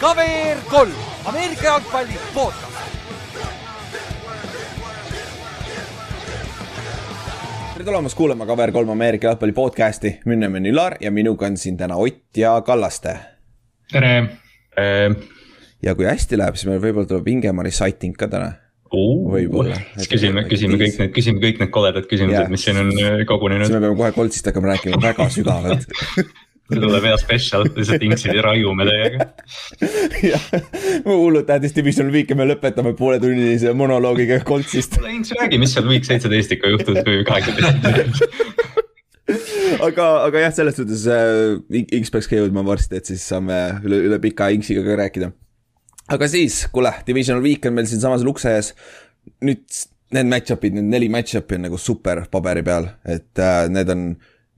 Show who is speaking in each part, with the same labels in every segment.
Speaker 1: KVR kolm, Ameerika jalgpalli podcast.
Speaker 2: tere tulemast kuulama KVR kolm Ameerika jalgpalli podcast'i, minu nimi on Ülar ja minuga on siin täna Ott ja Kallaste.
Speaker 3: tere
Speaker 2: ja kui hästi läheb, siis meil võib-olla tuleb Ingemari sighting ka täna. Võib-olla.
Speaker 4: siis küsime, küsime kõik need, küsime kõik need koledad küsimused
Speaker 2: Jaa.
Speaker 4: mis siin on äh,
Speaker 2: siis
Speaker 4: kogunenud.
Speaker 2: me peame kohe Coltsist hakkama rääkima väga sügavalt
Speaker 4: tuleb hea spetsial, lihtsalt inksid ja raiume teiega.
Speaker 2: jah, hullult tähtis division week ja me lõpetame pooletunnise monoloogiga Coltsist.
Speaker 4: kuule Inks, räägi, mis seal week seitseteist ikka juhtus või kaheksateist.
Speaker 2: aga, aga jah, selles suhtes äh, X peaks ka jõudma varsti, et siis saame üle, üle pika X-iga ka rääkida. Aga siis, kuule, divisional week on meil siinsamas ukse ees. nüüd need match-up'id, need neli match-up'i on nagu super paberi peal, et äh, need on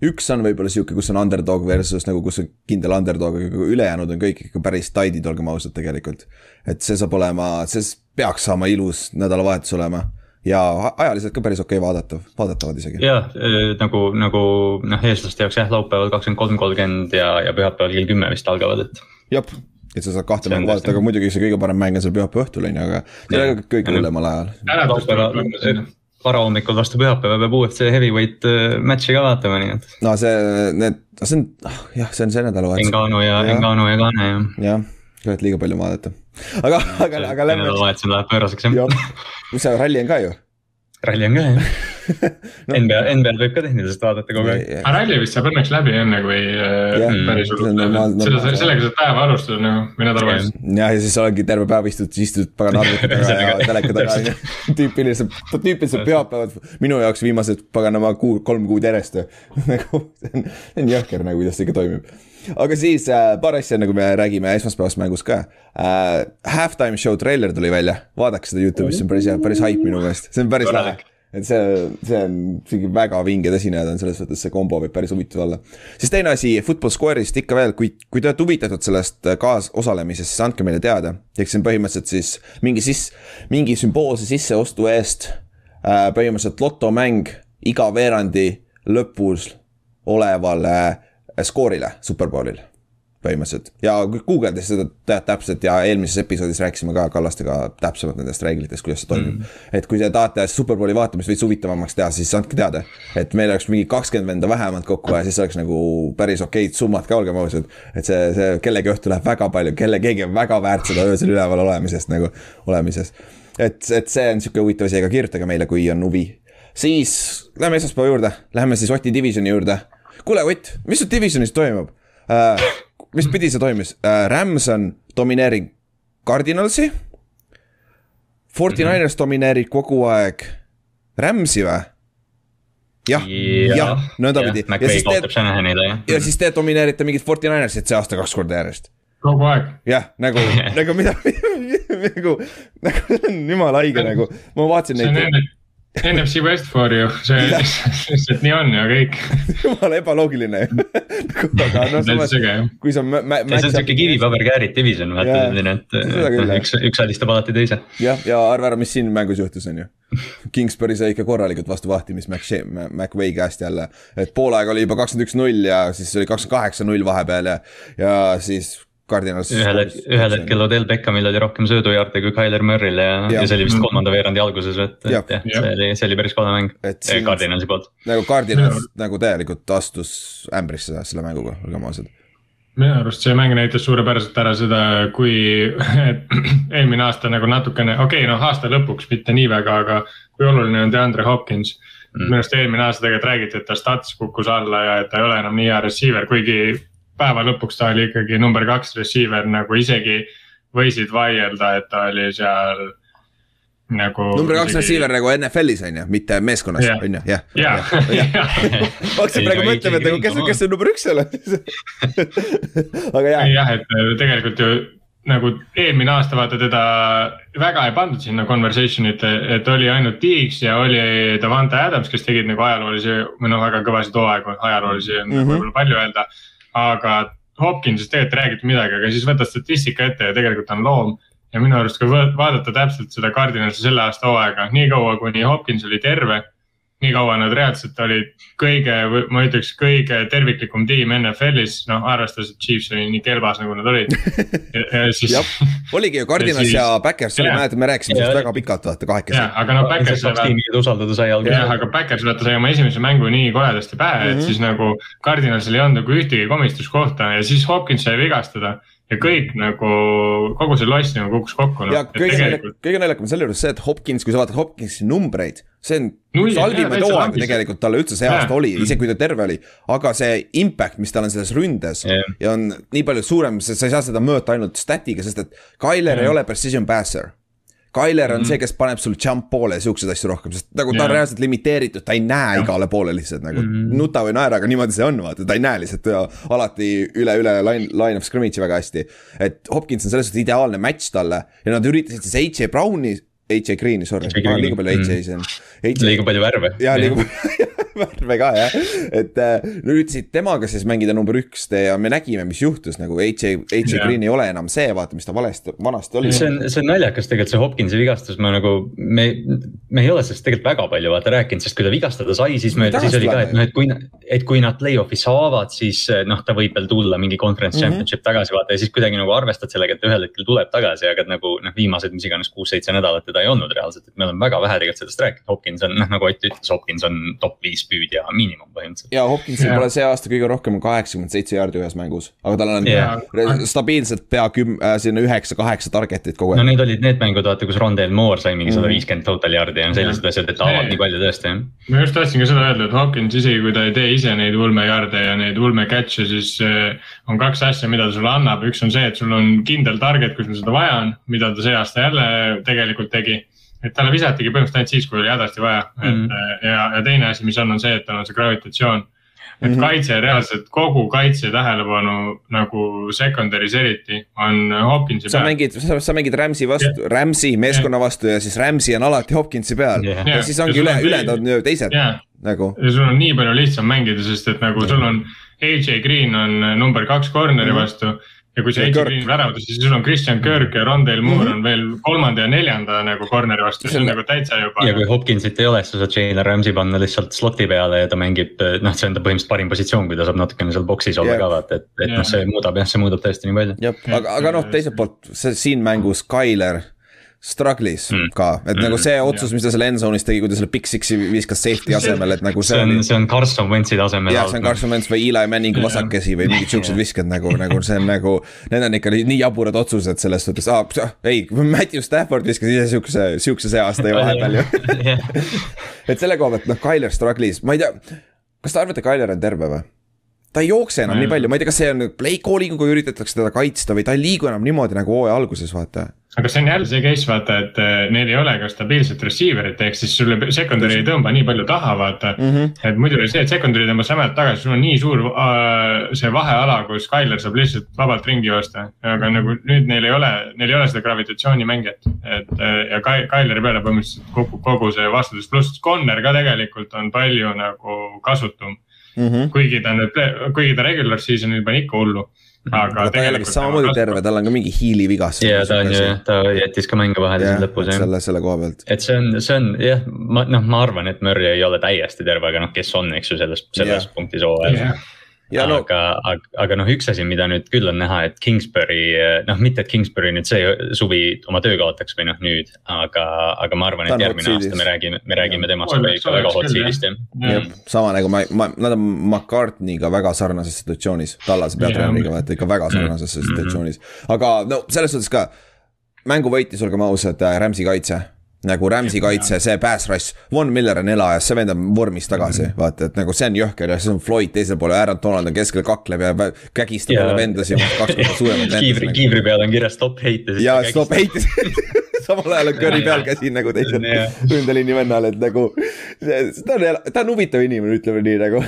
Speaker 2: üks on võib-olla sihuke, kus on underdog versus nagu, kus on kindel underdog, aga ülejäänud on kõik ikka päris tide'id, olgem ausad tegelikult. et see saab olema, see peaks saama ilus nädalavahetus olema ja ajaliselt ka päris okei okay vaadatav, vaadatavad isegi.
Speaker 4: jah, nagu, nagu noh, eestlaste jaoks jah, laupäeval kakskümmend kolm, kolmkümmend ja, ja pühapäeval kell kümme vist algavad, et.
Speaker 2: jep, et sa saad kahte mängu vaadata, aga muidugi see kõige parem mäng on seal pühapäeva õhtul on ju, aga see on kõige hullemal ajal.
Speaker 4: laupäeval, varahommikul vastu pühapäeva peab UFC heavyweight äh, match'i ka vaatama, nii et.
Speaker 2: no see, need, see on, ah, jah, see on see nädalavahetus.
Speaker 4: Engano ja,
Speaker 2: Jah.
Speaker 4: Engano ja Kane ja.
Speaker 2: jah, kurat liiga palju vaadata. aga, aga, aga lähme.
Speaker 4: nädalavahetusel läheb pööraseks jah.
Speaker 2: jah, mis see ralli on ka ju.
Speaker 4: ralli on ka jah no. NBA, NBA-l võib ka tehniliselt vaadata kogu aeg.
Speaker 3: aga ralli vist saab õnneks läbi enne kui äh,
Speaker 2: Jah,
Speaker 3: päris hullult seda,
Speaker 2: normaalne.
Speaker 3: sellega saad päeva alustada nagu või nädalavahetus.
Speaker 2: jah, ja siis olengi terve päev istud, istud pagan arvuti taga ja teleka taga on ju. tüüpiliselt, tüüpiliselt pühapäevad minu jaoks viimased paganama kuu, kolm kuud järjest. nagu see on, see on jõhker nagu, kuidas see ikka toimib. aga siis äh, paar asja, nagu me räägime esmaspäevast mängust ka äh,. Halftime show treiler tuli välja, vaadake seda Youtube'is, see on päris hea, päris hype minu meelest, see on päris lahe. Et see, see on isegi väga vinged esinejad on selles mõttes, see kombo võib päris huvitav olla. siis teine asi, Football Square'ist ikka veel, kui, kui te olete huvitatud sellest äh, kaasosalemisest, siis andke meile teada. ehk see on põhimõtteliselt siis mingi sis-, mingi sümboolse sisseostu eest äh, põhimõtteliselt lotomäng iga veerandi lõpus olevale äh, skoorile Superbowlil põhimõtteliselt ja kui guugeldades seda täpselt ja eelmises episoodis rääkisime ka Kallastega täpsemalt nendest reeglitest, kuidas see toimib mm.. et kui te tahate Superbowli vaatamist veits huvitavamaks teha, siis andke teada. et meil oleks mingi kakskümmend venda vähemalt kokku ja siis oleks nagu päris okeid summad ka, olgem ausad. et see, see kellegi õhtu läheb väga palju, kelle keegi on väga väärt seda öösel üleval olemisest nagu, olemisest. et, et see on sihuke huvitav asi, aga kirjutage meile, kui on huvi. siis lähme esmaspäeva juurde, läheme siis Oti divisioni juurde. kuule, Ott, mis sul divisionis toimub äh,? Mis pidi see toimis äh,? Rams on domineering Cardinalsi. Forty Niners domineerib kogu aeg Ramsi või? jah, jah, nõndapidi. ja
Speaker 4: McVay
Speaker 2: siis te ja siis te domineerite mingit Forty Ninersit see aasta kaks korda järjest.
Speaker 3: kogu aeg.
Speaker 2: jah, nagu, nagu mida, nagu, nagu see on jumala haige nagu, ma vaatasin
Speaker 3: see on
Speaker 2: neid,
Speaker 3: NFC West for you, see lihtsalt nii on ja kõik.
Speaker 2: jumala ebaloogiline ju. aga noh, samas kui sa.
Speaker 4: see on siuke kivipaber-käärid division, vaata selline, et
Speaker 2: jah.
Speaker 4: üks, üks alistab alati teise.
Speaker 2: jah, ja arva ära, mis siin mängus juhtus, on ju. Kingsbury sai ikka korralikult vastu vahtimist Mac, McVay käest jälle. et pool aega oli juba kakskümmend üks null ja siis oli kakskümmend kaheksa null vahepeal ja, ja siis Cardinals.
Speaker 4: ühel hetkel, ühel hetkel Odell Beckhamil oli rohkem söödujaarde kui Tyler Murry'l ja, ja., ja see oli vist kolmanda veerandi alguses, et, et jah,
Speaker 3: Jah.
Speaker 4: see oli, see oli päris kole mäng
Speaker 2: Et siin-
Speaker 4: Cardinalsi poolt.
Speaker 2: nagu Cardinals nagu täielikult astus ämbrisse selle mänguga, olgem ausad.
Speaker 3: minu arust see mäng näitas suurepäraselt ära seda, kui et eelmine aasta nagu natukene, okei okay,, noh aasta lõpuks mitte nii väga, aga kui oluline on DeAndre Hopkins mm.. minu arust eelmine aasta tegelikult räägiti, et ta stats kukkus alla ja et ta ei ole enam nii hea receiver, kuigi päeva lõpuks ta oli ikkagi number kaks receiver nagu isegi võisid vaielda, et ta oli seal nagu.
Speaker 2: number kaks receiver nagu NFL-is on ju, mitte meeskonnas
Speaker 3: Jah.
Speaker 2: on ju, jah.
Speaker 3: ja, ja,
Speaker 2: ma hakkasin praegu mõtlema, et nagu kes, kes see number üks seal on. aga jah,
Speaker 3: jah, et äh, tegelikult ju nagu eelmine aasta vaata teda väga ei pandud sinna conversation'it, et oli ainult Diggs ja oli Davante Adams, kes tegid nagu ajaloolisi või noh, väga kõvasid hooaegu, ajaloolisi on mm
Speaker 2: Mhm.
Speaker 3: -hmm. võib-olla palju öelda. Aga Hopkinsist tegelikult ei räägitud midagi, aga siis võta statistika ette ja tegelikult on loom. Ja minu arust, kui vaadata täpselt seda Cardinalsi selle aasta hooaega, niikaua kuni Hopkins oli terve nii kaua nad reaalselt olid kõige, ma ütleks, kõige terviklikum tiim NFL-is, noh arvestades, et Chiefs oli nii kelbas, nagu nad olid.
Speaker 2: Siis... oligi ju Cardinals ja, siis... ja Backers, mäletad, me rääkisime sellest väga pikalt, vaata kahekesi.
Speaker 3: aga noh, Backers.
Speaker 4: kaks tiimi, keda usaldada sai alguses.
Speaker 3: jah, aga Backers vaata sai oma esimese mängu nii koledasti pähe mm, -hmm. et mhm. siis nagu Cardinalsil ei olnud nagu ühtegi komistuskohta ja siis Hopkins sai vigastada ja kõik nagu, kogu see loss nagu kukkus kokku no..
Speaker 2: ja kõige tegelikult... naljakam, kõige naljakam on selle juures see, et Hopkins, kui sa vaatad Hopkinsi numbreid, see on üks halvimaid hooaegu tegelikult talle üldse see aasta oli, isegi kui ta terve oli. aga see impact, mis tal on selles ründes yeah. ja on nii palju suurem, sa ei saa seda mõõta ainult stat'iga, sest et Tyler ei ole precision passer Tyler on mm -hmm. see, kes paneb sul jump poole ja siukseid asju rohkem, sest nagu ta yeah. on reaalselt limiteeritud, ta ei näe yeah. igale poole lihtsalt nagu mm -hmm. nuta või naera, aga niimoodi see on, vaata, ta ei näe lihtsalt ja alati üle, üle line, line of scrimmage'i väga hästi. et Hopkins on selles suhtes ideaalne match talle ja nad üritasid siis AJ Browni AJ Green'i, sorry, liiga palju AJ-si on.
Speaker 4: liiga palju värve.
Speaker 2: jaa, liiga palju värve ka jah, et äh, üritasid temaga siis mängida number üks ja me nägime, mis juhtus nagu AJ yeah. Green ei ole enam see, vaata, mis ta valesti, vanasti oli.
Speaker 4: see on, see on naljakas tegelikult see Hopkinsi vigastus, ma nagu, me, me ei ole sellest tegelikult väga palju vaata rääkinud, sest kui ta vigastada sai, siis me, siis oli ka, et noh, et kui, et kui nad play-off'i saavad, siis noh, ta võib veel tulla mingi conference mm -hmm. championship tagasi vaata ja siis kuidagi nagu arvestad sellega, et ühel hetkel tuleb tagasi, aga nagu noh, viimased, mis iganes kuus-seitse nädalat teda ei olnud reaalselt, et me oleme väga vähe tegelikult sellest rääkinud, Hopkins on noh, nagu Ott ütles, Hopkins on top viis püüdja miinimum põhimõtteliselt.
Speaker 2: ja Hopkinsil pole see aasta kõige rohkem kaheksakümmend seitse jaardi ühes mängus, aga tal on yeah. stabiilselt pea küm- äh,, sinna üheksa-kaheksa target'it kogu
Speaker 4: aeg. no need olid need mängud, vaata, kus Rondel Moore sai mingi sada viiskümmend total jaardi ja sellised yeah. asjad, et ta avab nii palju tõesti, jah.
Speaker 3: ma just tahtsin ka seda öelda, et Hopkins isegi kui ta ei tee ise neid ulmejaarde ja neid ulme catch'e, siis äh, on kaks asja, mida ta sulle annab, üks on see, et sul on kindel target, kus sul seda vaja on, mida ta see aasta jälle tegelikult tegi et talle visatigi põhimõtteliselt ainult siis, kui oli hädasti vaja mm, -hmm. et äh, ja, ja teine asi, mis on, on see, et tal on see gravitatsioon. et mm -hmm. kaitse reaalselt kogu kaitse tähelepanu nagu secondary's eriti on Hopkinsi
Speaker 2: sa peal. mängid, sa mängid Rams'i vastu yeah., Rams'i meeskonna yeah. vastu ja siis Rams'i on alati Hopkinsi peal yeah. ja, ja siis ongi üle, ülejäänud on teised yeah. nagu.
Speaker 3: ja sul on nii palju lihtsam mängida, sest et nagu sul on AJ Green on number kaks corner'i mm -hmm. vastu ja kui see H Green väravdas, siis sul on Christian Kirk ja Rondale Moore mm -hmm. on veel kolmanda ja neljanda nagu corner'i vastu, see on nagu täitsa juba.
Speaker 4: ja kui Hopkinsit ei ole, siis sa saad Jalen Ramsey panna lihtsalt slot'i peale ja ta mängib, noh, see on ta põhimõtteliselt parim positsioon, kui ta saab natukene seal box'is olla yeah. ka vaata, et, et yeah. noh, see muudab jah, see muudab tõesti nii palju.
Speaker 2: jah, aga, aga noh, teiselt poolt see siin mängus Tyler struggle'is mm. ka, et mm. nagu see otsus, mis ta seal end zone'is tegi, kui ta selle big six'i viskas safety asemel, et nagu
Speaker 4: see, see on, see on Carson Wentz'i tasemel.
Speaker 2: jah, see on Carson Wentz või Eli Manning vasakesi või mingid siuksed visked nagu, nagu see on nagu. Need on ikka nii jaburad otsused selles suhtes, aa, ei, Matthew Stafford viskas ise siukse, siukse see aasta ju vahepeal ju et selle koha pealt, noh, Tyler struggle'is, ma ei tea, kas te arvate, Tyler on terve või? ta ei jookse enam nii palju, ma ei tea, kas see on play calling'uga üritatakse teda kaitsta või ta ei liigu enam niimoodi nagu hooaja alguses, vaata
Speaker 3: aga see on jälle see case vaata, et eh, neil ei ole ka stabiilset receiver'it, ehk siis sulle secondary ei tõmba nii palju taha, vaata mm. -hmm. et muidu oli see, et secondary tõmbas jämedalt tagasi, sul on nii suur uh, see vaheala, kus Tyler saab lihtsalt vabalt ringi joosta. aga nagu nüüd neil ei ole, neil ei ole seda gravitatsioonimängijat, et uh, ja Tyleri peale põhimõtteliselt kukub kogu see vastutus, pluss Connor ka tegelikult on palju nagu kasutum mm. -hmm. kuigi ta nüüd, kuigi ta regular season'il pani ikka hullu
Speaker 2: aga ta ei ole vist samamoodi terve, tal on ka mingi hiili vigastus.
Speaker 4: ja ta on ju, ta jättis ka mänge vahele siin lõpus
Speaker 2: jah. selle, selle koha pealt.
Speaker 4: et see on, see on jah, ma noh, ma arvan, et Murry ei ole täiesti terve, aga noh, kes on, eks ju, selles, selles yeah. punktis hooajal yeah Ja aga no., aga, aga noh, üks asi, mida nüüd küll on näha, et Kingsbury, noh, mitte et Kingsbury nüüd see suvi oma töö kaotaks või noh, nüüd, aga, aga ma arvan, et järgmine aasta me räägime, me räägime temast ikka väga hot seed'ist
Speaker 2: jah. sama nagu ma, ma, nad on McCartney'ga väga sarnases situatsioonis, Tallase peatreeneriga vaata ikka väga sarnases mm -hmm. situatsioonis, aga no selles suhtes ka mängu võitis, olgem ausad, Rams'i kaitse nagu Rams'i kaitse, see pass rush, Von Miller on elajas, see vend on vormis tagasi mm, -hmm. vaata, et nagu see on jõhker ja siis on Floyd teisel pool ja Aaron Donald on keskel kakleb ja kägistab jälle vendasid, kaks korda suuremaid
Speaker 4: vendasid. kiivri, kiivri peal on kirjas stop hate.
Speaker 2: ja stop hate samal ajal on Curry peal käsi nagu teisel ründeliini vennal, et nagu. ta on, ta on huvitav inimene, ütleme nii nagu.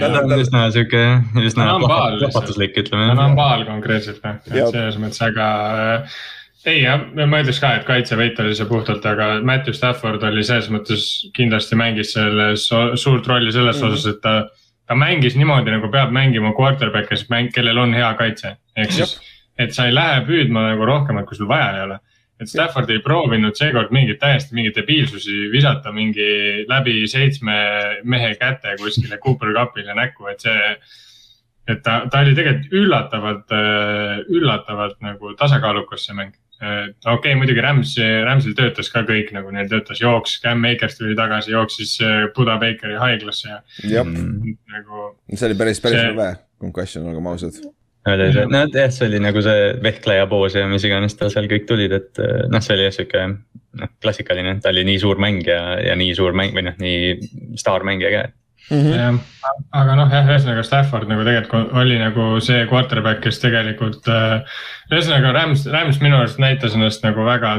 Speaker 4: ta on üsna sihuke, üsna plahvatuslik, ütleme.
Speaker 3: ta on baal konkreetselt, noh, selles mõttes, aga ei jah, ma ütleks ka, et kaitsevõit oli see puhtalt, aga Matthew Stafford oli selles mõttes kindlasti mängis selles suurt rolli selles mm -hmm. osas, et ta. ta mängis niimoodi nagu peab mängima quarterback, kes mäng, kellel on hea kaitse, ehk siis, et sa ei lähe püüdma nagu rohkemat, kui sul vaja ei ole. et Stafford ei proovinud seekord mingeid täiesti mingeid debiilsusi visata mingi läbi seitsme mehe käte kuskile Cooper Cupile näkku, et see. et ta, ta oli tegelikult üllatavalt, üllatavalt nagu tasakaalukas see mäng okei okay,, muidugi Rams, Ramsil töötas ka kõik nagu neil töötas jooks, Cam Akers tuli tagasi, jooksis Buda Bakeri haiglasse ja.
Speaker 2: jah mm., nagu. see oli päris, päris rõve concussion, olgem ausad
Speaker 4: nojah, see oli nagu see vehkleja poos ja mis iganes tal seal kõik tulid, et noh, see oli jah sihuke noh, klassikaline, ta oli nii suur mängija ja nii suur mäng või noh, nii staarmängija ka
Speaker 3: mm. -hmm. Ja, aga noh, jah, ühesõnaga Stafford nagu tegelikult oli nagu see quarterback, kes tegelikult äh,. ühesõnaga Rams, Rams minu arust näitas ennast nagu väga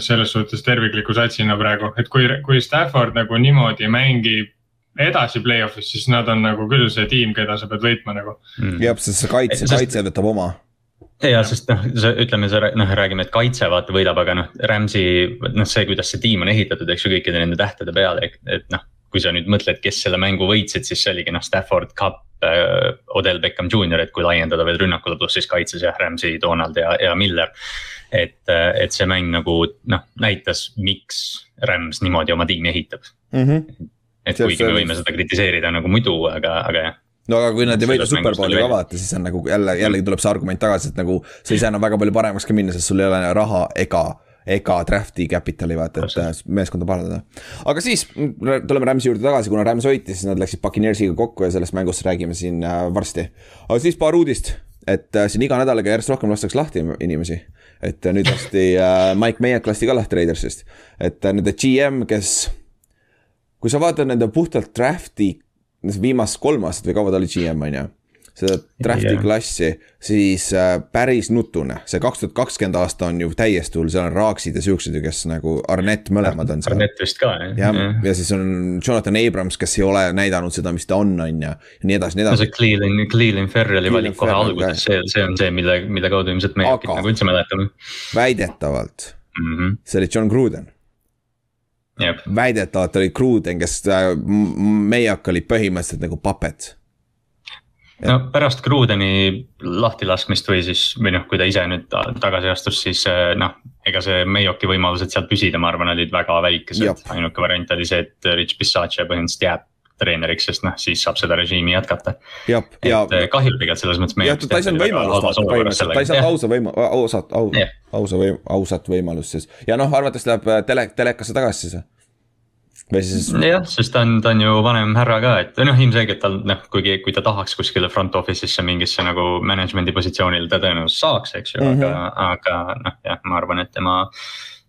Speaker 3: selles suhtes tervikliku satsina praegu, et kui, kui Stafford nagu niimoodi mängib edasi play-off'is, siis nad on nagu küll see tiim, keda sa pead võitma nagu
Speaker 2: mm.. jah, sest see kaitse, kaitse võtab oma
Speaker 4: ja sest noh, ütleme, see noh, räägime, et kaitse vaata võidab, aga noh, Rams'i noh, see, kuidas see tiim on ehitatud, eks ju, kõikide nende tähtede peale, et noh. Kui sa nüüd mõtled, kes selle mängu võitsid, siis see oligi noh, Stafford, Cup äh,, Odell Beckham Jr, et kui laiendada veel rünnakule, pluss siis kaitses jah, Rams'i, Donald ja, ja Miller. et, et see mäng nagu noh, näitas, miks Rams niimoodi oma tiimi ehitab mm. -hmm et see, kuigi me võime seda kritiseerida nagu muidu, aga, aga jah
Speaker 2: no aga kui nad ei võida superbowli ka vaata, siis on nagu jälle, jällegi tuleb see argument tagasi, et nagu sa ei saa enam väga palju paremaks ka minna, sest sul ei ole raha ega ega draft'i capital'i vaata, et äh, meeskonda parandada. aga siis tuleme Rams'i juurde tagasi, kuna Rams võitis, siis nad läksid Puccaneersiga kokku ja sellest mängust räägime siin äh, varsti. aga siis paar uudist, et äh, siin iga nädalaga järjest rohkem lastakse lahti inimesi. et nüüd lasti Mike Mayock lasti ka lahti Raidersist, et nende GM, kes kui sa vaatad nende puhtalt draft'i, viimast kolm aastat või kaua ta oli GM, on ju seda draft'i yeah. klassi, siis äh, päris nutune, see kaks tuhat kakskümmend aasta on ju täiesti hull, seal on Raaksid ja siuksed ju, kes nagu Arnett mõlemad on seal.
Speaker 4: Arnett vist ka
Speaker 2: jah. jah, ja siis on Jonathan Abrams, kes ei ole näidanud seda, mis ta on, on ju, ja nii edasi, nii edasi.
Speaker 4: no see Cleveland, Cleveland Ferrelli valik kohe alguses, see, see on see, mille, mille kaudu ilmselt meie Aga, nagu üldse mäletame.
Speaker 2: väidetavalt mm, -hmm. see oli John Gruden väidetavalt oli Gruden, kes äh, Meiak oli põhimõtteliselt nagu puppet.
Speaker 4: No pärast Grudeni lahtilaskmist või siis, või noh, kui ta ise nüüd tagasi astus, siis äh, noh, ega see Meioki võimalused seal püsida, ma arvan, olid väga väikesed. ainuke variant oli see, et Rich Bisaccia põhimõtteliselt jääb treeneriks, sest noh, siis saab seda režiimi jätkata.
Speaker 2: ja, ja.
Speaker 4: Äh, kahju tegelikult selles mõttes.
Speaker 2: jah, ta ei saanud võimalust, ta ei saanud ausa võima-, ausat, au, ausa või ausat võimalust siis. ja noh, arvates läheb tele, telekasse tagasi siis
Speaker 4: või siis. jah, sest ta on, ta on ju vanem härra ka, et noh, ilmselgelt tal noh, kuigi, kui ta tahaks kuskile front office'isse mingisse nagu management'i positsioonile, ta tõenäoliselt saaks, eks ju mm, -hmm. aga, aga noh, jah, ma arvan, et tema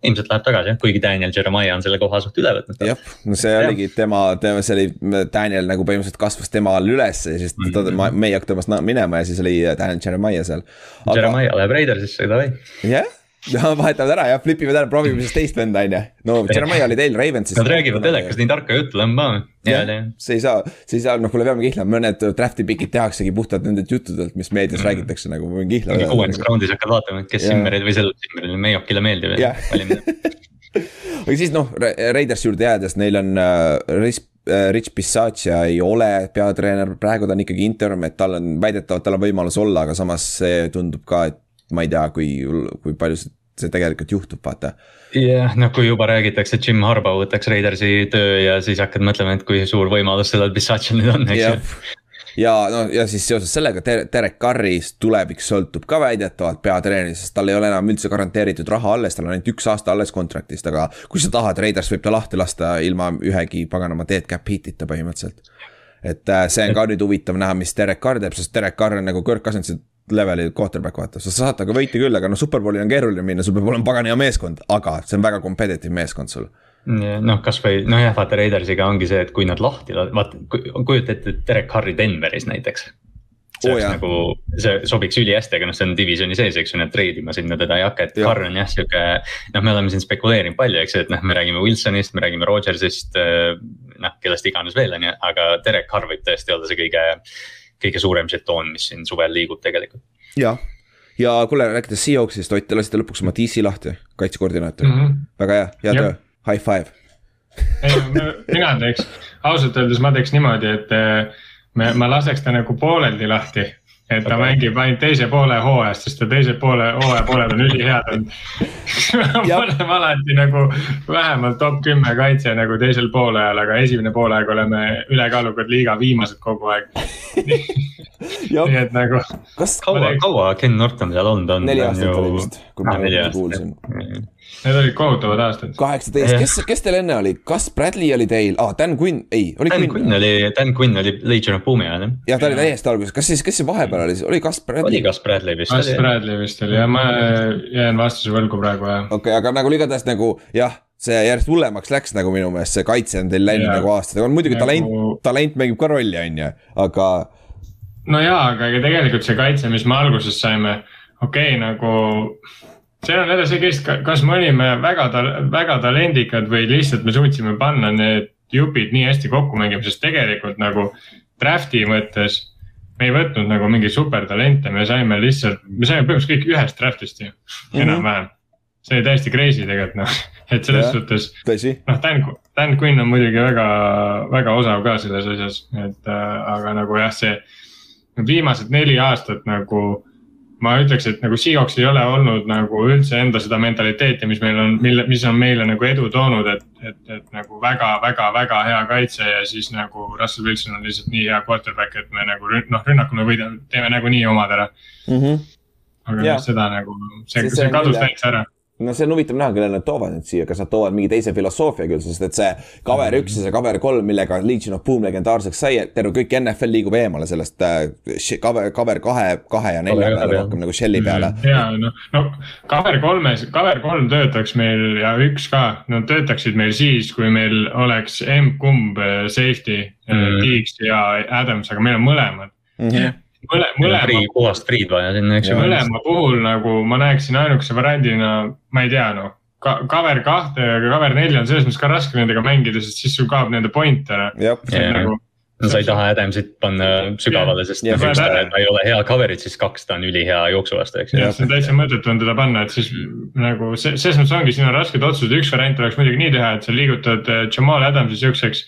Speaker 4: ilmselt läheb tagasi jah, kuigi Daniel Jeremiah on selle koha suht üle võtnud.
Speaker 2: jah, no see ja. oligi tema, tema, see oli, Daniel nagu põhimõtteliselt kasvas tema all üles ja siis mm -hmm. ta, mhm. meie tõmbas minema ja siis oli Daniel Jeremiah seal
Speaker 4: Aga.... Jeremiah läheb Raidersisse, davai.
Speaker 2: jah yeah no vahetavad ära jah, flip ivad ära, proovime siis teist venda on ju. no Jeremiah oli teil Ravensis.
Speaker 4: Nad räägivad telekas nii tarka juttu, lämba.
Speaker 2: jah, see ei saa, see ei saa, noh, kuule, peame kihlama, mõned draft'i pikid tehaksegi puhtalt nendelt juttudelt, mis meedias mm. räägitakse nagu, ma võin kihlama.
Speaker 4: kuuendas raundis hakkad vaatama, et kes Simmerid või sellele Simmerile Meiokile meeldib ja
Speaker 2: aga siis noh, Raidersi juurde jäädes, neil on Rich, uh, Rich Bisaccia ei ole peatreener, praegu ta on ikkagi interim, et tal on väidetavalt, tal on võimalus olla, aga samas see tundub ka, et ma ei tea, kui, kui palju see, tegelikult juhtub, vaata.
Speaker 4: jah yeah,, noh, kui juba räägitakse, et Jim Harbaugh võtaks Raidersi töö ja siis hakkad mõtlema, et kui suur võimalus sellel Bissachil nüüd on, eks ju
Speaker 2: ja no ja siis seoses sellega Derek Carrist tulevik sõltub ka väidetavalt peatreenerist, sest tal ei ole enam üldse garanteeritud raha alles, tal on ainult üks aasta alles kontraktist, aga kui sa tahad, Raiders võib ta lahti lasta ilma ühegi paganama dead cap hit'ita põhimõtteliselt. et äh, see on ka nüüd huvitav näha, mis Derek Carr teeb, sest Derek Carr on nagu Kirk Cousinsi leveli quarterback vaata, sa saad temaga võita küll, aga noh, superbowli on keeruline minna, sul peab olema pagana hea meeskond, aga see on väga competitive meeskond sul
Speaker 4: noh, kasvõi nojah, vaata Raidersiga ongi see, et kui nad lahti, vaata kujuta ette Derek Harri Denveris näiteks. see oh, oleks nagu, see sobiks ülihästi, aga noh, see on divisioni sees, eks ju, et treidima sinna teda ei hakka, et ja. Harr on jah sihuke. noh, me oleme siin spekuleerinud palju, eks ju, et noh, me räägime Wilsonist, me räägime Rodgersist. noh, kellest iganes veel on ju, aga Derek Harr võib tõesti olla see kõige kõige suurem žetoon, mis siin suvel liigub tegelikult.
Speaker 2: jah, ja kuule, rääkides Seahawksist, Ott, te lasite lõpuks oma DC lahti, kaitsekoordinaator. Mm, -hmm. väga hea, hea töö, high five.
Speaker 3: Ei, mina teeks, ausalt öeldes ma teeks niimoodi, et eh, me, ma laseks ta nagu pooleldi lahti et ta okay. mängib ainult teise poole hooajast, sest ta teise poole hooaja pooled on ülihead olnud me oleme alati nagu vähemalt top kümme kaitse nagu teisel poolajal, aga esimene poolaeg oleme ülekaalukad liiga viimased kogu aeg nii et nagu.
Speaker 4: kas kaua, kaua Ken Norton seal olnud on?
Speaker 2: neli aastat oli vist, kui ma õigesti kuulsin
Speaker 3: Need olid kohutavad aastad.
Speaker 2: kaheksateist, kes, kes teil enne oli, kas Bradley oli teil ah,, Dan Quinn, ei,
Speaker 4: oli Dan Quinn, Quinn oli, Dan Quinn oli Legion of Boom'i ajal jah.
Speaker 2: jah, ta oli täiesti alguses, kas siis, kes see vahepeal oli, oli Gus Bradley?
Speaker 4: oli Gus Bradley vist.
Speaker 3: Gus Bradley vist oli jah, ma jään vastuse võlgu praegu jah.
Speaker 2: okei okay,, aga nagu igatahes nagu jah see järjest hullemaks läks nagu minu meelest, see kaitse on teil läinud nagu aastatega, muidugi nagu... talent, talent mängib ka rolli, on ju, aga.
Speaker 3: no jaa, aga ega tegelikult see kaitse, mis me alguses saime, okei okay, nagu see on jälle see, kes, kas me olime väga, väga talendikad või lihtsalt me suutsime panna need jupid nii hästi kokku mängima, sest tegelikult nagu draft'i mõttes. me ei võtnud nagu mingeid supertalente, me saime lihtsalt, me saime põhimõtteliselt kõik ühest draft'ist ju mm -hmm. enam-vähem. see oli täiesti crazy tegelikult noh, et selles ja, suhtes. noh, Dan, Dan Quinn on muidugi väga, väga osav ka selles asjas, et äh, aga nagu jah, see viimased neli aastat nagu ma ütleks, et nagu Seahawks ei ole olnud nagu üldse enda seda mentaliteeti, mis meil on, mille, mis on meile nagu edu toonud, et, et, et nagu väga-väga-väga hea kaitse ja siis nagu Russell Wilson on lihtsalt nii hea quarterback, et me nagu noh, rünnakul me võidame, teeme nagunii omad ära mm. -hmm. aga ja. seda nagu, see, see, see kadus täitsa ära
Speaker 2: no see on huvitav näha, kellele nad toovad nüüd siia, kas nad toovad mingi teise filosoofia küll, sest et see cover üks ja see cover kolm, millega Legion of Boom legendaarseks sai, terve kõik NFL liigub eemale sellest äh, cover, cover kahe, kahe ja nelja peale rohkem nagu shell'i peale
Speaker 3: mm. ja no, no cover kolmes, cover kolm töötaks meil ja üks ka, nad töötaksid meil siis, kui meil oleks M-kumb äh, safety mm, -hmm. Deeks ja Adams, aga meil on mõlemad mm. -hmm mõle, mõlema.
Speaker 4: puhast Freed vaja sinna, eks ju.
Speaker 3: mõlema puhul nagu ma näeksin ainukese variandina, ma ei tea, noh ka, cover kahte ja cover nelja on selles mõttes ka raske nendega mängida, sest siis sul kaob nende point ära.
Speaker 4: Nagu, no sa ei taha Adamsit panna sügavale, sest ja, üks ta ei ole hea cover'id, siis kaks ta on ülihea jooksu vastu, eks
Speaker 3: ju. jah, see on täitsa mõttetu on teda panna, et siis nagu see, selles mõttes ongi, siin on rasked otsused, üks variant oleks muidugi nii teha, et sa liigutad äh, Jamal Adamsi siukseks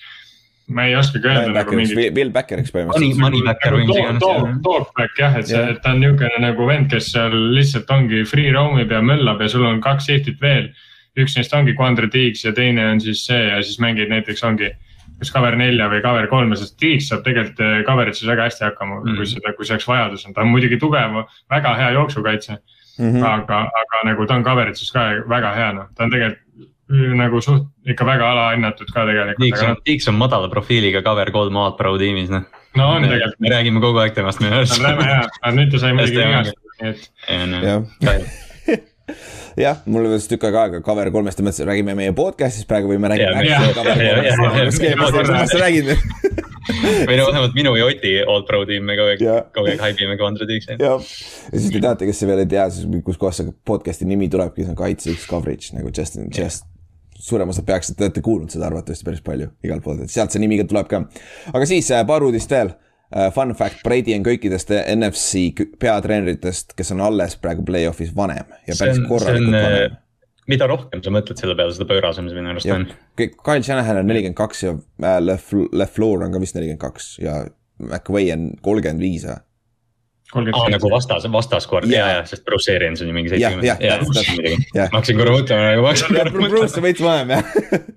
Speaker 3: ma ei oskagi öelda nagu
Speaker 2: mingit. Bill Backeriks põhimõtteliselt.
Speaker 4: Money, money backer või
Speaker 3: mis iganes. Talkback jah, et see yeah., et ta on niisugune nagu vend, kes seal lihtsalt ongi free roam ib ja möllab ja sul on kaks safety't veel. üks neist ongi Quandre Deeks ja teine on siis see ja siis mängid näiteks ongi kas cover nelja või cover kolme, sest Deeks saab tegelikult eh, cover'ides väga hästi hakkama mm., kui seda, kui selleks vajadus on, ta on muidugi tugev, väga hea jooksukaitse mm. -hmm. aga, aga nagu ta on cover'ides ka väga hea, noh, ta on tegelikult nagu suht ikka väga alahinnatud ka tegelikult.
Speaker 4: Tiiks on, Tiiks on madala profiiliga cover kolm A-d pro tiimis noh.
Speaker 3: no on tegelikult.
Speaker 4: me räägime kogu aeg temast minu arust.
Speaker 3: on räme hea, aga nüüd ta sai muidugi vigastada, nii
Speaker 2: et. jah, mul vist tükk aega cover kolmest ja mõtlesin, räägime meie podcast'ist praegu või me räägime.
Speaker 4: või no vähemalt minu ja Oti All Pro tiim, me kogu aeg, kogu aeg haibime Quandra Tiiksi.
Speaker 2: jah, ja siis te teate, kes veel ei tea, siis kuskohast see podcast'i nimi tulebki, see on Kaitse X coverage nagu just, just suurem osa peaksid, te olete kuulnud seda arvatavasti päris palju igalt poolt, et sealt see nimi tuleb ka. aga siis äh, paar uudist veel. Äh, fun fact, Brady on kõikidest NFC peatreeneritest, kes on alles praegu play-off'is vanem ja päris korralikult vanem äh,
Speaker 4: mida rohkem sa mõtled selle peale, seda pöörasem see minu arust on.
Speaker 2: Kyle Shanahan on nelikümmend kaks ja LeFleur on ka vist nelikümmend kaks ja McVay on kolmkümmend viis või?
Speaker 4: Aa, nagu vastas, vastaskord ja, ja, sest Bruce Arians on ju mingi seitsekümmend.
Speaker 2: jah, jah, täpselt.
Speaker 4: ma hakkasin korra mõtlema nagu, ma hakkasin korra
Speaker 2: mõtlema. Bruce on veits vanem jah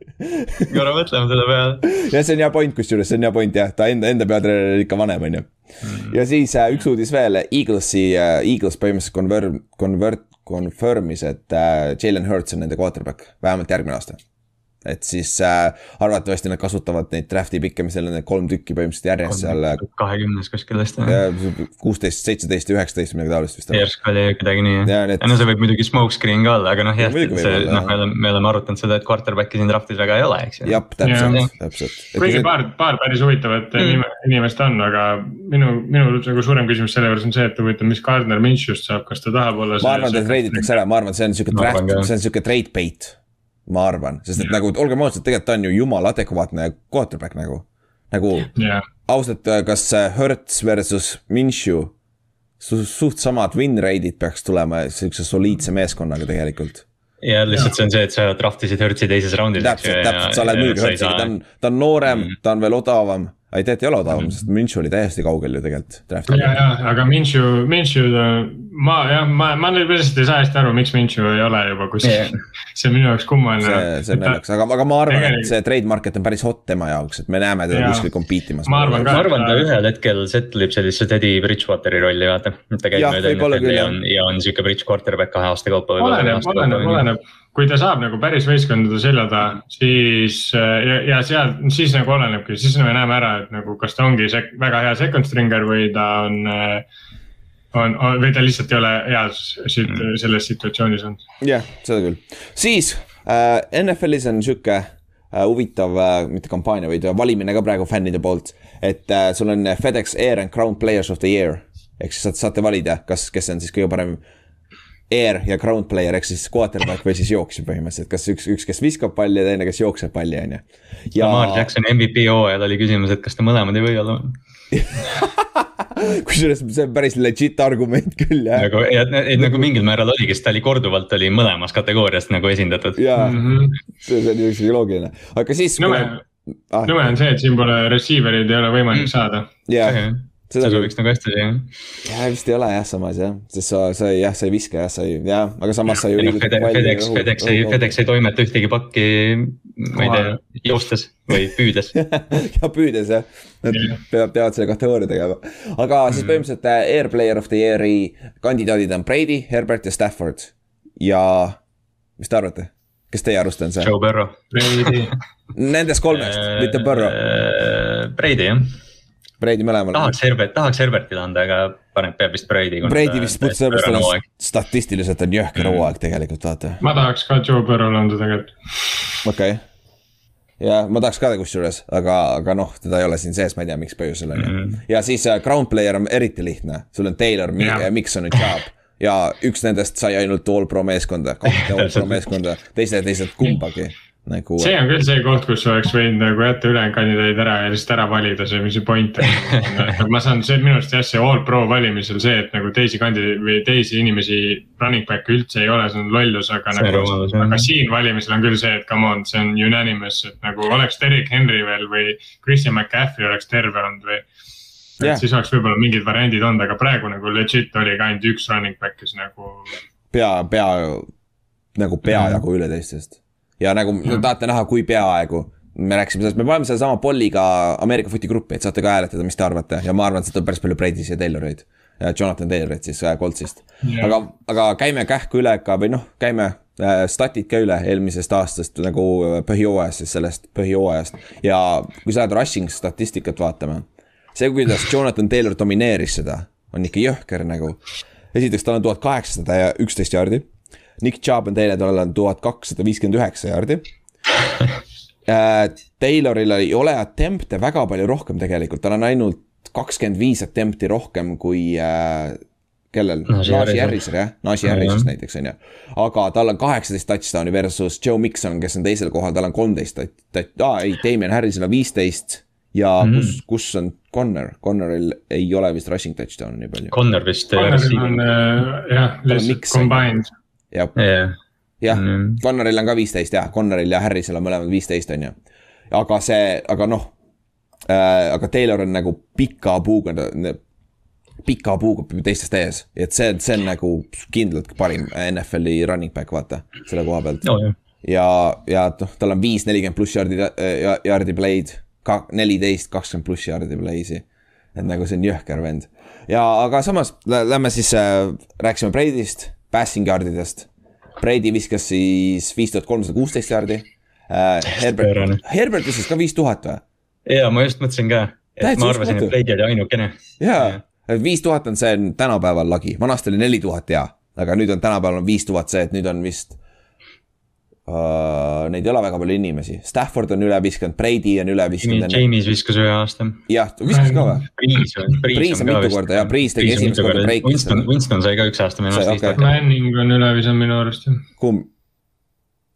Speaker 4: korra mõtlema selle peale.
Speaker 2: jah, see on hea point, kusjuures see on hea point jah, ta enda, enda peatreener on ikka vanem, on ju. Hmm. ja siis äh, üks uudis veel, Eaglesi äh,, Eagles põhimõtteliselt convert, convert, confirm'is, et äh, Jalen Hurts on nende quarterback, vähemalt järgmine aasta et siis äh, arvatavasti nad kasutavad neid draft'i pikke, mis neil on need kolm tükki põhimõtteliselt järjest seal.
Speaker 4: Äh, kahekümnes kuskil vist.
Speaker 2: kuusteist, seitseteist ja üheksateist, midagi taolist vist.
Speaker 4: järsku oli midagi nii jah, et... no see võib muidugi smoke screen ka olla, aga noh jah, see noh, me oleme, me oleme arutanud seda, et quarterback'i siin draft'is väga ei ole, eks
Speaker 2: ju. jah, täpselt, täpselt.
Speaker 3: kuigi paar, paar päris huvitavat mm. inimest on, aga minu, minu nagu suurem küsimus selle juures on see, et huvitav, mis Gardner Minshew'st saab, kas ta tahab olla.
Speaker 2: ma arvan, et treiditakse ära, ma arvan, et see on sihuke draft, see on sihuke trade bait ma arvan, sest et nagu olgem ausad, tegelikult ta on ju jumala adekvaatne quarterback nagu. nagu yeah. ausalt, kas Hertz versus Minshew su, suht samad win rate'id peaks tulema sihukese soliidse meeskonnaga tegelikult
Speaker 4: ja lihtsalt see on see, et sa draft isid Hertzi teises raundis.
Speaker 2: täpselt, täpselt, sa oled muidugi Hertziga, ta on, ta on noorem mm., ta on veel odavam ei tegelikult ei ole odavam, sest Minshew oli täiesti kaugel ju tegelikult.
Speaker 3: ja, ja, aga Minshew, Minshew, ma jah, ma, ma nüüd lihtsalt ei saa hästi aru, miks Minshew ei ole juba kuskil yeah. see on minu jaoks kummaline.
Speaker 2: see, see on naljakas, aga, aga ma arvan, et see trade market on päris hot tema jaoks, et me näeme teda kuskil compete imas.
Speaker 4: ma arvan ka. ma arvan, ta ühel hetkel settle ib sellisesse Teddy Bridgewateri rolli, vaata. ta käib mööda NFL-i ja on, ja on sihuke bridge quarterback kahe aasta kaupa.
Speaker 3: oleneb, oleneb, oleneb kui ta saab nagu päris võistkondade selja taha, siis ja, ja seal, siis nagu olenebki, siis me näeme ära, et nagu kas ta ongi sek, väga hea second stringer või ta on. on, on, või ta lihtsalt ei ole heas sit, mm. selles situatsioonis olnud.
Speaker 2: jah yeah,, seda küll, siis äh, NFL-is on sihuke äh, huvitav äh,, mitte kampaania, vaid valimine ka praegu fännide poolt. et äh, sul on FedEx Air and Crown Players of the Year ehk siis saate, saate valida, kas, kes on siis kõige parem air ja ground player ehk siis quarterback või siis jooksja põhimõtteliselt, kas üks, üks, kes viskab palli ja teine, kes jookseb palli, on ju.
Speaker 4: ja. Lamar Jackson MVP hooajal oli küsimus, et kas ta mõlemad ei või olla
Speaker 2: kusjuures see on päris legit argument küll jah.
Speaker 4: nagu, et nagu mingil määral oligi, sest ta oli korduvalt oli mõlemas kategoorias nagu esindatud.
Speaker 2: jaa mm, -hmm. see, see on üldse loogiline, aga siis.
Speaker 3: nõme ah., nõme on see, et siin pole receiver'id ei ole võimalik mm. saada.
Speaker 2: jah
Speaker 4: seda sobiks nagu hästi siia.
Speaker 2: jah, vist ei ole jah, samas jah, sest sa, sa jah, sa ei viska jah, sa ei, jah, aga samas sa ju
Speaker 4: liigud no,. FedEx, FedEx ei, FedEx ei toimeta ühtegi pakki, ma ei tea, joostes või püüdes
Speaker 2: ja püüdes jah, nad peavad, peavad selle kategooria tegema. aga siis mm. põhimõtteliselt äh, Air Player of the Year'i kandidaadid on Brady, Herbert ja Stafford. ja mis te arvate? kes teie arust on see?
Speaker 4: Joe Burrow.
Speaker 3: Brady
Speaker 2: Nendest kolmest, mitte Burrow.
Speaker 4: Äh, Brady jah
Speaker 2: Brady mõlemal.
Speaker 4: tahaks Herbert, tahaks Herbertile anda, aga paneb, peab vist Brady.
Speaker 2: Brady vist sellepärast on statistiliselt on jõhker mm. hooaeg tegelikult vaata.
Speaker 3: ma tahaks ka Joe Burrow'le anda tegelikult.
Speaker 2: okei okay. ja ma tahaks ka kusjuures, aga, aga noh, teda ei ole siin sees, ma ei tea, miks põhjusel on ju. Mm. ja siis uh, ground player on eriti lihtne, sul on Taylor yeah., Mikson ja Chubb ja üks nendest sai ainult all pro meeskonda, kahte all pro meeskonda, teised, teised kumbagi nagu.
Speaker 3: see on küll see koht, kus oleks võinud nagu jätta ülejäänud kandidaadid ära ja lihtsalt ära valida, see, mis see point on ma saan, see minu arust jah, see all pro valimisel see, et nagu teisi kandidaate või teisi inimesi running back'e üldse ei ole, see on lollus, aga see nagu. aga siin valimisel on küll see, et come on, see on unanimous, et nagu oleks Derek Henry veel või Christian McCaffrey oleks terve olnud või. et yeah. siis oleks võib-olla mingid variandid olnud, aga praegu nagu legit oli ka ainult üks running back, kes nagu.
Speaker 2: pea, pea nagu peajagu mm. üle teistest ja nagu mm. tahate näha, kui peaaegu me rääkisime sellest, me paneme sedasama Polliga Ameerika footi gruppi, et saate ka hääletada, mis te arvate ja ma arvan, et sealt on päris palju Brady'si ja Tayloreid. Jonathan Taylorit siis äh, Coltsist yeah., aga, aga käime kähku üle ka või noh, käime äh, statid ka üle eelmisest aastast nagu äh, põhijooajast, siis sellest põhijooajast. ja kui sa lähed rushing statistikat vaatama, see, kuidas Jonathan Taylor domineeris seda, on ikka jõhker nagu. esiteks, tal on tuhat kaheksasada ja üksteist jaardi Nick Chubb on teine, tal on tuhat kakssada viiskümmend üheksa jaardi äh, Tayloril ei ole attempt'e väga palju rohkem tegelikult, tal on ainult kakskümmend viis attempt'i rohkem kui äh, kellel, Najee Harrisel jah, Najee Harrises näiteks on ju. aga tal on kaheksateist touchdown'i versus Joe Mikson, kes on teisel kohal, tal on kolmteist, aa ei, Damien Harrisel on viisteist. ja mm. kus, kus on Connor, Connoril ei ole vist rushing touchdown'i nii palju.
Speaker 4: Connor vist.
Speaker 3: Connoril on äh, jah, lihtsalt combined
Speaker 2: jah yeah., jah mm., Connoril on ka viisteist jah, Connoril ja Harrisel on mõlemad viisteist, on ju. aga see, aga noh äh,, aga Taylor on nagu pika puuga, pika puuga teistest ees, et see, see on nagu kindlalt parim NFL-i running back, vaata, selle koha pealt
Speaker 4: oh,.
Speaker 2: ja, ja noh, tal on viis nelikümmend pluss jaardi, jaardi play'd, ka neliteist, kakskümmend pluss jaardi play'si. et nagu see on jõhker vend ja, aga samas lähme siis äh,, rääkisime Brady'st passing yard idest. Brady viskas siis viis tuhat kolmsada kuusteist jaardi äh,. Herbert, Herbert viskas ka viis tuhat või?
Speaker 4: ja ma just mõtlesin ka, et ma arvasin, et Brady oli ainukene.
Speaker 2: jaa, viis tuhat on see tänapäeval lagi, vanasti oli neli tuhat ja, aga nüüd on tänapäeval on viis tuhat see, et nüüd on vist uh,. Neid ei ole väga palju inimesi, Stafford on üle viskanud, Brady on üle viskanud.
Speaker 4: James viskas ühe aasta.
Speaker 2: jah, viskas ka või?
Speaker 4: Priis on,
Speaker 2: Priis on mitu korda ja Priis tegi esimest korda breiki.
Speaker 4: Winston, Winston sai ka üks aasta minu arust
Speaker 3: okay.. Manning on üle visanud minu arust.
Speaker 2: kumb?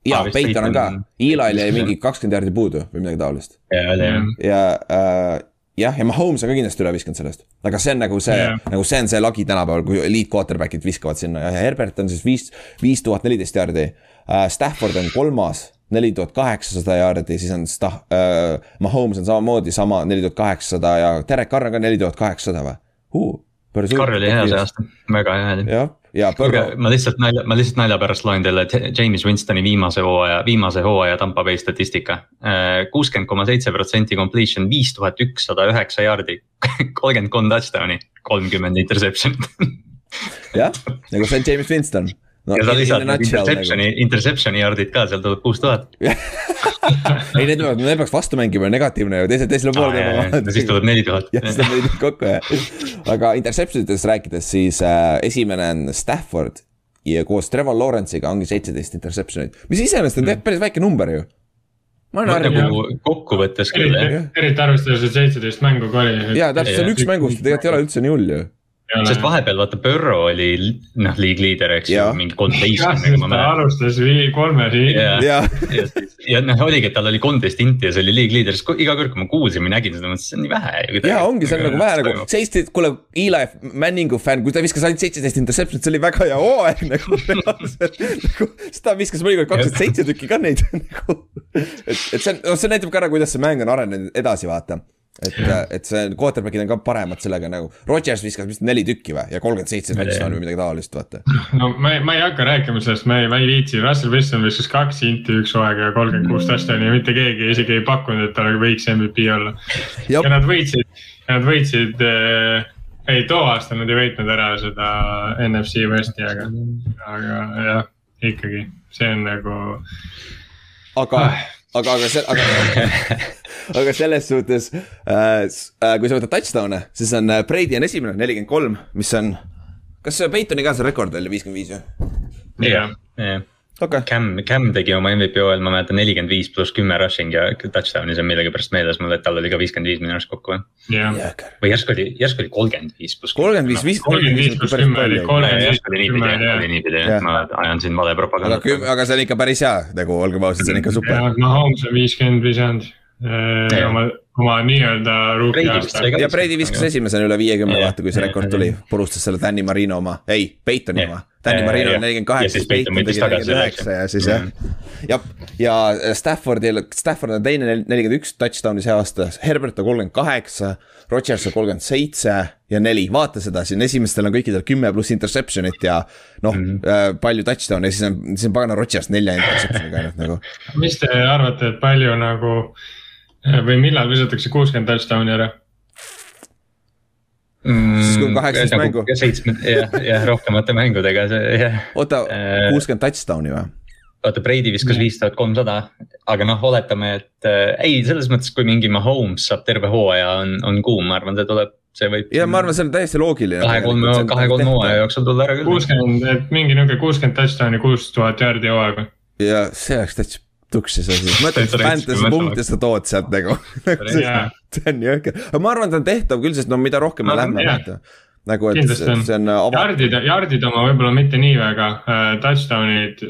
Speaker 2: jaa, Peiton on ka, Eli'l jäi mingi kakskümmend jaardi puudu või midagi taolist.
Speaker 4: ja, oli jah.
Speaker 2: ja äh, jah, ja Mahomes on ka kindlasti üle viskanud sellest, aga see on nagu see yeah., nagu see on see lagi tänapäeval, kui elite quarterback'id viskavad sinna ja Herbert on siis viis, viis tuhat neliteist jaardi uh,. Stafford on kolmas neli tuhat kaheksasada jaardi, siis on Stah- äh,, Mahomes on samamoodi sama, neli tuhat kaheksasada ja Derek Carr on ka neli tuhat kaheksasada või uh,?
Speaker 4: Carr oli hea see aasta, väga hea oli.
Speaker 2: jah, ja
Speaker 4: Burrow. ma lihtsalt nalja, ma lihtsalt nalja pärast loen teile James Winstoni viimase hooaja, viimase hooaja Tampa Bay statistika. kuuskümmend koma seitse protsenti completion, viis tuhat ükssada üheksa jaardi, kolmkümmend kolm touchdown'i, kolmkümmend interception'it
Speaker 2: jah, nagu see on James Winston
Speaker 4: no,. ja sa lisad nagu interception'i nagu., interception'i yard'id ka, seal tuleb kuus tuhat.
Speaker 2: ei, need peavad, need peaks vastu mängima negatiivne ju, teised teisele poole
Speaker 4: tegema. siis tuleb neli tuhat.
Speaker 2: jah, siis tuleb neli tuhat kokku jah. aga interception itest rääkides, siis äh, esimene on Stafford ja koos Trevor Lawrence'iga ongi seitseteist interception'it, mis iseenesest on mm. päris väike number ju
Speaker 4: ma olen harjunud. kokkuvõttes küll
Speaker 3: jah. eriti arvestades, et seitseteist mängu ka oli.
Speaker 2: ja täpselt, see on üks mängust, tegelikult ei ole üldse nii hull ju
Speaker 4: sest vahepeal vaata Burrow oli noh, league leader, eks ju, mingi kolmteist.
Speaker 3: ta alustas kolme liiga.
Speaker 4: ja, ja, ja noh, oligi, et tal oli kolmteist inti ja see oli league leader, siis iga kord, kui ma kuulsin või nägin seda, mõtlesin, see on nii vähe.
Speaker 2: ja ongi, see on nagu vähe nagu, seisti, kuule, Eli Manningu fänn, kui ta viskas ainult seitseteist interception'it, see oli väga hea hooaeg nagu reaalselt. nagu, siis ta viskas mõnikord kakskümmend seitse tükki ka neid nagu. et, et see on, noh, see näitab ka ära, kuidas see mäng on arenenud edasi, vaata et, et see quarterback'id on ka paremad sellega nagu, Rodgers viskas vist neli tükki või? Ja kolmkümmend seitse touchdown'i või midagi taolist, vaata.
Speaker 3: no ma ei, ma ei hakka rääkima sellest, ma ei, ma ei viitsi, Russell Wilson viskas kaks inti üks hooaeg ja kolmkümmend kuus touchdown'i ja mitte keegi isegi ei pakkunud, et tal võiks MVP olla. ja nad võitsid, nad võitsid äh, ei, too aasta nad ei võitnud ära seda NFC Westi, aga, aga jah, ikkagi, see on nagu.
Speaker 2: aga ah aga, aga see, aga, aga selles suhtes äh, äh, kui sa võtad touchdown'e, siis on äh, Brady on esimene, nelikümmend kolm, mis on. kas Peitoni ka see rekord oli viiskümmend viis ju?
Speaker 4: jah, jah okay.. Cam, Cam tegi oma MVP hooajal, ma mäletan nelikümmend viis pluss kümme rushing ja touchdown'i, see on millegipärast meeles mul, et tal oli ka viiskümmend viis minu arust kokku
Speaker 3: yeah..
Speaker 4: või järsku oli, järsku oli kolmkümmend viis pluss.
Speaker 2: kolmkümmend viis, viis.
Speaker 3: kolmkümmend viis pluss kümme oli kolmkümmend viis pluss
Speaker 4: kümme jah. oli niipidi jah, ma ajan siin vale propagandat.
Speaker 2: aga, aga see on ikka päris hea, nagu olgem ausad, see on ikka super.
Speaker 3: Mahomes on viiskümmend visanud oma, oma nii-öelda
Speaker 2: ja Brady viskas esimesena üle viiekümne, vaata kui see rekord tuli, purustas selle Danny Marino oma, ei, Peitoni oma. Danny Marino nelikümmend kaheksa, siis Peiton tegi nelikümmend üheksa ja siis jah. ja, ja Staffordil, Stafford on teine nelikümmend üks touchdown'i see aasta, Herbert on kolmkümmend kaheksa. Rodgers on kolmkümmend seitse ja neli, vaata seda, siin esimestel on kõikidel kümme pluss interception'it ja noh mm -hmm. palju touchdown'e ja siis on, siis on pagana Rodgers nelja interception'iga ainult nagu.
Speaker 3: mis te arvate, et palju nagu või millal visatakse kuuskümmend touchdown'i ära?
Speaker 2: Mm, siis kui on kaheksateist nagu mängu.
Speaker 4: seitsme, jah, jah, rohkemate mängudega see, jah.
Speaker 2: oota, äh, kuuskümmend touchdown'i või?
Speaker 4: oota, Brady viskas viis tuhat kolmsada, aga noh, oletame, et äh, ei, selles mõttes, kui mingi Mahomes saab terve hooaja, on, on kuum, ma arvan, see tuleb see võib.
Speaker 2: ja ma arvan, see on täiesti loogiline.
Speaker 4: kahe-kolme, kahe-kolme hooaja jooksul tulla ära küll.
Speaker 3: kuuskümmend, et mingi nihuke kuuskümmend touchdown'i, kuus tuhat jaardi hooaega.
Speaker 2: ja see oleks täitsa tuksis asi, mõtle, et fantasy punkte sa tood sealt nagu see on jõhker, aga ma arvan, et on tehtav küll, sest no mida rohkem me lähme, vaata nagu, et see, see on ava....
Speaker 3: Yardid, yardid oma võib-olla mitte nii väga uh,, touchdown'id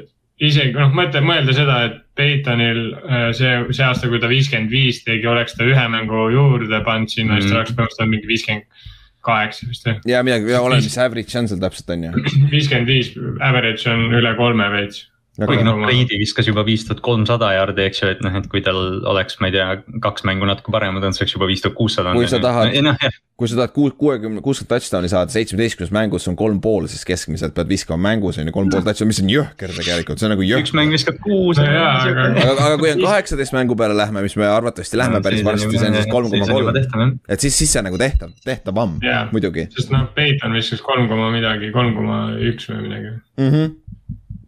Speaker 3: isegi noh, mõtle, mõelda seda, et Peitonil uh, see, see aasta, kui ta viiskümmend viis tegi, oleks ta ühe mängu juurde pannud sinna mm, -hmm. siis ta oleks põhimõtteliselt mingi viiskümmend kaheksa vist või?
Speaker 2: ja midagi, oleneb, mis average on seal täpselt on ju.
Speaker 3: viiskümmend viis average on üle kolme veits
Speaker 4: kuigi noh, Brady viskas juba viis tuhat kolmsada jaardi, eks ju, et noh, et kui tal oleks, ma ei tea, kaks mängu natuke paremad olnud, see oleks juba viis tuhat kuussada.
Speaker 2: kui sa tahad no,, kui sa tahad kuus, kuuekümne, kuuskümmend touchdown'i saada seitsmeteistkümnes mängus on kolm pool, siis keskmiselt pead viskama mängus on ju kolm pool touchdown'i, mis on jõhker tegelikult, see on nagu jõhker.
Speaker 4: üks mäng viskab kuus.
Speaker 2: aga, aga kui on kaheksateist mängu peale lähme, mis me arvatavasti lähme no, päris varsti, see on siis kolm koma kolm. et siis, siis see on nagu tehtav, tehtavam, muidugi.
Speaker 3: sest noh, Peiton viskas kolm koma midagi, kolm koma üks või midagi
Speaker 2: mm. -hmm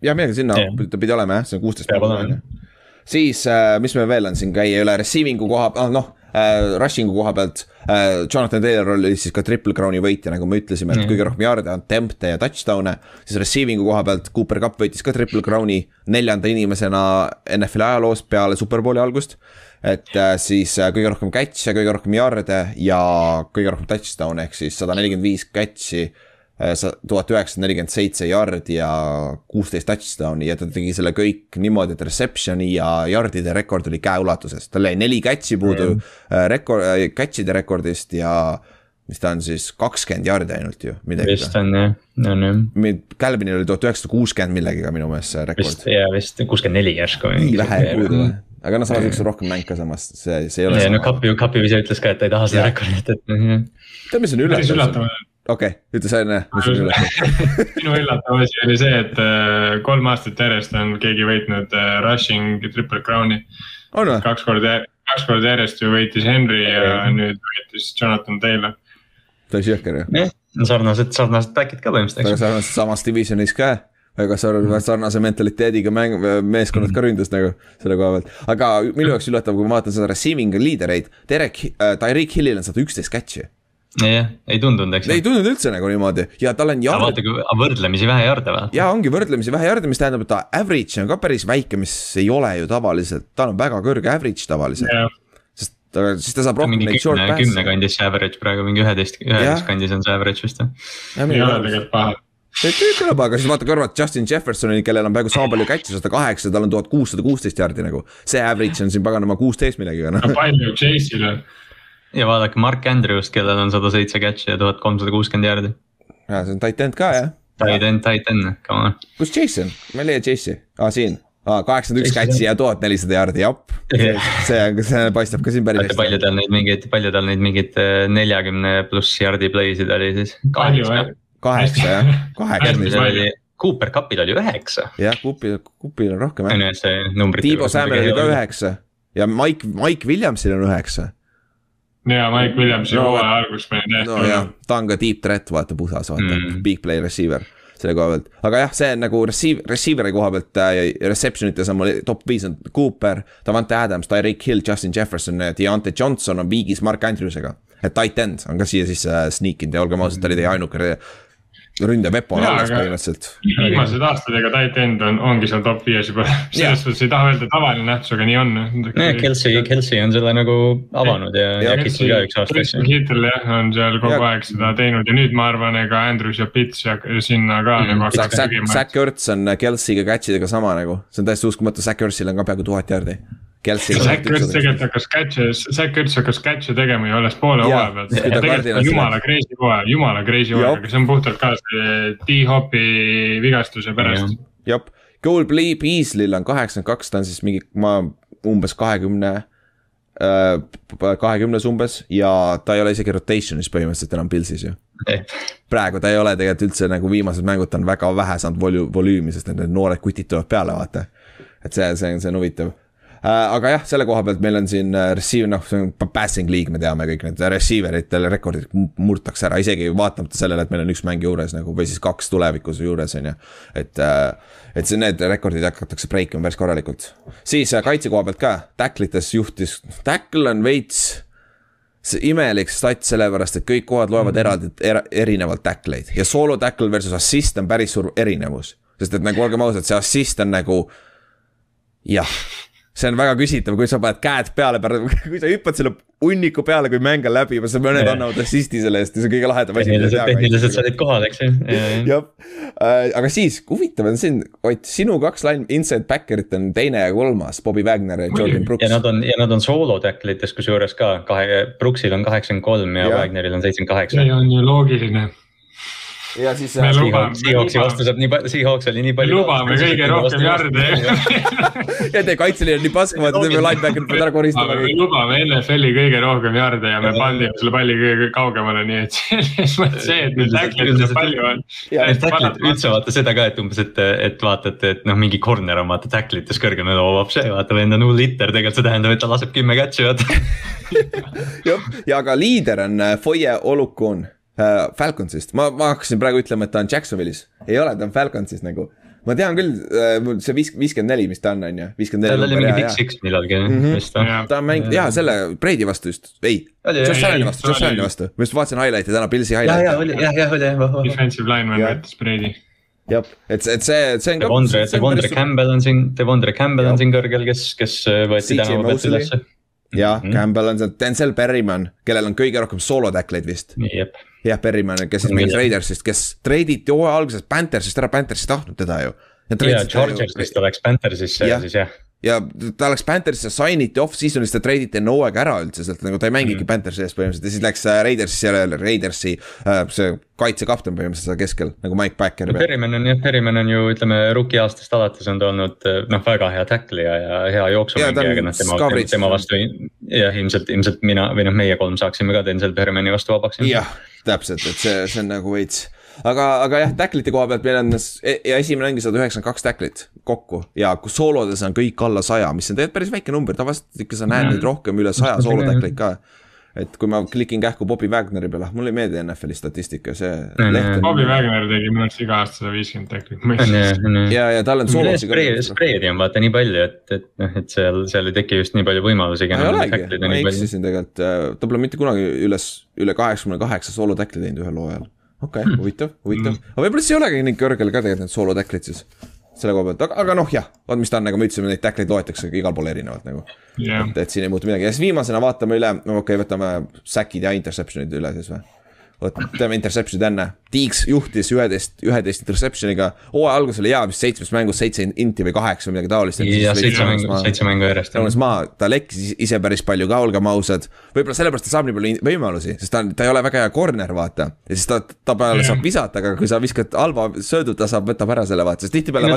Speaker 2: jah, midagi sinna yeah. ta pidi olema jah, see on kuusteist ju. siis äh,, mis meil veel on siin käia üle receiving'u koha ah,, noh äh,, rushing'u koha pealt äh,. Jonathan Taylor oli siis ka triple crown'i võitja, nagu me ütlesime, et mm. kõige rohkem yard'e, attempt'e ja touchdown'e. siis receiving'u koha pealt Cooper Cup võitis ka triple crown'i neljanda inimesena NFL-i ajaloos peale superbowli algust et äh, siis äh, kõige rohkem catch'e, kõige rohkem yard'e ja kõige rohkem touchdown'e ehk siis sada nelikümmend viis catch'i tuhat üheksasada nelikümmend seitse yard'i ja kuusteist touchdown'i ja ta tegi selle kõik niimoodi, et reception'i ja yard'ide rekord oli käeulatuses, tal jäi neli catch'i puudu mm. rekord, catch'ide rekordist ja mis ta on siis kakskümmend jardi ainult ju, midagi.
Speaker 4: vist on jah, on jah.
Speaker 2: Calvinil oli tuhat üheksasada kuuskümmend millegagi minu meelest see rekord.
Speaker 4: vist ja vist kuuskümmend neli järsku.
Speaker 2: nii vähe ei puudu või? aga noh, samas üks rohkem mäng ka samas, see, see ei ole.
Speaker 4: no Kapi, Kapi ise ütles ka, et ta ei taha seda rekordit, et.
Speaker 2: tead, mis on üllatav? Okei okay,, ütle sa enne,
Speaker 3: minu üllatav asi oli see, et äh, kolm aastat järjest on keegi võitnud äh, rushing triple crown'i. kaks korda, kaks korda järjest ju võitis Henry ja nüüd võitis Jonathan Taylor
Speaker 2: päris jõhker ju.
Speaker 4: jah, sarnased, sarnased back'id ka põhimõtteliselt.
Speaker 2: väga sarnased, samas divisionis ka väga sarnase mentaliteediga mäng, meeskonnad ka ründas nagu selle koha pealt. aga minu jaoks üllatav, kui ma vaatan seda receiving liidereid, Derek äh,, Tyreek Hillil on sada üksteist catch'i.
Speaker 4: Jah, ei tundunud, eks.
Speaker 2: ei tundunud üldse nagu niimoodi ja tal on
Speaker 4: jard.... vaata, kui võrdlemisi vähe jarde või?
Speaker 2: ja ongi võrdlemisi vähe jarde, mis tähendab, et ta average on ka päris väike, mis ei ole ju tavaliselt, tal on väga kõrge average tavaliselt yeah aga siis ta saab rohkem
Speaker 4: neid short pass'e. kümne kandis see average praegu, mingi üheteist, üheteist kandis on see average vist või?
Speaker 3: ei ole tegelikult paha
Speaker 2: see kõlab, aga siis vaata kõrvalt Justin Jeffersoni, kellel on peaaegu sama palju catch'e, sada kaheksa, tal on tuhat kuussada kuusteist jardi nagu. see average on siin paganama kuusteist millegagi
Speaker 3: noh. palju Chase'il on?
Speaker 4: Ja vaadake Mark Andrews, kellel on sada seitse catch'i ja tuhat kolmsada kuuskümmend jardi.
Speaker 2: ja see on tight end ka jah.
Speaker 4: Tight end, tight end, come on.
Speaker 2: kus Jason, ma ei leia Chase'i, aa siin kaheksakümmend üks catch'i ja tuhat nelisada jaardi, jap. see, see paistab ka siin päris
Speaker 4: hästi. palju tal neid mingeid, palju tal neid mingeid äh, neljakümne pluss jaardi play'sid oli siis?
Speaker 3: palju jah.
Speaker 2: kaheksa jah, kaheksa.
Speaker 4: Cooper Cupil oli üheksa.
Speaker 2: jah, Coopil, Coopil on rohkem
Speaker 4: jah.
Speaker 2: Tiibo Sämmel oli ka üheksa ja Mike, Mike Williamsil on üheksa.
Speaker 3: Ja Mike Williamsi no, hooaja alguses meil
Speaker 2: täiesti. no jah, ta on ka deep threat, vaata pusas, vaata mm., big play receiver selle koha pealt, aga jah, see on nagu receive, receiver'i koha pealt äh, reception ites on mul top viis on Cooper, Davante Adams, Tyreek Hill, Justin Jefferson, Deontay Johnson on viigis Mark Andrewsega. et tight end on ka siia sisse äh, sneak inud ja olgem ausad, ta oli teie ainuke ründevepo on alles põhimõtteliselt.
Speaker 3: viimased aastad, ega tight end on, ongi seal top viies juba, selles suhtes ei taha öelda tavaline nähtus, aga nii on.
Speaker 4: Kelsey, Kelsey on selle nagu avanud ja, ja, Kittel ka üks aasta.
Speaker 3: Kittel jah, on seal kogu ja. aeg seda teinud ja nüüd ma arvan, ega Andrus ja Pits ja sinna ka mm. nagu hakkavad
Speaker 2: tegema. Zack Ertz on Kelsey'ga catch idega sama nagu, see on täiesti uskumatu, Zack Ertzil on ka peaaegu tuhat jardi
Speaker 3: Kelsey. Zack Ertz tegelikult hakkas catch'e, Zack Ertz hakkas catch'e tegema ju alles poole hooaja pealt. jumala crazy hooaja, jumala crazy hooaja, aga see on puhtalt ka see D-Hopi vigastuse pärast.
Speaker 2: jep, Goal Play Beasley'l on kaheksakümmend kaks, ta on siis mingi, ma umbes kahekümne äh, kahekümnes umbes ja ta ei ole isegi rotation'is põhimõtteliselt enam Pilsis ju. praegu ta ei ole tegelikult üldse nagu viimased mängud, ta on väga vähe saanud volü-, volüümi, sest need noored kutid tulevad peale, vaata. et see, see on, see on huvitav aga jah, selle koha pealt meil on siin äh, receive, noh, see on passing league, me teame kõik need receiver itel rekordid murtakse ära, isegi vaatamata sellele, et meil on üks mäng juures nagu või siis kaks tulevikus juures, on ju. et, äh, et see, need rekordid hakatakse break ima päris korralikult. siis kaitse koha pealt ka, tacklites juhtis, tackle on veits see imelik stat, sellepärast et kõik kohad loevad eraldi er,, erinevalt tackleid ja solo tackle versus assist on päris suur erinevus. sest et nagu olgem ausad, see assist on nagu jah see on väga küsitav, kui sa paned käed peale, kui sa hüppad selle hunniku peale, kui mäng on läbi, siis mõned annavad assist'i selle eest ja see on kõige lahedam
Speaker 4: asi. tehniliselt sa olid kohal, eks ju.
Speaker 2: jah, äh, aga siis huvitav on siin, Ott, sinu kaks line inside backer'it on teine ja kolmas, Bobby Wagner ja Jordan Brooks.
Speaker 4: ja nad on, ja nad on soolo tackle ites kusjuures ka, kahe, Brooksil on kaheksakümmend kolm ja Wagneril on seitsekümmend kaheksa.
Speaker 3: see on ju loogiline
Speaker 2: ja siis.
Speaker 4: Seahawksi vastu saab nii palju, Seahawks oli nii palju.
Speaker 3: lubame kõige rohkem jarde
Speaker 2: ja teie kaitseliin on nii pask, vaata teeme linebacker'id peavad ära koristama.
Speaker 3: lubame NFL-i kõige rohkem jarde ja me pandime selle palli kõige kaugemale, nii et selles mõttes see, et neid tackle'id nii palju on.
Speaker 4: üldse vaata seda ka, et umbes, et, et vaatate, et noh, mingi corner on vaata tackle ites kõrgem ja loob see, vaata vend on hull hitter, tegelikult see tähendab, et ta laseb kümme catch'i vaata
Speaker 2: jah, ja aga liider on äh, Foye Olukun äh, Falconsist, ma, ma hakkasin praegu ütlema, et ta on Jacksonvilis, ei ole, ta on Falconsis nagu. ma tean küll äh,, see viis-, viiskümmend neli, mis ta on, on ju, viiskümmend neli.
Speaker 4: tal oli mingi Big Six millalgi mm -hmm. vist või?
Speaker 2: ta on mäng-, jaa, selle Brady vastu just, ei. Josh Allan'i vastu, Josh Allan'i vastu, ma just vaatasin highlight'i täna, Pilsi highlight'i.
Speaker 4: jah, jah, jah, jah, oli.
Speaker 3: Defensive lineman võttis Brady
Speaker 2: jah, et, et see, see on
Speaker 4: ka. Devondre, Devondre Campbell on siin, Devondre Campbell on siin kõrgel, kes, kes äh, võeti tänava pealt ülesse.
Speaker 2: Jah, mhm. Campbell on see, Denzel Berryman, kellel on kõige rohkem soolo tackleid vist. jah, Berryman, kes siis mängis Raidersist, kes treiditi hooaja alguses Panthersist ära, Panthers ei tahtnud teda ju.
Speaker 4: ja Chargersist oleks Panthersisse ja siis jah
Speaker 2: ja ta läks Pantherisse, sign'iti off-season'is, ta treiditi enne hooaega ära üldse sealt, nagu ta ei mängigi mm. Panthersi ees põhimõtteliselt ja siis läks äh, Raidersisse jälle, Raidersi äh, see kaitsekapten põhimõtteliselt seal keskel nagu Mike Backer.
Speaker 4: Perryman on jah, Perryman on ju ütleme rookie aastast alates on ta olnud noh, väga hea tacklija ja hea jooksumängija, aga noh tema, tema, tema vastu jah, ilmselt, ilmselt mina või noh, meie kolm saaksime ka Denzel Perrymani vastu vabaks.
Speaker 2: jah, täpselt, et see, see on nagu veits aga, aga jah, tacklite koha pealt meil on e-, ja esimene ongi sada üheksakümmend kaks tacklit kokku ja soolodes on kõik alla saja, mis on tegelikult päris väike number, tavaliselt ikka sa näed neid rohkem üle saja soolo tacklit ka et kui ma klikin kähku Bobby Wagneri peale, mulle ei meeldi NFL-i statistika, see
Speaker 3: leht on. Bobby Wagner tegi minu arust iga aasta sada viiskümmend tacklit.
Speaker 2: ja, ja tal on soolosi
Speaker 4: ka. spreedi on vaata nii palju, et, et noh, et seal, seal ei teki just nii palju võimalusi.
Speaker 2: ei olegi, ma eksisin tegelikult, ta pole mitte kunagi üles, üle kaheksakümne kaheksa soolo tackli teinud ühel hooajal okei okay, mm., huvitav, huvitav mm., aga võib-olla siis ei olegi nii kõrgel ka tegelikult need soolo tacklid siis. Selle koha pealt, aga, aga noh, jah, vaat mis ta on, nagu me ütlesime, neid tackleid loetakse igal pool erinevalt nagu. Yeah.. et, et siin ei muutu midagi. Ja siis viimasena vaatame üle, no okei okay,, võtame sack'id ja interception'id üle siis või vot teeme interception'id enne, Tiiks juhtis üheteist, üheteist interception'iga, hooaja algus oli hea, vist seitsmes mängus seitse inti või kaheksa või midagi taolist.
Speaker 4: jah, seitse mängu, seitse mängu järjest.
Speaker 2: tõunes maha, ta lekkis ise päris palju ka, olgem ausad. võib-olla sellepärast ta saab nii palju võimalusi, sest ta, ta ei ole väga hea corner, vaata. ja siis ta, ta peale yeah. saab visata, aga kui sa viskad halva söödu, ta saab, võtab ära selle, vaata, sest tihtipeale.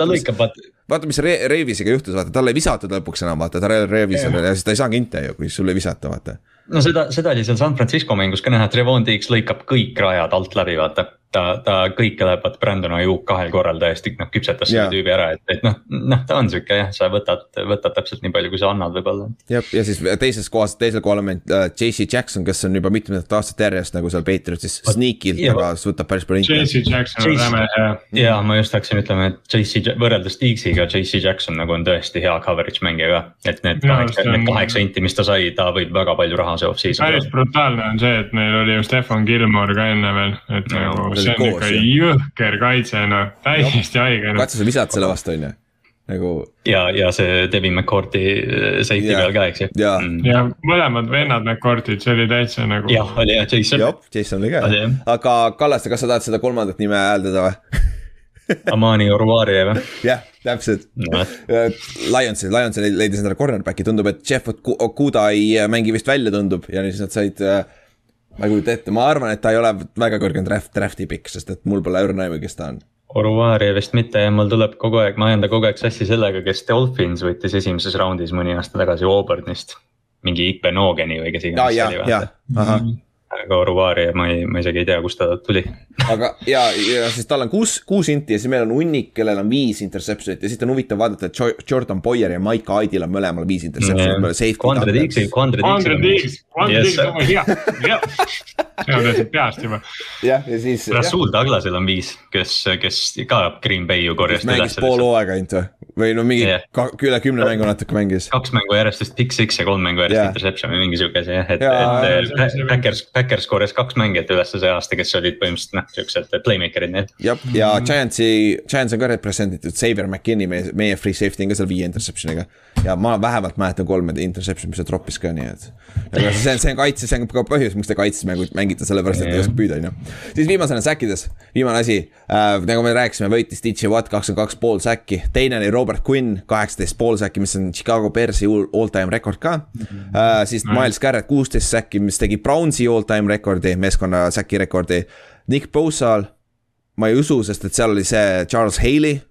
Speaker 2: vaata, mis Re Reivisega juhtus, vaata, talle ei visatud lõpuks enam, vaata, ta Reivis yeah. ja siis ta ei saagi inte ju, kui sulle ei visata, vaata
Speaker 4: no seda, seda oli seal San Francisco mängus ka näha, et Revon Diggs lõikab kõik rajad alt läbi, vaata ta, ta kõike läheb vaata Brandon Ayuk kahel korral täiesti noh küpsetas selle tüübi ära, et, et noh, noh, ta on sihuke jah, sa võtad, võtad täpselt nii palju, kui sa annad võib-olla.
Speaker 2: jah, ja siis teises kohas, teisel kohal on meil äh, JC Jackson, kes on juba mitmendat aastat järjest nagu seal Patriotsis sneakilt, aga võtab päris palju.
Speaker 3: JC Jackson on räme hea.
Speaker 4: ja ma just hakkasin ütlema, et JC võrreldes Digsiga, JC Jackson nagu on tõesti hea coverage mängija ka. et need kaheksa, need kaheksa inti, mis ta sai, ta võib väga palju raha see off-season.
Speaker 3: päris brutaalne on see, et meil oli ju Stefan Gilmore ka enne veel, et nagu see on ikka jõhker kaitse, noh, täiesti haige no..
Speaker 2: katsu sa visad selle vastu, on ju nagu.
Speaker 4: ja, ja see Devin McCourt'i äh, safety peal ka, eks ju.
Speaker 3: ja mm., ja mõlemad vennad McCourt'id, see oli täitsa nagu.
Speaker 4: jah, oli jah, Jason.
Speaker 2: jah, Jason oli ka, aga Kallaste, kas sa tahad seda kolmandat nime hääldada või
Speaker 4: Amani Oruari või?
Speaker 2: jah, täpselt no.. Lionsi, Lionsi leidis endale cornerback'i, tundub, et Jeff Okuda ei mängi vist välja, tundub ja siis nad said äh, ma ei kujuta ette, ma arvan, et ta ei ole väga kõrge draft, draft'i pikk, sest et mul pole õrna aimu, kes ta on.
Speaker 4: Oruvari vist mitte ja mul tuleb kogu aeg, ma ajan ta kogu aeg sassi sellega, kes Dolphins võttis esimeses raundis mõni aasta tagasi Auburnist. mingi Ipe Nogeni või kes iganes
Speaker 2: see oli. jah,
Speaker 4: aga Oruvari ma ei, ma isegi ei tea, kust ta tuli.
Speaker 2: aga ja, ja siis tal on kuus, kuus inti ja siis meil on hunnik, kellel on viis interception'it ja siit on huvitav vaadata, et Jordan Boyer ja Mike Aidil on mõlemal viis interception'it
Speaker 4: mm.. Quandre Diggs, Quandre Diggs.
Speaker 3: Quandre Diggs, Quandre Diggs on hea, jah. see on täitsa peast juba.
Speaker 2: jah, ja siis.
Speaker 4: Rasul Douglasel on viis, kes, kes ka Green Bay ju korjas.
Speaker 2: mängis pool hooaega ainult või? Või no mingi yeah. ka, üle kümne mängu natuke mängis.
Speaker 4: kaks mängu järjest vist pick six ja kolm mängu järjest yeah. interception või mingi sihuke asi jah, et, et Backers, Backers korjas kaks mängijat üles see aasta, kes olid põhimõtteliselt noh, siuksed playmaker'id nii et.
Speaker 2: jah, ja. Giantsi, Giants on ka representeeritud, Xavier McKinney, meie, meie free safety on ka seal viie interception'iga. ja ma vähemalt mäletan kolme interception'i, mis ta troppis ka, nii et. aga see on, see on kaitse, see on ka põhjus, miks te kaitses mängu mängite, sellepärast et ei oska püüda, on ju. siis viimasena säkkides, viimane asi äh,, nagu me rääkisime, võitis DJ Watt kakskümmend kaks pool säkki, teine oli Robert Quinn, kaheksateist pool säkki, mis on Chicago Bearsi all time rekord ka mm. -hmm. Uh, siis Miles Garrett kuusteist säkki, mis tegi Brownsi all time rekordi, meeskonna säki rekordi. Nick Bosal, ma ei usu, sest et seal oli see Charles Haley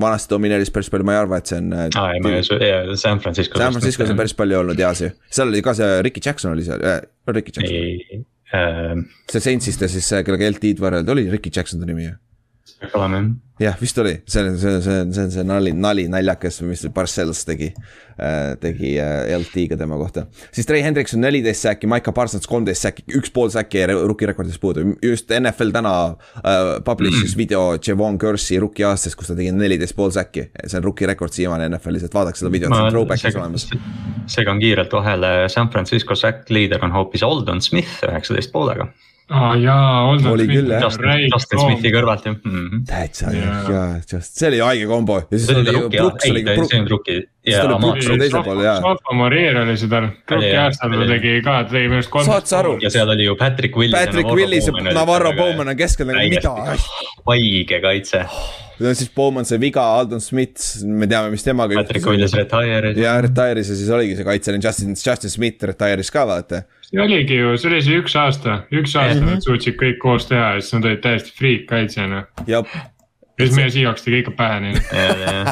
Speaker 2: vanasti domineeris päris palju, ma ei arva, et see on.
Speaker 4: aa ah, ei, ma ei usu, jaa, San Francisco.
Speaker 2: San Franciscos on päris palju olnud jaa, see, seal oli ka see Ricky Jackson oli seal äh,, Ricky Jackson. äh.... see Saintsist ja siis kellega LT-d võrreldi, oli Ricky Jackson ta nimi ju?
Speaker 4: Jah
Speaker 2: vist oli, see on, see on, see on, see on see nali, nali, naljakas, mis Parcells tegi äh,, tegi äh, LT-ga tema kohta. siis Trey Hendrikson neliteist säki, Maiko Parsons kolmteist säki, üks pool säki jäi rookie rekordist puudu. just NFL täna äh, publish'is mm. video Javon Curse'i rookie aastast, kus ta tegi neliteist pool säki. see on rookie rekord siiamaani NFL-is, et vaadake seda videot, see on throwback'is olemas.
Speaker 4: segan kiirelt vahele, San Francisco sack leader on hoopis Aldon Smith üheksateist poolega
Speaker 3: aa oh, jaa,
Speaker 2: oli küll jah.
Speaker 4: Justin Smithi kõrvalt jah mm
Speaker 2: -hmm.. täitsa jah, jaa, just, see oli haige kombo. ja siis oli ju
Speaker 4: Brooks oli. ei, see on Brooki.
Speaker 2: siis tuli Brooks oli teisel pool jaa.
Speaker 3: Sofa Marier oli seda, Brooki aastal ta tegi ka, ta tegi minu arust kolm.
Speaker 2: saad sa aru?
Speaker 4: ja seal oli ju Patrick Willis.
Speaker 2: Patrick Willis ja Navarro Bowman on keskel nagu mida.
Speaker 4: haige kaitse
Speaker 2: siis Bowman sai viga, Aldon Smith, me teame, mis temaga
Speaker 4: Patrick Willis retire'is.
Speaker 2: ja retire'is ja siis oligi see kaitseline Justin, Justin Smith retire'is ka vaata.
Speaker 3: see oligi ju, see oli see üks aasta, üks aasta
Speaker 2: Mhm.
Speaker 3: nad suutsid kõik koos teha ja siis nad olid täiesti freak kaitsjana.
Speaker 2: ja
Speaker 3: ja siis meie Seahawks tegi ikka pähe neile.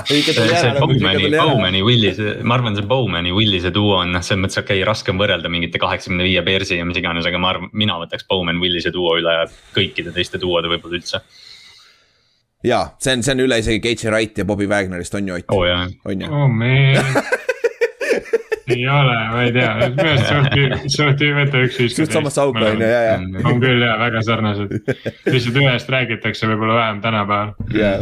Speaker 4: See
Speaker 2: õige
Speaker 4: Bowmani. Bowmani, Willise, ma arvan, see Bowmani, Willise duo on noh, selles mõttes okei okay,, raske on võrrelda mingite kaheksakümne viie Bearsi ja mis iganes, aga ma arvan, mina võtaks Bowman, Willise duo üle kõikide teiste duode võib-olla üldse.
Speaker 2: Ja see on, see on üle isegi Gage Wright ja Bobby Wagnerist on ju Ott,
Speaker 4: oh, jaa,
Speaker 2: on ju.
Speaker 3: oh man. ei ole, ma ei tea, minu arust suht, suht ei võta üks viis.
Speaker 2: suht samasse auku on ju, ja, ja,
Speaker 3: on küll ja väga sarnased, lihtsalt ühest räägitakse võib-olla vähem tänapäeval.
Speaker 2: ja.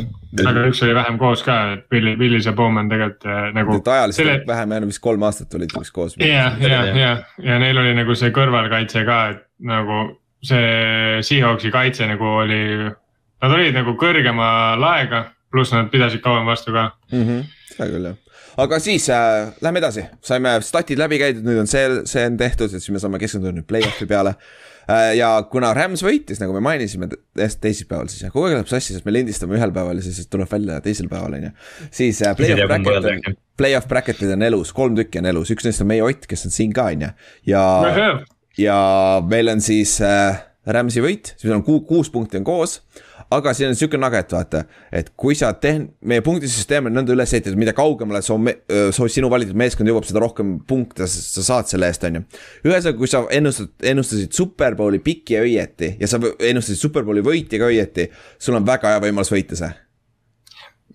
Speaker 3: aga üks oli vähem koos ka, et Billy, Billis ja Bowman tegelikult äh, nagu.
Speaker 2: et ajaliselt
Speaker 3: selle-
Speaker 2: selle... vähem jäänud, vist kolm aastat olid vist koos.
Speaker 3: ja, ja, ja, ja neil oli nagu see kõrvalkaitse ka, et nagu see Seahawksi kaitse nagu oli, nad olid nagu kõrgema laega, pluss nad pidasid kauem vastu ka.
Speaker 2: mm. -hmm. seda küll jah, aga siis äh, lähme edasi, saime statid läbi käidud, nüüd on see, see on tehtud, et siis me saame keskenduda nüüd play-off'i peale äh,. ja kuna Rams võitis, nagu me mainisime te- teisipäeval, siis kogu aeg läheb sassi, sest me lindistame ühel päeval ja siis tuleb välja teisel päeval on ju. siis äh, play-off bracket on, play-off bracket'id on elus, kolm tükki on elus, üks neist on meie Ott, kes on siin ka on ju, ja ja meil on siis äh, Rams'i võit, siis meil on ku, kuus punkti on koos. aga siin on sihuke nugget, vaata, et kui sa teed, meie punktisüsteem on nõnda üles ehitatud, mida kaugemale su, su sinu valitud meeskond jõuab, seda rohkem punkte sa, sa saad selle eest, on ju. ühesõnaga, kui sa ennustad, ennustasid Superbowli pikki ja õieti ja sa ennustasid Superbowli võiti ka õieti, sul on väga hea võimalus võita see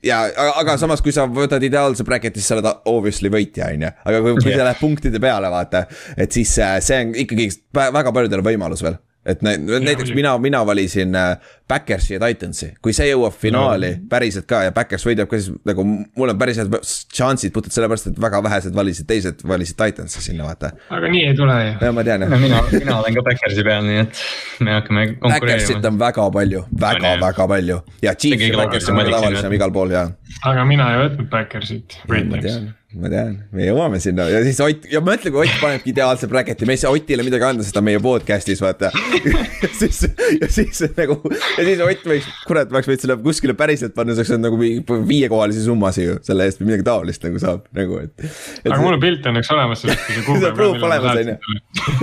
Speaker 2: ja, aga, samas, kui sa võtad ideaalse bracket'i, siis sa oled obviously võitja, on ju, aga kui, kui
Speaker 4: Jah.
Speaker 2: sa lähed punktide peale, vaata, et siis äh, see on ikkagi vä- väga paljudel võimalus veel. Et nä- näiteks mina, mina valisin äh, Backersi ja Titansi, kui see jõuab finaali no. päriselt ka ja Backers võidab ka, siis nagu mul on päris head šansid puhtalt sellepärast, et väga vähesed valisid, teised valisid Titansi sinna, vaata.
Speaker 3: aga nii ei tule ju.
Speaker 2: ja ma tean jah
Speaker 4: no mina, mina olen ka Backersi peal, nii et me hakkame
Speaker 2: Backersit
Speaker 4: konkureerima.
Speaker 2: on väga palju, väga
Speaker 4: jah.,
Speaker 2: väga palju ja Chiefs ja Backers on
Speaker 4: siin,
Speaker 2: igal pool ja
Speaker 3: aga mina ei võtnud Backersit
Speaker 2: tean, ma tean, me jõuame sinna ja siis Ott ja mõtle, kui Ott panebki ideaalse bracket'i, me ei saa Otile midagi anda, sest ta on meie podcast'is vaata. siis, ja siis nagu ja siis Ott võiks, kurat, oleks võinud selle kuskile päriselt panna, see oleks nagu mingi viiekohalisi summasid ju selle eest või midagi taolist nagu saab nagu, et, et.
Speaker 3: aga mul on pilt õnneks olemas sellest, see
Speaker 2: proof olemas, on ju.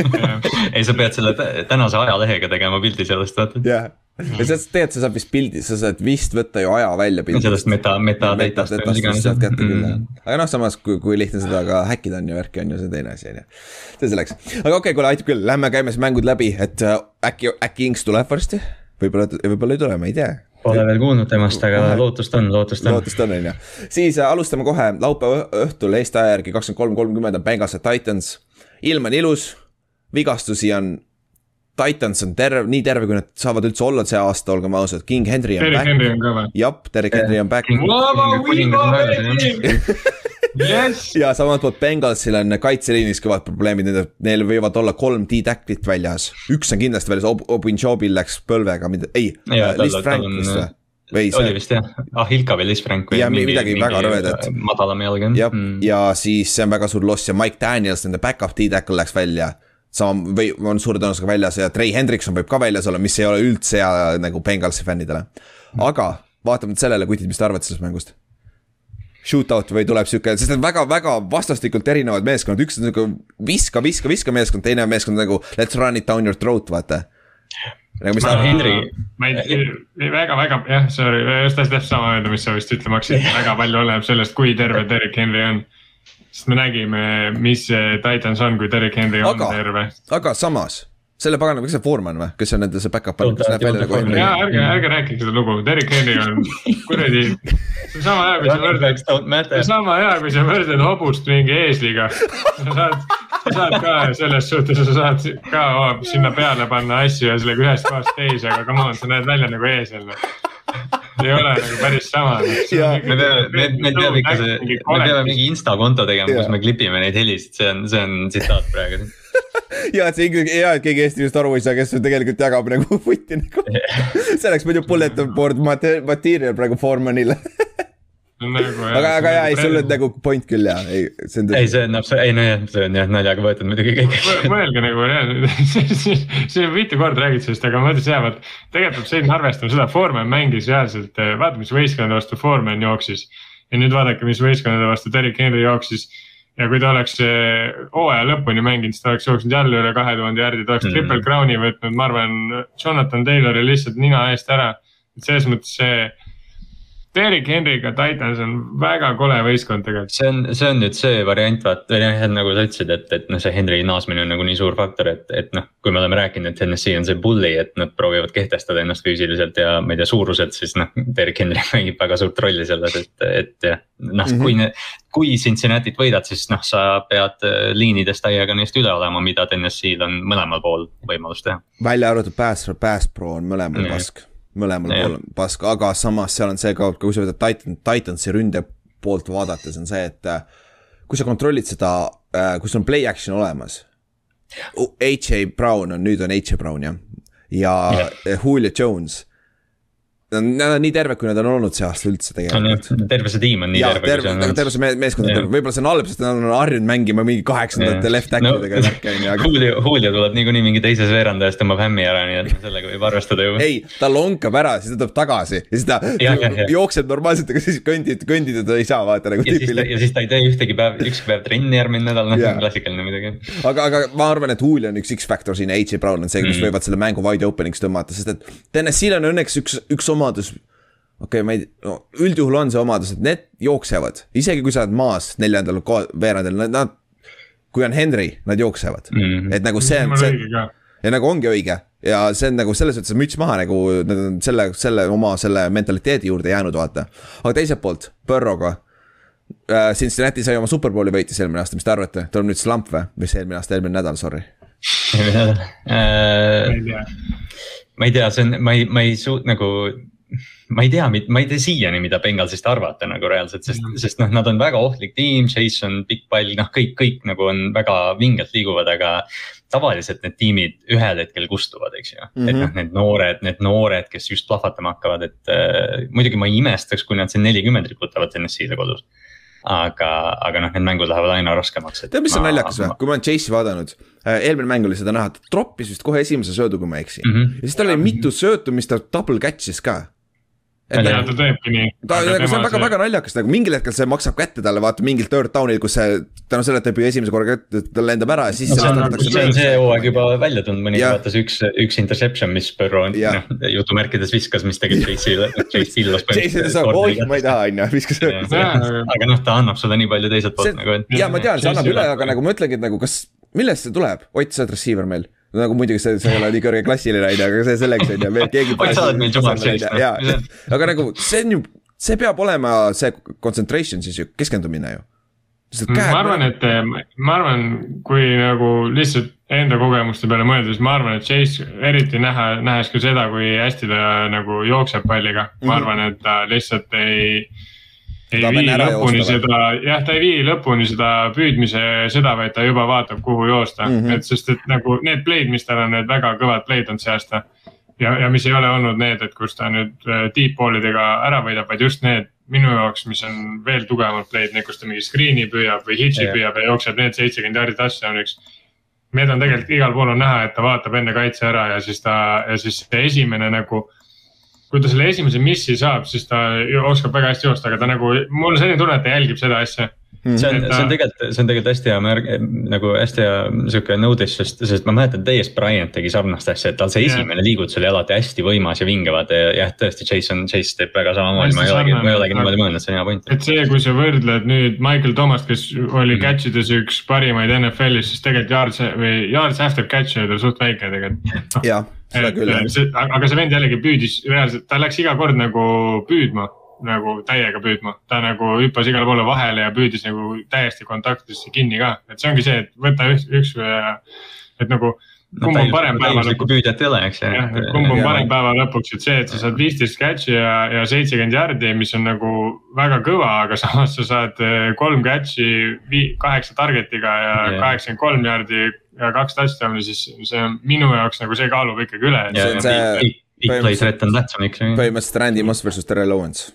Speaker 4: ei, sa pead selle tä- tänase ajalehega tegema pildi sellest, vaata.
Speaker 2: jah, ja sa tegelikult sa saad vist pildi, sa saad vist võtta ju aja välja pildist.
Speaker 4: sellest meta, metadatast Mm..
Speaker 2: aga noh, samas kui, kui lihtne seda ka häkkida on ju, värki on ju, see on teine asi on ju. see selleks, aga okei okay,, kuule aitab küll, lähme käime siis mängud läbi, et äh, äkki, äkki Inks tuleb varsti. võib-olla, võib-olla ei tule, ma ei tea.
Speaker 4: Pole veel kuulnud temast, aga
Speaker 2: Kohe.
Speaker 4: lootust on, lootust on.
Speaker 2: lootust on, on ju. siis äh, alustame kohe laupäeva õhtul Eesti aja järgi kakskümmend kolm, kolmkümmend on Bengals ja Titans. ilm on ilus, vigastusi on. Titans on terve, nii terve, kui nad saavad üldse olla see aasta, olgem ausad, King Henry on
Speaker 3: Derek
Speaker 2: back.
Speaker 3: Henry on ka või?
Speaker 2: jep, Derek Henry on back.
Speaker 3: Yes,
Speaker 2: ja samalt poolt Bengalsil on kaitseliinis kõvad probleemid, nende, neil võivad olla kolm D-tacklit väljas. üks on kindlasti väljas Ob, Obinjobil läks põlvega, ei, List
Speaker 4: tal
Speaker 2: Frank vist või? või
Speaker 4: oli
Speaker 2: see,
Speaker 4: vist jah, ah Ilka või Liis Frank või
Speaker 2: Ja mi- midagi väga rõvedat.
Speaker 4: madalam jalg jah
Speaker 2: jah,
Speaker 4: mm..
Speaker 2: ja siis see on väga suur loss ja Mike Daniels, nende back-up D-tackle läks välja. sama või on suure tõenäosusega väljas ja Trey Hendrikson võib ka väljas olla, mis ei ole üldse hea nagu Bengalsi fännidele. aga vaatamata sellele, kutid, mis te arvate sellest mängust? Shootout või tuleb sihuke, sest need väga-väga vastastikult erinevad meeskonnad, üks on nagu viska, viska, viska meeskond, teine meeskond nagu let's run it down your throat, vaata. nagu mis
Speaker 4: Ma- Henry-
Speaker 3: ma ei, väga-väga jah, sorry, just tahtsin täpselt sama öelda, mis sa vist ütlema hakkasid, väga palju oleneb sellest, kui terve Derek Henry on. sest me nägime, mis see Titans on, kui Derek Henry on
Speaker 2: Aga-
Speaker 3: terve.
Speaker 2: aga samas, selle paganama, kas see Foreman või, kes on nende see back-up on, kes näeb välja nagu Henry
Speaker 3: ja? ärge, ärge rääkige seda lugu, Derek Henry on kuradi, see on sama hea, kui sa võrdled,
Speaker 4: don't matter.
Speaker 3: sama hea, kui sa võrdled hobust mingi eesliga. sa saad, sa saad ka selles suhtes, sa saad ka oh, sinna peale panna asju ja sellega ühest kohast teise, aga come on, sa näed välja nagu eesel. ei ole nagu päris sama.
Speaker 4: Me peame, me, meil peab ikka see, me peame mingi insta konto tegema, kus me klipime neid helisid, see on, see on tsitaat praegu.
Speaker 2: ja et see ikkagi hea, et keegi Eesti inimesest aru ei saa, kes tegelikult jagab nagu vutti nagu. see oleks muidu bulletin board mate- material praegu Foremanile.
Speaker 3: nagu.
Speaker 2: aga, aga jaa, ei sul on nagu point küll jaa, ei,
Speaker 4: see on. ei, see on absoluutselt, ei nojah, see on jah naljaga võetud muidugi kõik.
Speaker 3: mõelge nagu see on mitu korda räägitud sellest, aga ma mõtlesin jah, et tegelikult peab selline arvestama seda, Foreman mängis reaalselt, vaata, mis võistkonna vastu Foreman jooksis. ja nüüd vaadake, mis võistkonnade vastu Derek Henry jooksis ja kui ta oleks hooaja lõpuni mänginud, siis ta oleks jooksnud jälle üle kahe tuhande järgi, ta oleks mm. triple crown'i võtnud, ma arvan, Jonathan Taylori lihtsalt nina eest ära. et selles mõttes see Derek Henry'ga Titans on väga kole võistkond tegelikult.
Speaker 4: see on, see on nüüd see variant, vaata, või noh, nagu sa ütlesid, et, et noh, see Henry naasmine on nagu nii suur faktor, et, et noh. kui me oleme rääkinud, et NSC on see bully, et nad proovivad kehtestada ennast füüsiliselt ja ma ei tea, suuruselt, siis noh. Derek Henry mängib väga suurt rolli selles, et, et jah, noh mm -hmm. kui, kui Cincinnati't võidad, siis noh, sa pead äh, liinides täiega neist üle olema, mida TNS-il on mõlemal pool võimalus teha.
Speaker 2: välja arvatud pass, pass pro on mõlemal pask mõlemal ja. pool on pask, aga samas seal on see ka, kui sa võtad Titan, Titansi ründe poolt vaadates on see, et äh, kui sa kontrollid seda, äh, kui sul on play action olemas. H.A. Brown on, nüüd on H.A. Brown jah, ja, ja Julio Jones Nad on nii terved, kui nad on olnud see aasta üldse tegelikult.
Speaker 4: terve see tiim on nii ja, terve,
Speaker 2: terve. terve, terve see meeskond on terve, võib-olla see on halb, sest nad on harjunud mängima mingi kaheksandate left tackle'idega no,
Speaker 4: värki on ju, aga. Julio, Julio tuleb niikuinii mingi teises veerandajas tõmbab hämmi ära, nii et sellega võib arvestada ju.
Speaker 2: ei, ta lonkab ära, siis ta tuleb tagasi ja siis ta ja, ja, ja. jookseb normaalselt, aga siis kõndida, kõndida ta ei saa vaata nagu.
Speaker 4: ta, ja siis ta ei tee ühtegi päev, ükski päev trenni järgmine nädal, noh klassikaline muidugi.
Speaker 2: aga, aga ma arvan, et Julio on üks X-faktor siin ja H.J. Brown on see, kes mm. võivad selle mängu wide open'iks tõmmata, sest et TNS-il on õnneks üks, üks omadus okei okay,, ma ei, no üldjuhul on see omadus, et need jooksevad, isegi kui sa oled maas neljandal veerandil, nad, nad. kui on Henry, nad jooksevad mm, -hmm. et nagu see on, see ja nagu ongi õige ja see on nagu selles mõttes müts maha nagu nad on selle, selle oma selle mentaliteedi juurde jäänud, vaata. aga teiselt poolt, Burrow'ga äh,. Cincinnati sai oma superbowli võitis eelmine aasta, mis te arvate, tuleb nüüd slump või, see eelmine aasta, eelmine nädal, sorry
Speaker 4: eelmine nädal äh,. ma ei tea, see on, ma ei, ma ei suut- nagu ma ei tea, ma ei tea siiani, mida Bengalsist arvata nagu reaalselt, sest mm., sest noh, nad on väga ohtlik tiim, Chase on pikk pall, noh, kõik, kõik nagu on väga vingelt liiguvad, aga. tavaliselt need tiimid ühel hetkel kustuvad, eks ju mm, -hmm. et noh, need noored, need noored, kes just plahvatama hakkavad, et äh, muidugi ma ei imestaks, kui nad siin nelikümmend riputavad TNS-ile kodus aga, aga noh, need mängud lähevad aina raskemaks.
Speaker 2: tead, mis on naljakas või, kui ma olen Chase'i vaadanud äh,, eelmine mäng oli seda näha, ta troppis vist kohe esimese söödu, kui ma ei eksi mm. -hmm. ja siis tal oli mitu söötu, mis ta double catch'is ka
Speaker 3: ja nagu, ta teebki nii.
Speaker 2: ta, nagu see on väga, väga naljakas, nagu mingil hetkel see maksab kätte talle, vaata mingil third down'il, kus see. tänu sellele, et ta püüab esimese korra kätte, ta lendab ära ja siis
Speaker 4: no,. see on, see on see hooaeg juba välja tulnud, mõni vaata see üks, üks interception, mis on, noh jutumärkides viskas, mis tegelikult Chase'ile, Chase pillas.
Speaker 2: Chase ütles, oi, ma ei taha, on ju, viskas.
Speaker 4: aga noh, ta annab sulle nii palju teiselt poolt nagu,
Speaker 2: et. ja ma tean, see annab üle, aga nagu ma ütlengi, et nagu kas, millest see tuleb, Ott, sa oled receiver meil nagu muidugi see, see ei ole nii kõrgeklassiline on ju, aga see selleks on ju, meil keegi. aga nagu see on ju, see peab olema see concentration siis ju, keskendumine ju.
Speaker 3: ma arvan, et ma arvan, kui nagu lihtsalt enda kogemuste peale mõelda, siis ma arvan, et Chase eriti näha, nähes ka seda, kui hästi ta nagu jookseb palliga, ma mhm. arvan, et ta lihtsalt ei ei vii lõpuni seda, jah, ta ei vii lõpuni seda püüdmise seda, vaid ta juba vaatab, kuhu joosta mm, -hmm. et sest, et nagu need play'd, mis tal on, need väga kõvad play'd on see aasta. ja, ja mis ei ole olnud need, et kus ta nüüd äh, deep ball idega ära võidab, vaid just need minu jaoks, mis on veel tugevamad play'd, need, kus ta mingi screen'i püüab või hitch'i yeah. püüab ja jookseb need seitsekümmend jaardi touchdown'iks. Need on tegelikult igal pool on näha, et ta vaatab enne kaitse ära ja siis ta ja siis see esimene nagu kui ta selle esimese missi saab, siis ta oskab väga hästi joosta, aga ta nagu, mul on selline tunne, et ta jälgib seda asja
Speaker 4: Mm. see on, see on tegelikult, see on tegelikult hästi hea märg, nagu hästi hea sihuke notice, sest, sest ma mäletan, T.S. Bryant tegi sarnast asja, et tal see yeah. esimene liigutus oli alati hästi võimas ja vinge, vaata ja jah, tõesti, Jason, Chase teeb väga samamoodi, ma ei olegi, ma ei olegi niimoodi mõelnud, see on hea point.
Speaker 3: et see, kui sa võrdled nüüd Michael Thomast, kes oli mm. catch ides üks parimaid NFL-is, siis tegelikult yards või yards after catch oli tal suht väike tegelikult
Speaker 2: jah, seda küll jah.
Speaker 3: aga see vend jällegi püüdis reaalselt, ta läks iga kord nagu püüdma nagu täiega püüdma, ta nagu hüppas igale poole vahele ja püüdis nagu täiesti kontaktidesse kinni ka, et see ongi see, et võta üks, üks, et nagu kumb on parem päeva
Speaker 4: lõpuks. püüdjat ei ole, eks ju.
Speaker 3: kumb on parem päeva lõpuks, et see, et sa saad viisteist catch'i ja, ja seitsekümmend jardi, mis on nagu väga kõva, aga samas sa saad eh, kolm catch'i kaheksa target'iga ja kaheksakümmend kolm jardi ja kaks touchdown'i, siis see on minu jaoks nagu see kaalub ikkagi üle.
Speaker 2: Põhimõtteliselt Randy Moss versus Terrel Owens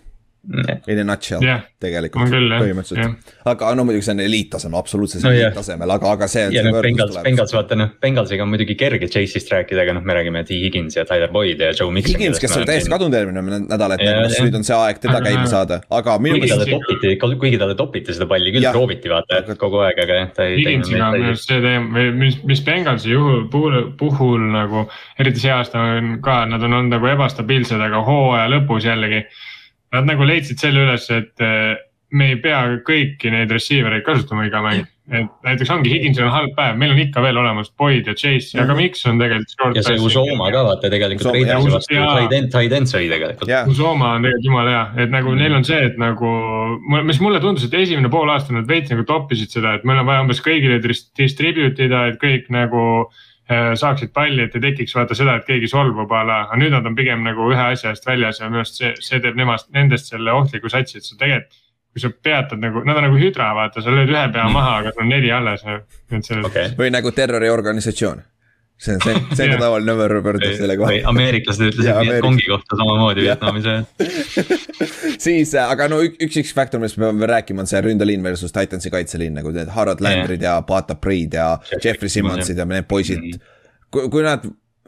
Speaker 2: in a nutshell
Speaker 3: Jah,
Speaker 2: tegelikult põhimõtteliselt. aga no muidugi see on eliittasemel, absoluutselt
Speaker 4: No
Speaker 2: eliittasemel, aga, aga see.
Speaker 4: ja noh, Bengals, Bengals vaata noh, Bengalsiga on muidugi kerge Chase'ist rääkida, aga noh, me räägime T Higgins ja Tyler Boyd ja Joe Mixon.
Speaker 2: Higgins, kes oli täiesti kadunud eelmine nädal, et
Speaker 4: jah.
Speaker 2: nüüd on see aeg teda käima saada, aga minu
Speaker 4: kuigi talle
Speaker 2: meelest.
Speaker 4: topiti, kuigi talle topiti seda palli küll, prooviti vaata
Speaker 2: Aga-
Speaker 4: kogu aeg, aga jah, ta ei
Speaker 3: Higginsiga on minu arust see teema või mis, mis Bengalsi juhul puhul, puhul nagu, eriti see aasta on ka, nad on olnud nagu ebastabiilsed, aga hooaja lõpus jällegi. Nad nagu leidsid selle üles, et eh, me ei pea kõiki neid receiver eid kasutama iga mäng. et näiteks ongi Higginsil on halb päev, meil on ikka veel olemas Boyd ja Chase ja ka Mix on tegelikult.
Speaker 4: ja see Usoma ka vaata tegelikult end sõi tegelikult.
Speaker 2: jah,
Speaker 3: Usoma on tegelikult jumala hea, et nagu neil on see, et nagu, mis mulle tundus, et esimene poolaasta nad veits nagu toppisid seda, et meil on vaja umbes kõigile dis- distribute ida, et kõik nagu saaksid palli, et ei tekiks vaata seda, et keegi solvub a la, aga nüüd nad on pigem nagu ühe asja eest väljas ja minu arust see, see teeb nemast, nendest selle ohtliku satsi, et sa tegelikult. kui sa peatad nagu, nad on nagu hüdra, vaata, sa lööd ühe pea maha, aga sul on neli alles, et selles
Speaker 4: okei.
Speaker 2: või nagu terroriorganisatsioon. See on, see, see on tavaline võrdlus selle
Speaker 4: või
Speaker 2: kohta.
Speaker 4: ameeriklased ütlesid
Speaker 2: Ameerikas-
Speaker 4: Vietkongi kohta samamoodi. Vietnamis jah.
Speaker 2: siis, aga no ük- üks, üks faktor, millest me peame rääkima, on see ründeliin versus Titansi kaitseliin nagu need Harald Landrid ja Pata Breid ja Jeffrey Simmonsid ja need poisid
Speaker 4: Mhm.
Speaker 2: kui, kui nad,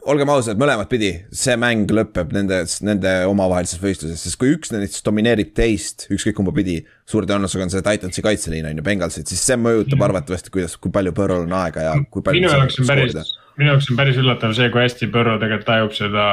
Speaker 2: olgem ausad, mõlemat pidi, see mäng lõpeb nende, nende omavahelises võistluses, sest kui üks nendest domineerib teist, ükskõik kumba pidi. Suure tõenäosusega on see Titansi kaitseliin on ju, Bengalsid, siis see mõjutab arvatavasti, kuidas, kui palju Põrrol on aega ja kui palju.
Speaker 3: minu jaoks on päris, minu jaoks on päris üllatav see, kui hästi Põrro tegelikult tajub seda.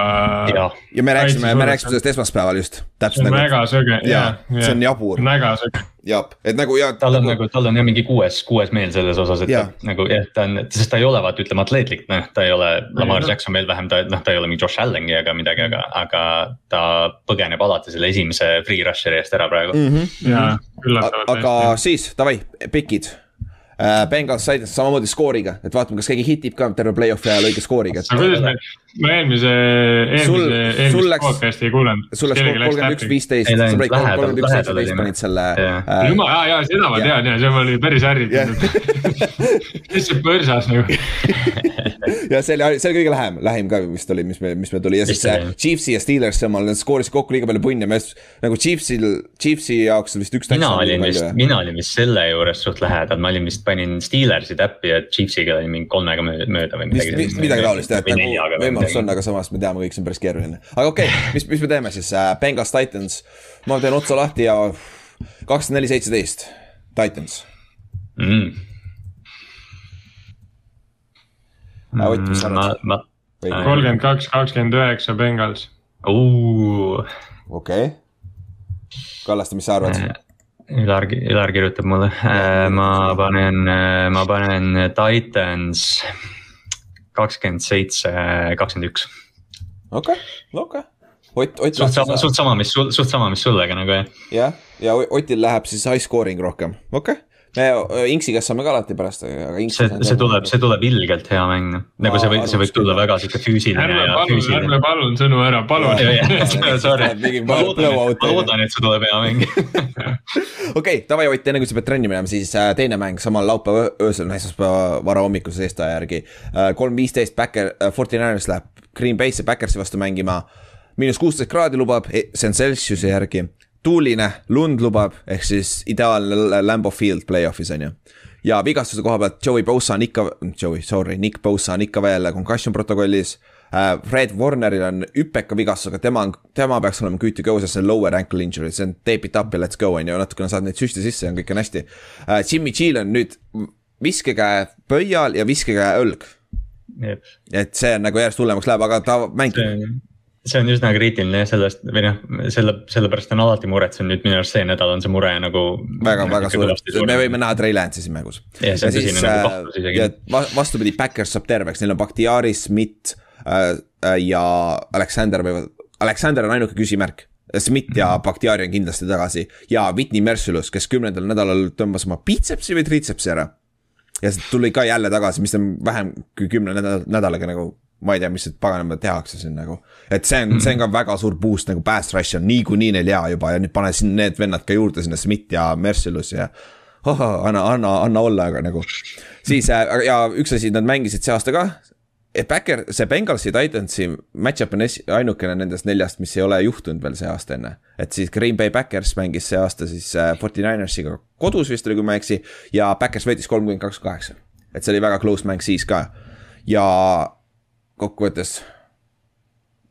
Speaker 2: ja me rääkisime, me rääkisime sellest esmaspäeval just,
Speaker 3: see
Speaker 2: täpselt
Speaker 3: on
Speaker 2: nagu,
Speaker 3: väga sõge,
Speaker 2: jaa, see on jabur.
Speaker 3: väga sõge,
Speaker 2: jah, et nagu ja.
Speaker 4: tal on nagu, tal on jah mingi kuues, kuues meel selles osas, et ta, nagu jah, ta on, sest ta ei ole vaata, ütleme atleetlik, noh, ta ei ole Lamar
Speaker 3: noh.
Speaker 4: Jackson veel vähem, ta noh, ta ei ole mingi Josh Allan'i ega midagi, aga, aga ta põgeneb alati selle esimese free rusher'i eest ära praegu
Speaker 2: Mhm.
Speaker 4: mm.
Speaker 3: ja üllatavalt
Speaker 2: aga siis, davai, pikid. Bengals said samamoodi skooriga, et vaatame, kas keegi hitib ka terve play-off'i ajal õige skooriga,
Speaker 3: aga kuidas me, ma eelmise,
Speaker 2: Sul-
Speaker 3: eelmise,
Speaker 2: läks-
Speaker 3: podcast'i ei kuulanud.
Speaker 2: sul läks kolmkümmend üks, viisteist,
Speaker 4: Ei
Speaker 2: sa panid kolmkümmend üks, seitseteist
Speaker 4: oli,
Speaker 2: panid selle
Speaker 4: Jah.
Speaker 2: äh,.
Speaker 3: jumal, jaa, jaa, seda ma tean ja see oli päris ärritatud. lihtsalt põrsas nagu.
Speaker 2: ja see oli, see oli kõige lähem, lähim ka vist oli, mis me, mis meil tuli ja siis see. Chiefsi ja Steelersi omal, need skoorisid kokku liiga palju punni, me nagu Chiefsil, Chiefsi jaoks vist üks.
Speaker 4: mina olin vist, mina olin vist selle juures suht lähedal, ma olin vist panin Steelersi täppi ja Chiefsiga olin mingi kolmega möö- mööda või midagi.
Speaker 2: midagi taolist jah, nagu võimalus on, aga samas me teame kõik, see on päris keeruline. aga okei okay,, mis, mis me teeme siis uh,, Bengals Titans, ma teen otsa lahti ja kakskümmend neli, seitseteist, Titans.
Speaker 4: Mm.
Speaker 2: Ott, mis sa
Speaker 4: ma
Speaker 2: arvad?,
Speaker 4: ma,
Speaker 3: kolmkümmend kaks, kakskümmend üheksa Bengals.
Speaker 2: okei. Kallaste, mis sa arvad?
Speaker 4: Ülar, Ülar kirjutab mulle, ma panen, ma panen Titans kakskümmend seitse, kakskümmend üks.
Speaker 2: okei, okei. Ott, Ott
Speaker 4: suht sama, suht sama, mis sul, suht sama, mis sulle, aga nagu jah.
Speaker 2: jah, ja Otil läheb siis high scoring rohkem, okei okay.. Me Inksi käest saame ka alati pärast, aga Inks.
Speaker 4: see, see tuleb, see tuleb ilgelt hea mäng, noh. nagu see võib, see võib tulla väga sihuke füüsiline
Speaker 3: ärme
Speaker 4: ja
Speaker 3: palun, ärme palun sõnu ära, palun.
Speaker 4: Sorry,
Speaker 2: Mingi
Speaker 4: ma loodan, et see tuleb hea mäng.
Speaker 2: okei, davai Ott, enne kui sa pead trenni minema, siis äh, teine mäng samal laupäeva öö- öösel, esmaspäeva varahommikuse eestaja järgi äh,. kolm viisteist Backer äh,, Fortinanders läheb Green Bay'sse Backersi vastu mängima. miinus kuusteist kraadi lubab, see on Celsiuse järgi. tuuline, lund lubab, ehk siis ideaalne Lambo Field play-off'is on ju. ja vigastuse koha pealt Joey Bosa on ikka, Joey, sorry, Nick Bosa on ikka veel concussion protokollis äh,. Fred Warneril on hüpeka vigastus, aga tema on, tema peaks olema good to go, sest see on lower ankle injury, see on tape it up ja let's go on ju, natukene saad neid süste sisse ja kõik on hästi äh,. Jimmy G-l on nüüd viskekäe pöial ja viskekäe õlg, et see on nagu järjest hullemaks läheb, aga ta mängib.
Speaker 4: see on üsna kriitiline sellest või noh, selle, sellepärast on alati muretsenud nüüd minu arust see nädal on see mure nagu.
Speaker 2: väga, väga suur, me võime näha Trey Lance'i siin mängus.
Speaker 4: See on tõsine nagu
Speaker 2: ja vastupidi, Backers saab terveks, neil on Bakhtiari, Smith äh, äh, ja Alexander võivad, Alexander on ainuke küsimärk. Smith ja Bakhtiari on kindlasti tagasi ja Whitney Mercilus, kes kümnendal nädalal tõmbas oma bitsepsi või triitsepsi ära. ja see tuli ka jälle tagasi, mis on vähem kui kümne nädala, nädalaga nagu ma ei tea, mis paganama tehakse siin nagu. et see on, see on ka väga suur boost nagu pass rush on niikuinii neil hea juba ja nüüd pane siin need vennad ka juurde sinna, Smith ja Mercilus ja oh,. anna, anna, anna olla, aga nagu. siis äh, ja üks asi, nad mängisid see aasta ka Backer, see Bengalsi Titansi match-up on ainukene nendest neljast, mis ei ole juhtunud veel see aasta enne. et siis Green Bay Backers mängis see aasta siis äh, Forty Ninersiga kodus vist oli, kui ma ei eksi. ja Backers võitis kolmkümmend kaks, kaheksa. et see oli väga close mäng siis ka. ja kokkuvõttes.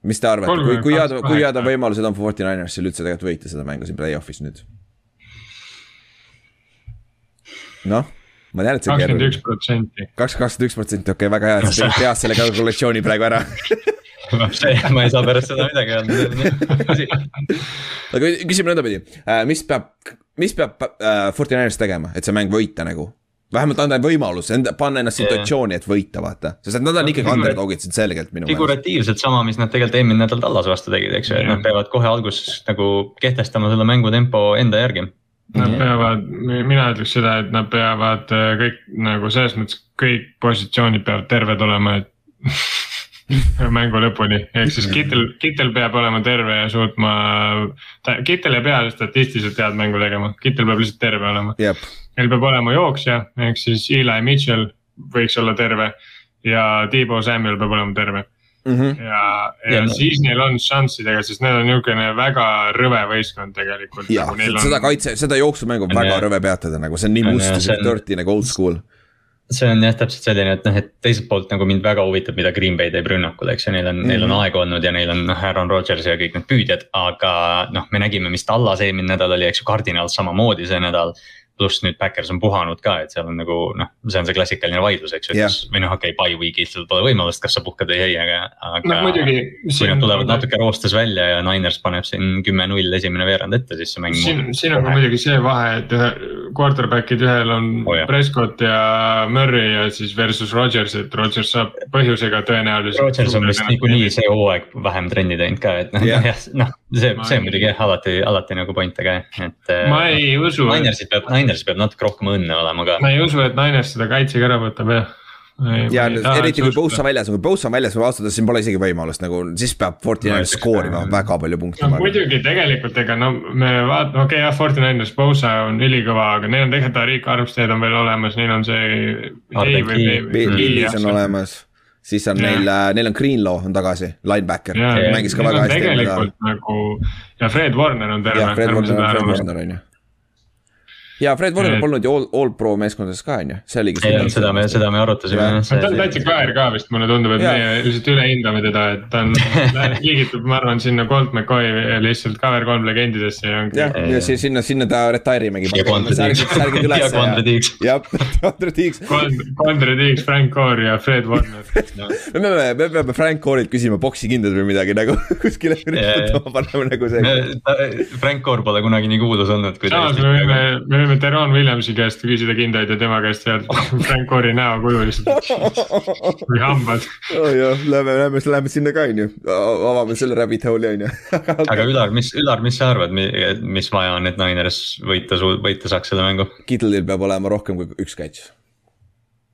Speaker 2: mis te arvate, kui, kui head, kui head on võimalused on Forty Ninersil üldse tegelikult võita seda mängu siin play-off'is nüüd? noh ma tean, et see on
Speaker 3: kakskümmend üks protsenti.
Speaker 2: kaks, kakskümmend üks protsenti, okei okay,, väga hea, et sa tegid peast selle kalkulatsiooni praegu ära
Speaker 4: ma ei saa pärast seda midagi öelda.
Speaker 2: aga küsime nõndapidi, äh, mis peab, mis peab äh, Forty Niners tegema, et see mäng võita nagu? Vähemalt anda võimaluse, enda, panna ennast situatsiooni, et võita, vaata, sest nad on ikkagi underdog'id siin selgelt minu
Speaker 4: meelest. figuratiivselt sama, mis nad tegelikult eelmine nädal Tallas vastu tegid, eks ju, et nad peavad kohe alguses nagu kehtestama selle mängutempo enda järgi
Speaker 3: Nad -hmm. peavad, mina ütleks seda, et nad peavad äh, kõik nagu selles mõttes kõik positsioonid peavad terved olema, et mängu lõpuni, ehk siis Kittel, Kittel peab olema terve ja suutma, Kittel ei pea statistiliselt head mängu tegema, Kittel peab lihtsalt terve olema
Speaker 2: yep..
Speaker 3: Neil peab olema jooksja, ehk siis Eli Mitchell võiks olla terve ja Tiibo Samuel peab olema terve Mm -hmm. ja, ja, ja siis neil on šanssidega, sest need on niisugune väga rõve võistkond tegelikult.
Speaker 2: ja nagu seda on... kaitse, seda jooksumängu on väga ja. rõve peatada, nagu see on nii must ja dirty nagu old school.
Speaker 4: See on jah, täpselt selline, et noh, et teiselt poolt nagu mind väga huvitab, mida Green Bay teeb rünnakul, eks ju, neil on mm, -hmm. neil on mhm. aega olnud ja neil on noh, Aaron Rodgers ja kõik need püüdjad, aga noh, me nägime, mis Tallas eelmine nädal oli, eks ju, Cardinal samamoodi see nädal pluss nüüd Backers on puhanud ka, et seal on nagu noh, see on see klassikaline vaidlus, eks ju, et kas või noh, okei okay,, by week'il sul pole võimalust, kas sa puhkad või ei, aga, aga no,. kui nad tulevad natuke roostes välja ja Niners paneb siin kümme-null esimene veerand ette, siis see mäng.
Speaker 3: siin, siin on ka muidugi see vahe, et ühe quarterback'id ühel on oh, Prescott ja Murry ja siis versus Rodgers, et Rodgers saab põhjusega tõenäoliselt.
Speaker 4: Rodgers on vist niikuinii see hooaeg vähem trenni teinud ka, et noh yeah., noh see, see muidugi jah, alati, alati nagu point, aga et.
Speaker 3: ma ei usu.
Speaker 4: Ninersil peab, Niners peab natuke rohkem õnne olema ka.
Speaker 3: ma ei usu, et Niners seda kaitsega ära võtab jah.
Speaker 2: ja eriti kui Bosa väljas on, kui Bosa on väljas, kui ausalt öeldes siin pole isegi võimalust nagu, siis peab Fortinanders skoorima väga palju punkte
Speaker 3: no,. muidugi tegelikult ega no me vaatame, okei okay, jah, Fortinanders, Bosa on ülikõva, aga neil on tegelikult Arik Armstead on veel olemas, neil on see.
Speaker 2: Billis on olemas siis on ja. neil, äh, neil on Greenlaw on tagasi, linebacker, mängis ka väga hästi.
Speaker 3: tegelikult nagu ja Fred Warner on terve.
Speaker 2: Fred Warner, Fred Warner on ju ja Fred Warner polnud ju all, all pro meeskondades ka on ju, see oligi.
Speaker 4: seda me, seda me arutasime jah.
Speaker 3: ta on täitsa kaer ka vist, mulle tundub, et ja. meie lihtsalt ülehindame teda, et ta on liigitub, ma arvan, sinna Colt McCoy lihtsalt cover kolm legendidesse
Speaker 2: ja ongi. jah, ja siis sinna, sinna ta retire imegi.
Speaker 4: ja Kondre Tiiks.
Speaker 2: jah, Kondre Tiiks.
Speaker 3: Kondre Tiiks, Frank Core ja Fred Warner
Speaker 2: me peame, me peame Frank Core'ilt küsima poksikindad või midagi nagu kuskile paneme nagu see.
Speaker 4: Frank Core pole kunagi nii kuulus olnud.
Speaker 3: samas me võime, me võime võime Teron Williamsi käest küsida kindaid ja tema käest sealt Frank Core'i näokuju lihtsalt või hambad
Speaker 2: oh. jah, lähme, lähme, lähme sinna ka on ju, avame selle rabbit hole'i on ju
Speaker 4: aga Ülar, mis, Ülar, mis sa arvad, mis vaja on, et Niners võita, võita saaks seda mängu?
Speaker 2: Kittle'il peab olema rohkem kui üks catch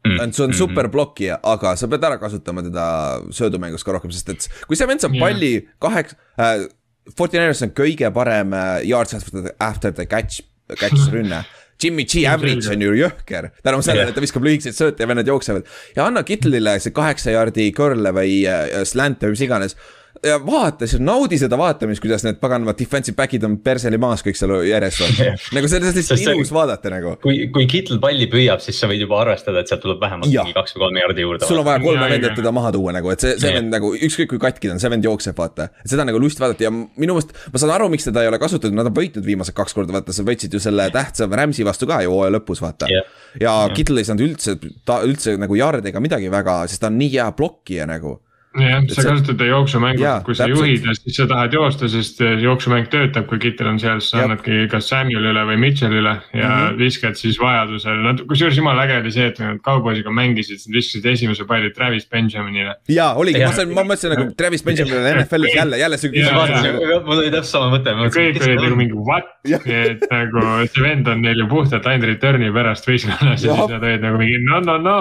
Speaker 2: mm.. see on super blokkija, aga sa pead ära kasutama teda söödumängus ka rohkem, sest et kui see vend saab palli kaheksa äh,. Forty Niners on kõige parem äh, yards after the catch catch rünne. Jimmy G average on ju jõhker, tänu sellele, et ta viskab lühikeseid sööte ja vennad jooksevad. ja anna Kittlile see kaheksa jaardi curl'e või äh, slant'e või mis iganes ja vaata, naudi seda vaatamist, kuidas need paganama defensive back'id on perseli maas kõik seal järjest on nagu see on lihtsalt ilus vaadata nagu.
Speaker 4: kui, kui Kittel palli püüab, siis sa võid juba arvestada, et sealt tuleb vähemalt mingi kaks või kolm jaardi juurde.
Speaker 2: sul on vaja kolme venda, et teda maha tuua nagu, et see, see vend nagu ükskõik kui katki ta on, see vend jookseb, vaata. et seda nagu lust vaadata ja minu meelest, ma saan aru, miks teda ei ole kasutatud, nad on võitnud viimased kaks korda, vaata, sa võitsid ju selle tähtsa Rams'i vastu ka ju hooaja lõpus, vaata. Yeah.. ja Kittel ei saanud üldse, ta üldse nagu jaard ega midagi väga, sest ta on nii hea blokkija nagu
Speaker 3: jah, sa kasutad ta jooksumängu, kui sa juhid ja siis sa tahad joosta, sest jooksumäng töötab, kui Kittel on seal, siis sa annadki kas Samuelile või Mitchellile ja mm -hmm. viskad siis vajadusel, nad, kusjuures jumala äge oli see, et nad kauboisiga mängisid, nad viskasid esimese palli Travis Benjaminile.
Speaker 2: ja oligi, ma sain, ma mõtlesin nagu Travis Benjaminile NFL-is jälle, jälle see
Speaker 4: küsimus. mul oli täpselt sama mõte.
Speaker 3: kõik olid nagu mingi what, et nagu see vend on neil ju puhtalt ainult return'i pärast võistkonnas ja siis nad olid nagu mingi no, no, no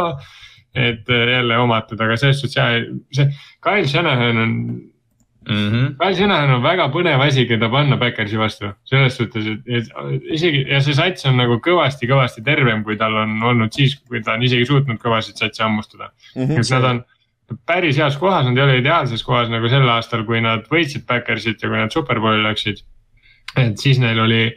Speaker 3: et äh, jälle omatud, aga selles jah, see Kyle Shanahan on mm. -hmm. Kyle Shanahan on väga põnev asi, keda panna Backersi vastu, selles suhtes, et, isegi ja see sats on nagu kõvasti-kõvasti tervem, kui tal on olnud siis, kui ta on isegi suutnud kõvasid satse hammustada mm. -hmm. et nad on päris heas kohas, nad ei ole ideaalses kohas nagu sel aastal, kui nad võitsid Backersit ja kui nad superbowli läksid. et siis neil oli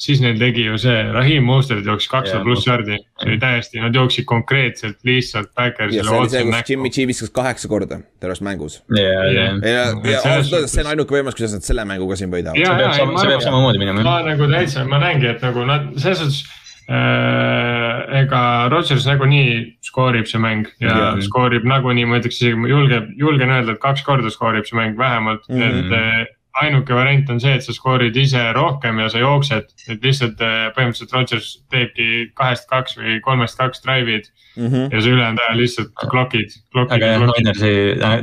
Speaker 3: siis neil tegi ju see, Rahim Mostert jooksis kakssada pluss jardi, see oli täiesti, nad jooksid konkreetselt lihtsalt Backersile.
Speaker 2: ja see see, kus Jimmy G viskas kaheksa korda terves mängus. ja,
Speaker 4: ja,
Speaker 2: ja, ja ausalt öeldes see on ainuke võimalus, kuidas nad selle mängu ka siin võidavad.
Speaker 4: see peab samamoodi minema.
Speaker 3: ma nagu täitsa, ma näengi, et nagu nad selles suhtes äh,. ega Rodgers nagunii skoorib see mäng ja yeah. skoorib nagunii, ma ütleks isegi, ma julgen, julgen öelda, et kaks korda skoorib see mäng vähemalt mm, -hmm. et äh, ainuke variant on see, et sa skoorid ise rohkem ja sa jooksed, et lihtsalt äh, põhimõtteliselt Rodgers teebki kahest kaks või kolmest kaks drive'id mm. -hmm. ja see ülejäänud aja lihtsalt klokid, klokid.
Speaker 4: aga jah, Ninersi,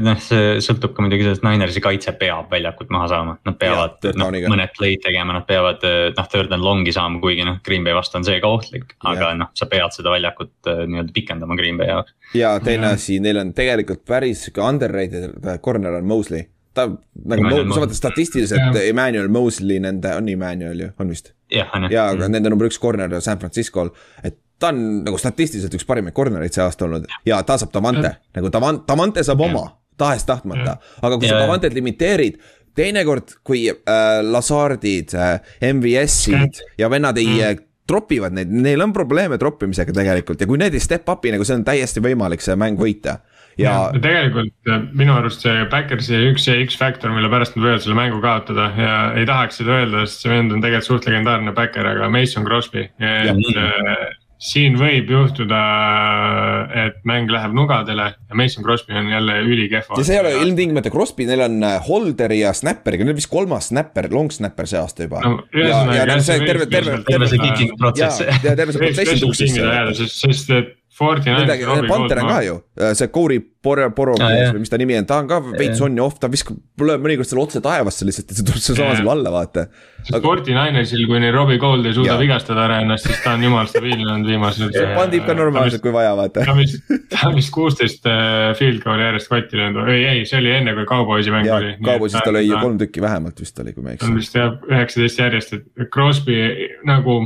Speaker 4: noh, see sõltub ka muidugi sellest, Ninersi kaitse peab väljakult maha saama, nad peavad noh, mõned play'd tegema, nad peavad noh, third and long'i saama, kuigi noh, Green Bay vastu on see ka ohtlik. aga noh, sa pead seda väljakut äh, nii-öelda pikendama Green Bay jaoks.
Speaker 2: ja teine asi, neil on tegelikult päris sihuke underrated corner on Mosley ta nagu, sa vaatad statistiliselt Emmanuel Mosley nende, on Emmanuel ju, on vist?
Speaker 4: jah, on
Speaker 2: jah. ja, aga mm. nende number üks corner San Francisco'l, et ta on nagu statistiliselt üks parimaid corner'id see aasta olnud. Ja ta saab Davante, nagu Davante, Davante saab oma, tahes-tahtmata, aga kui ja, sa Davantet limiteerid teinekord, kui äh, Lazardid äh,, MVS-id ja vennad ei mm. Tropivad neid, neil on probleeme troppimisega tegelikult. Ja kui need ei step up'i nagu see on täiesti võimalik see mäng võita
Speaker 3: ja, ja tegelikult äh, minu arust see Backersi üks see X-faktor, mille pärast nad võivad selle mängu kaotada ja ei tahaks seda öelda, sest see vend on tegelikult suht legendaarne backer, aga Mason Crosby, et äh, siin võib juhtuda, et mäng läheb nugadele ja Mason Crosby on jälle ülikehva.
Speaker 2: ja see ei ole ilmtingimata Crosby, neil on äh, Holderi ja Snapperiga, neil on vist kolmas snapper, long snapper see aasta juba
Speaker 3: no,. ja, ja, ja see terve,
Speaker 4: terve, terve see kicking protsess.
Speaker 2: ja terve see protsess
Speaker 3: tuksis. sest, sest et midagi,
Speaker 2: Panter on ka ju, äh, see Corey Poro, Poro ah, või mis ta nimi on, ta on ka veits on ja off, ta viskab mõnikord selle otse taevasse lihtsalt ja see tuleb sealsamas veel alla, vaata.
Speaker 3: sest Fortininersil, kuni Robbie Gold ei suuda ja. vigastada ära ennast, siis ta on jumal stabiilne olnud viimased.
Speaker 2: pandib ka normaalselt, kui vaja, vaata.
Speaker 3: ta on vist, ta vist kuusteist äh, field goal'i järjest kotti löönud, ei, ei, see oli enne, kui Cowboysi mäng oli.
Speaker 2: Cowboysis ta lõi ju kolm tükki vähemalt vist oli, kui ma ei eksi.
Speaker 3: ta on vist jah, üheksateist järjest, et Crosby nagu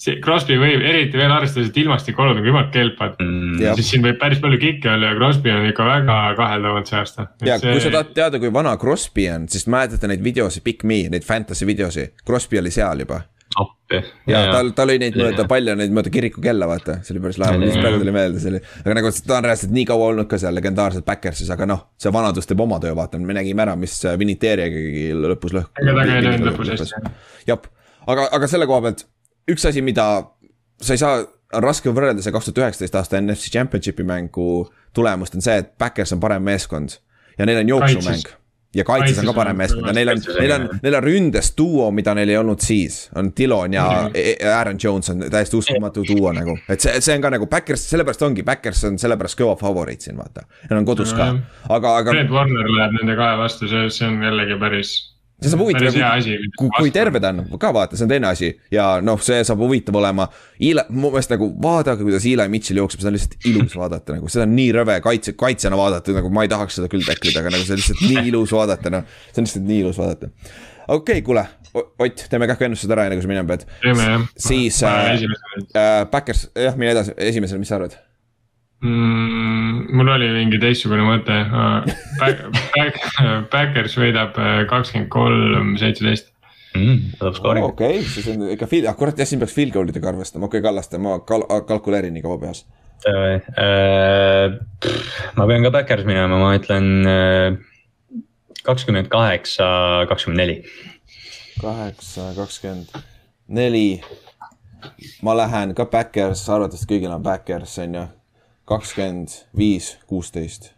Speaker 3: see Crosby võib, eriti veel arvestades, et ilmastikuolud on külmad kelpad mm,. siis siin võib päris palju kikke olla ja Crosby on ikka väga kaheldavalt see aasta.
Speaker 2: ja see... kui sa tahad teada, kui vana Crosby on, siis mäletate neid videosi, Big Me, neid fantasy videosi, Crosby oli seal juba
Speaker 4: appi.
Speaker 2: ja tal, tal oli neid mööda palju neid mööda kirikukella, vaata, see oli päris lahe, mis praegu tuli meelde, see oli. aga nagu ta on reaalselt nii kaua olnud ka seal legendaarselt Backersis, aga noh, see vanadus teeb oma töö, vaata, me nägime ära, mis Viniteeriagi lõpus lõhku.
Speaker 3: ega ta ka ei läinud lõpus hästi.
Speaker 2: jah, aga, aga selle koha pealt üks asi, mida sa ei saa, on raske võrrelda see kaks tuhat üheksateist aasta NFC Championshipi mängu tulemust, on see, et Backers on parem meeskond. ja neil on jooksumäng. ja kaitses on ka parem meeskond ja neil on, neil on, neil on ründes duo, mida neil ei olnud siis. on Dillon ja e-, e-, Aaron Jones on täiesti uskumatu duo nagu. et see, see on ka nagu Backers, sellepärast ongi, Backers on sellepärast kõva favoriit siin vaata. Neil on kodus ka, aga, aga.
Speaker 3: Fred Warner läheb nende kahe vastu, see, see on jällegi päris
Speaker 2: see saab huvitav, kui, kui, kui terve ta on, ka vaata, see on teine asi ja noh, see saab huvitav olema. Ile, mu meelest nagu vaadake, kuidas Eli Mitchell jookseb, seda on lihtsalt ilus vaadata nagu, seda on nii rõve kaitse, kaitsjana vaadata, nagu ma ei tahaks seda küll tacklida, aga nagu see on lihtsalt nii ilus vaadata, noh. see on lihtsalt nii ilus vaadata. okei okay,, kuule, Ott, teeme kähkuennustused ära, enne kui sa minema pead. siis äh, äh, Backers, jah, mine edasi, esimesena, mis sa arvad?
Speaker 3: Mm,? mul oli mingi teistsugune mõte Back, back, Backers võidab äh, kakskümmend kolm, seitseteist
Speaker 4: mm,.
Speaker 2: okei okay,, siis on ikka field, ah kurat jah, siin peaks field goal idega arvestama, okei okay, Kallaste, ma kal-, kalkuleerin nii kaua peas.
Speaker 4: Äh, ma pean ka Backers minema, ma ütlen äh, kakskümmend kaheksa, kakskümmend neli.
Speaker 2: kaheksa, kakskümmend neli. ma lähen ka Backers, arvatavasti kõigil on Backers, on ju kakskümmend viis, kuusteist.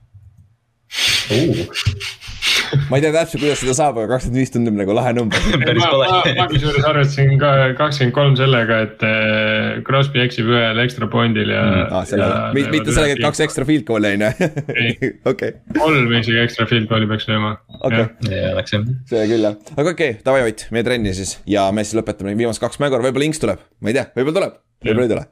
Speaker 2: ma ei tea täpselt, kuidas seda saab, aga kakskümmend viis tundub nagu lahe number.
Speaker 3: ma, ma, ma kusjuures arvestasin ka kakskümmend kolm sellega, et äh, Crosby eksib ühel ekstra point'il ja mm,.
Speaker 2: Ah, mitte, mitte sellega, et kaks ekstra field goal'i on ju. okei.
Speaker 3: kolm isegi ekstra field goal'i peaks lööma.
Speaker 2: okei, see küll jah, aga okei okay,, davai Ott, meie trenni siis. Ja me siis lõpetame viimased kaks mängu. Ära, võib-olla Inks tuleb, ma ei tea, võib-olla tuleb, võib-olla ei tule.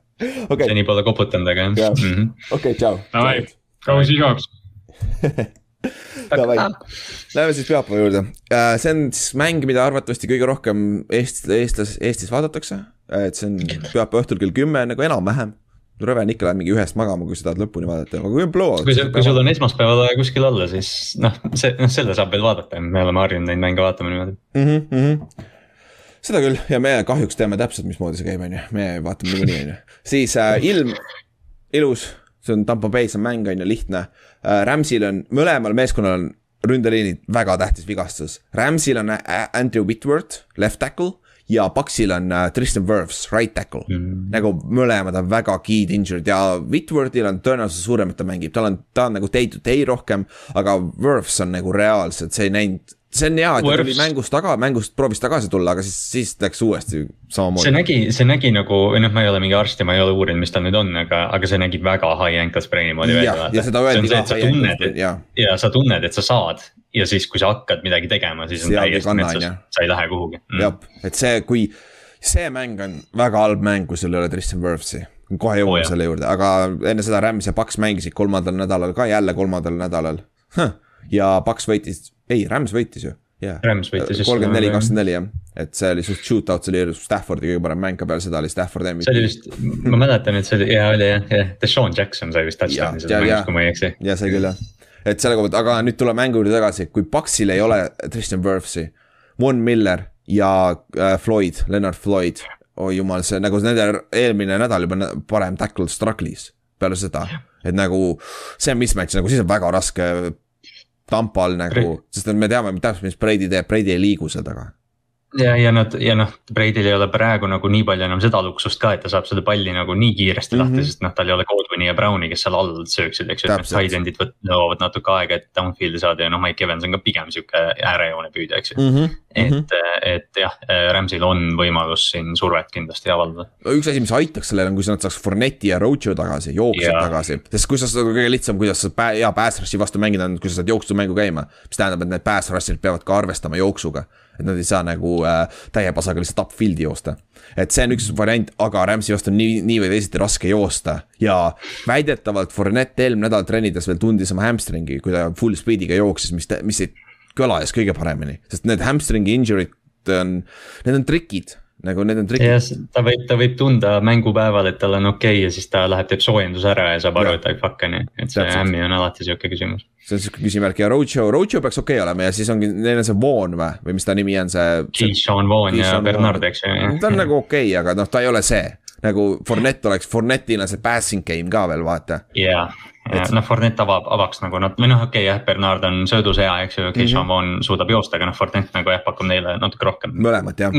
Speaker 4: Seni pole koputanud, aga jah.
Speaker 2: Mhm. okei, tšau.
Speaker 3: Davai, kaua siis jooks
Speaker 2: Davai, läheme siis pühapäeva juurde. Äh, see on siis mäng, mida arvatavasti kõige rohkem Eestis, eestlas, Eestis vaadatakse. et see on pühapäeva õhtul kell kümme nagu enam-vähem. rõve on ikka, lähed mingi ühest magama, kui sa tahad lõpuni vaadata, aga kui on blowout.
Speaker 4: kui sul, kui sul on esmaspäeval vaja kuskil olla, siis noh, see, noh selle saab veel vaadata, me oleme harjunud neid mänge vaatama niimoodi
Speaker 2: mm. -hmm, mm -hmm seda küll ja me kahjuks teame täpselt, mismoodi see käib, on ju, me vaatame niikuinii, on ju. siis äh, ilm, ilus, see on Tampo Bay, see on mäng, on ju, lihtne äh,. Ramsil on, mõlemal meeskonnal on ründeliinid väga tähtis vigastus. Ramsil on Andrew Whitworth, left tackle ja Paxil on uh, Tristan Wirfs, right tackle mm.. nagu mõlemad on väga key'd injured ja Whitworthil on tõenäosus suurem, et ta mängib, tal on, ta on nagu day to day rohkem. aga Wirfs on nagu reaalselt, see ei näinud see on hea, et ta tuli mängust taga, mängust proovis tagasi tulla, aga siis, siis läks uuesti samamoodi.
Speaker 4: see nägi, see nägi nagu, või noh, ma ei ole mingi arst ja ma ei ole uurinud, mis tal nüüd on, aga, aga see nägi väga high ankle sprain'i moodi välja.
Speaker 2: ja seda öeldi
Speaker 4: ka. sa tunned, et ja. ja sa tunned, et sa saad. Ja siis, kui sa hakkad midagi tegema, siis on Seal täiesti metsas, sa ei lähe kuhugi.
Speaker 2: Mm.. jah, et see, kui, see mäng on väga halb mäng, kui sul ei ole Tristan Wirfsi. Kohe jõuame oh, selle juurde, aga enne seda Rams ja Paks mängisid kolmandal nädalal ka jälle kolmandal nädalal. Huh.. Ja Paks võitis, ei, Rams võitis ju.
Speaker 4: Yeah..
Speaker 2: Kolmkümmend neli, kakskümmend neli jah, et see oli suht shootout, see oli Staffordi kõige parem mäng ka peale seda oli Stafford MVP.
Speaker 4: see oli vist, ma mäletan, et see oli, jaa oli jah, jah, Deshaun Jackson sai vist touchdown'i selles mängus, kui ma ei eksi.
Speaker 2: ja sai küll jah, et selle koha pealt, aga nüüd tuleme mängu juurde tagasi, kui Paxil ei ole Tristan Wirfsi, Von Miller ja äh, Floyd, Leonard Floyd. oi oh, jumal, see nagu nende eelmine nädal juba parem tackle struggle'is peale seda, et nagu see mismatch nagu siis on väga raske Tampal nagu, sest me teame täpselt, mis Brady teeb, Brady ei liigu seal taga
Speaker 4: ja, ja nad ja noh, Brady'l ei ole praegu nagu nii palju enam seda luksust ka, et ta saab seda palli nagu nii kiiresti mm -hmm. lahti, sest noh, tal ei ole Godwini ja Browni, kes seal all sööksid, eks ju. et need side end'id nõuavad natuke aega, et downfield'i saada ja noh, Mike Evans on ka pigem sihuke äärejoone püüdja, eks ju mm. -hmm. et -hmm. et jah, Rams'il on võimalus siin survet kindlasti avaldada.
Speaker 2: no üks asi, mis aitaks sellele on, kui nad saaks Fournette'i ja Roadshow tagasi, jooksjad yeah. tagasi. sest kui sa seda kõige lihtsam, kuidas sa pää, hea pass rush'i vastu mängida on, kui sa saad jooksumängu käima. mis tähendab, et need pass rush'id peavad ka arvestama jooksuga et nad ei saa nagu äh, täie pasaga lihtsalt upfield'i joosta. et see on üks variant, aga Rams'i vastu on nii, nii või teisiti raske joosta. Ja väidetavalt Fournette eelmine nädal trennides veel tundis oma hamstringi, kui ta full speed'iga jooksis, mis, mis ei kõlas kõige paremini, sest need hamstringi injury'd on, need on trikid nagu need on trikid.
Speaker 4: jah, ta võib, ta võib tunda mängupäeval, et tal on okei okay ja siis ta läheb, teeb soojenduse ära ja saab aru, et ai fuck on ju, et see ämmi on alati sihuke küsimus.
Speaker 2: see on sihuke küsimärk ja Roadshow, Roadshow peaks okei okay olema ja siis ongi, neil on see Vaughn või, või mis ta nimi on, see.
Speaker 4: Keyshawn Vaughn ja Bernard, eks ju.
Speaker 2: ta on nagu okei okay,, aga noh, ta ei ole see nagu Fournette oleks, Fournette'il on see passing game ka veel vaata.
Speaker 4: jaa, et noh, Fournette avab, avaks nagu nad, või noh, okei okay, jah, Bernard on söödus hea, eks ju, Keishon mm -hmm. suudab joosta, aga noh, Fournette nagu jah, pakub neile natuke rohkem.
Speaker 2: mõlemat jah.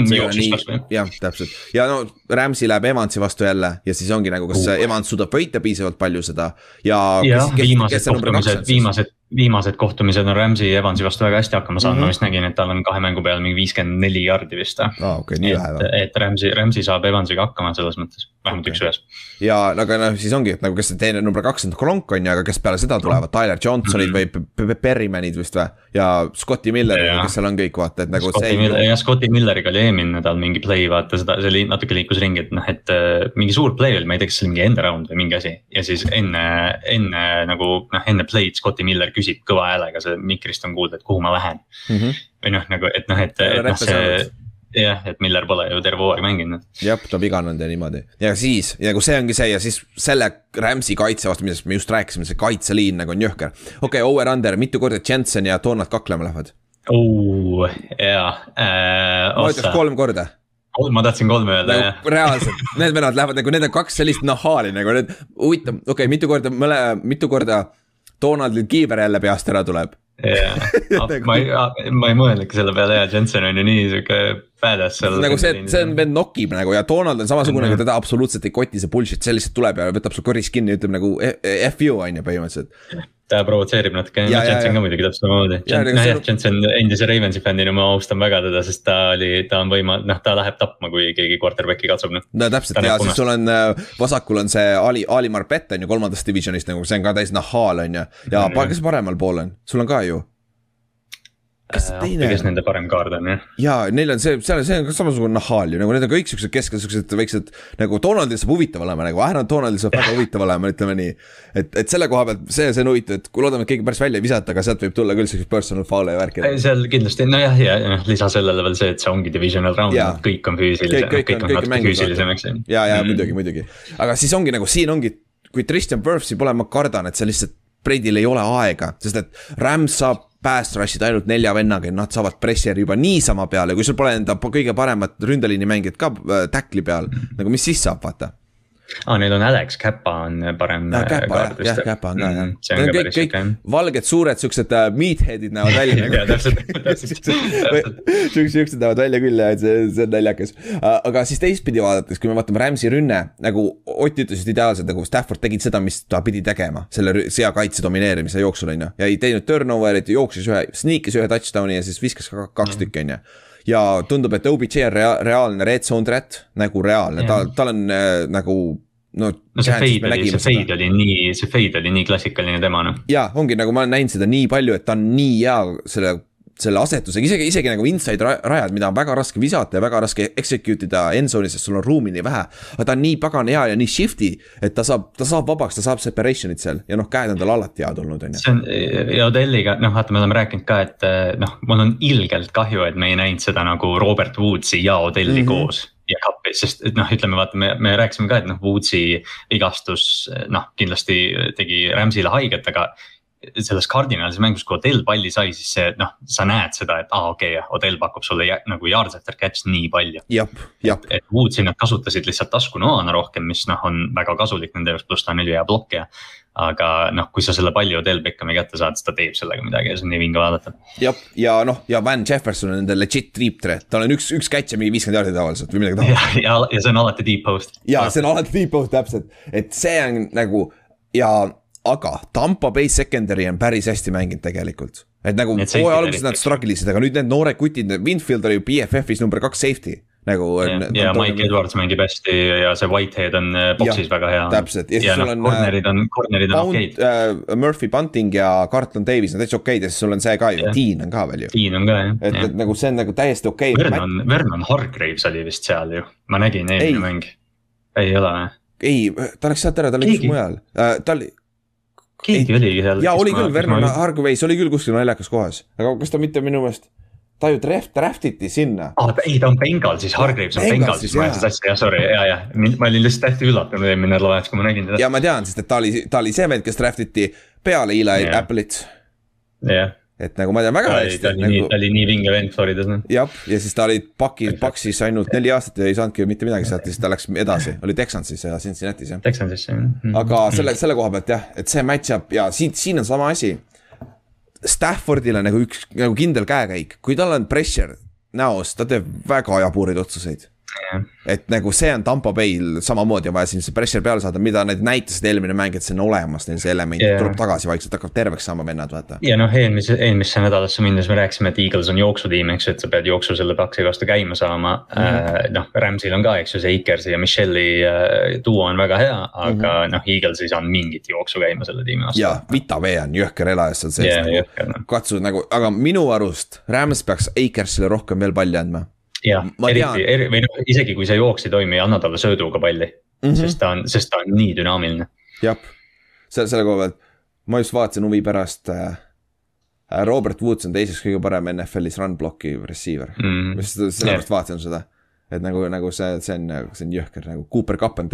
Speaker 2: jah, täpselt ja no Rams'i läheb Evansi vastu jälle ja siis ongi nagu, kas uh. Evans suudab võita piisavalt palju seda
Speaker 4: ja. jah, viimased kohtumised, viimased viimased kohtumised on Rams'i ja Evansi vastu väga hästi hakkama saanud mm, -hmm. ma vist nägin, et tal on kahe mängu peale mingi viiskümmend neli jardi vist või
Speaker 2: ah,. Okay, nii
Speaker 4: või? et Rams'i, Rams'i saab Evansiga hakkama selles mõttes, vähemalt okay. üks-ühes.
Speaker 2: ja aga noh, siis ongi, et nagu kes see teine number kaks on Kronk on ju, aga kes peale seda tulevad, Tyler Johnsonid mm -hmm. või Berrymanid vist või? ja Scotti Miller, kes seal on kõik vaata, et nagu.
Speaker 4: Scotti see Miller, jah, Scotti Milleriga oli eelmine nädal mingi play, vaata seda, see oli natuke liikus ringi, et noh, et äh, mingi suur play oli, ma ei tea, kas see oli mingi end around või mingi asi. ja siis enne, enne nagu noh, enne play'd Scotti Miller küsib kõva häälega see mikrist on kuulda, et kuhu ma lähen mm. -hmm. või noh, nagu, et noh, et, et noh, see jah, et Miller pole ju terve hooaeg mänginud.
Speaker 2: jah, ta on viganud ja niimoodi ja siis ja kui see ongi see ja siis selle Rams'i kaitse vastu, millest me just rääkisime, see kaitseliin nagu on jõhker. okei okay,, over-under, mitu korda Jensen ja Donald kaklema lähevad?
Speaker 4: jaa
Speaker 2: äh,. ma ütleks kolm korda
Speaker 4: ma tahtsin kolme öelda
Speaker 2: nagu, jah. reaalselt, need vennad lähevad nagu, need on kaks sellist nahaali nagu need, huvitav, okei okay,, mitu korda, mõle, mitu korda Donaldil kiiver jälle peast ära tuleb.
Speaker 4: jaa, ma ei, ma ei mõelnudki selle peale ja Jensen on ju nii sihuke badass seal.
Speaker 2: nagu see, see on, vend nokib nagu ja Donald on samasugune mm, -hmm. teda absoluutselt ei koti see bullshit, see lihtsalt tuleb ja võtab su kõris kinni ja ütleb nagu F you on ju põhimõtteliselt
Speaker 4: ta provotseerib natuke, noh Jensen ka muidugi täpselt samamoodi. noh jah, Jensen endise Ravensi fännina ma austan väga teda, sest ta oli, ta on võima-, noh ta läheb tapma, kui keegi quarterback'i katsub noh.
Speaker 2: no täpselt ja siis sul on äh, vasakul on see Ali, Ali Marpet on ju kolmandast divisionist nagu, see on ka täis nahaal on ju. ja mm -hmm. kes paremal pool on, sul on ka ju kes see teine
Speaker 4: kes nende parem kaard on jah.
Speaker 2: ja neil on see, seal, see on ka samasugune nahhaal ju, nagu need on kõik siuksed keskel, siuksed väiksed nagu Donaldil saab huvitav olema nagu, Aaron Donaldil saab väga huvitav olema, ütleme nii. et, et selle koha pealt see, see on huvitav, et kui loodame, et keegi päris välja ei visata, aga sealt võib tulla küll siukseid personal foul'e ja värki.
Speaker 4: seal kindlasti nojah, ja noh, lisa sellele veel see, et see ongi divisional round, kõik on füüsilised, kõik, kõik on, kõik on natuke füüsilisem, eks ju.
Speaker 2: ja, ja mm. muidugi, muidugi, aga siis ongi nagu siin ongi, kui Tristan Wirfsi pole, ma kardan, et see lihtsalt Brady'l ei ole aega, sest et Rams saab pass rush'id ainult nelja vennaga ja nad saavad presseri juba niisama peale, kui sul pole enda kõige paremat ründeliini mängijat ka äh, tackli peal, nagu mis siis saab, vaata
Speaker 4: aa, neil on Alex Käpa on parem.
Speaker 2: Käpa jah, jah, Käpa on ka jah. Need on kõik, kõik valged suured siuksed uh, meathead'id näevad välja nagu.
Speaker 4: täpselt, täpselt.
Speaker 2: siuksed, siuksed näevad välja küll et see, see on naljakas uh,. aga siis teistpidi vaadates, kui me vaatame Rams'i rünne, nagu Ott ütles just ideaalselt, nagu Stafford tegid seda, mis ta pidi tegema selle seakaitse domineerimise jooksul on ju. ja ei teinud turnover'it, jooksis ühe, sneak'is ühe touchdown'i ja siis viskas ka kaks mm. tükki on ju ja tundub, et OBJ on rea reaalne red zone threat, nagu reaalne, ta, tal on äh, nagu no.
Speaker 4: no see fade oli, see fade oli nii, see fade oli nii klassikaline tema noh.
Speaker 2: ja ongi nagu ma olen näinud seda nii palju, et ta on nii hea selle selle asetusega, isegi, isegi nagu inside rajad, mida on väga raske visata ja väga raske execute ida endzone'is, sest sul on ruumi nii vähe. aga ta on nii pagana hea ja nii shifty, et ta saab, ta saab vabaks, ta saab separation'it seal ja noh, käed on tal alati head olnud, on
Speaker 4: ju. see on ja Odelliga, noh vaata, me oleme rääkinud ka, et noh, mul on ilgelt kahju, et me ei näinud seda nagu Robert Woodsi ja Odelli mm -hmm. koos ja kappi, sest et noh, ütleme vaata, me, me rääkisime ka, et noh, Woodsi vigastus noh, kindlasti tegi Rams'ile haiget, aga selles Cardinalisi mängus, kui Odell palli sai, siis see noh, sa näed seda, et aa ah, okei okay,, Odell pakub sulle nagu yards after catch nii palju. et, et Woodsi nad kasutasid lihtsalt taskunoana rohkem, mis noh, on väga kasulik nende jaoks, pluss ta on ülihea blokkija. aga noh, kui sa selle palli Odell Beckhami kätte saad, siis ta teeb sellega midagi ja see on nii vinge vaadata.
Speaker 2: jah, ja noh, ja Van Jefferson on nende legit deep threat, tal on üks, üks catch ja mingi viiskümmend jaardi tavaliselt või midagi
Speaker 4: taolist. ja, ja, ja see on alati deep post.
Speaker 2: ja see on alati deep post täpselt, et see on nagu ja aga Tampa Bay secondary on päris hästi mänginud tegelikult. et nagu hooaja alguses nad struggle isid, aga nüüd need noored kutid, Winfield oli ju BFF-is number kaks safety nagu.
Speaker 4: ja, ja Mike Edwards mängib hästi ja see Whitehead on äh, box'is väga hea.
Speaker 2: täpselt ja siis
Speaker 4: ja
Speaker 2: sul
Speaker 4: no, on. Cornerid on, cornerid on
Speaker 2: okeid uh,. Murphy Bunting ja Carlton Davis on täitsa okeid ja siis sul on see ka ju, Dean on ka veel ju.
Speaker 4: Dean on ka jah.
Speaker 2: et, et nagu see on nagu täiesti okei okay..
Speaker 4: Vernon, Vernon Hargraves oli vist seal ju, ma nägin eelmine mäng. ei ole või?
Speaker 2: ei, ta läks sealt ära, ta oli kuskil mujal uh,, ta oli
Speaker 4: keegi oligi seal.
Speaker 2: jaa, oli küll, Vernon Hargreaves oli küll kuskil naljakas kohas, aga kas ta mitte minu meelest ta ju draft, draft iti sinna.
Speaker 4: aa, ei ta on Bengalsis, Hargreaves on Bengalsis, ma ajasin sassi, jah sorry, ja, ja. ma olin lihtsalt hästi üllatunud eelmine nädalavahetus, kui ma nägin teda.
Speaker 2: ja ma tean, sest et ta oli, ta oli see vend, kes draft iti peale Eli Apple'it.
Speaker 4: jah
Speaker 2: et nagu ma tean väga hästi.
Speaker 4: ta oli
Speaker 2: nagu...
Speaker 4: nii, ta oli nii vinge vend Floridas noh.
Speaker 2: jah, ja siis ta oli paki, Paksis ainult neli aastat ja ei saanudki mitte midagi sealt ja siis ta läks edasi, oli Texansis ja Cincinnati's jah.
Speaker 4: Texansisse jah mm. -hmm.
Speaker 2: aga selle, selle koha pealt jah, et see match-up ja siin, siin on sama asi. Staffordil on nagu üks nagu kindel käekäik, kui tal on pressure näos, ta teeb väga jaburaid otsuseid et nagu see on Tampo Bay'l samamoodi on vaja siin see pressure peale saada, mida nad näitasid eelmine mäng, et see on olemas, neil see element yeah. tuleb tagasi vaikselt, hakkab terveks saama vennad, vaata.
Speaker 4: ja noh, eelmise, eelmisse nädalasse minnes me rääkisime, et Eagles on jooksutiim, eks ju, et sa pead jooksu selle paksi vastu käima saama mm. -hmm. Noh, Rams'il on ka, eks ju, see Akersi ja Michelle'i uh, duo on väga hea, aga mm -hmm. noh, Eagles ei saanud mingit jooksu käima selle tiimi vastu.
Speaker 2: ja, Vita V on jõhker elajas seal sees
Speaker 4: yeah, nagu,
Speaker 2: no. katsu nagu, aga minu arust Rams peaks Akersile rohkem veel palli andma
Speaker 4: jah, eriti, eri, või noh, isegi kui see jooks ei toimi, anna talle sööduga palli mm, -hmm. sest ta on, sest ta on nii dünaamiline.
Speaker 2: jah, selle, selle koha pealt, ma just vaatasin huvi pärast äh,. Robert Woods on teiseks kõige parem NFL-is run block'i receiver mm, -hmm. sellepärast yeah. vaatasin seda. et nagu, nagu see, see on, see on jõhker nagu Cooper Cup on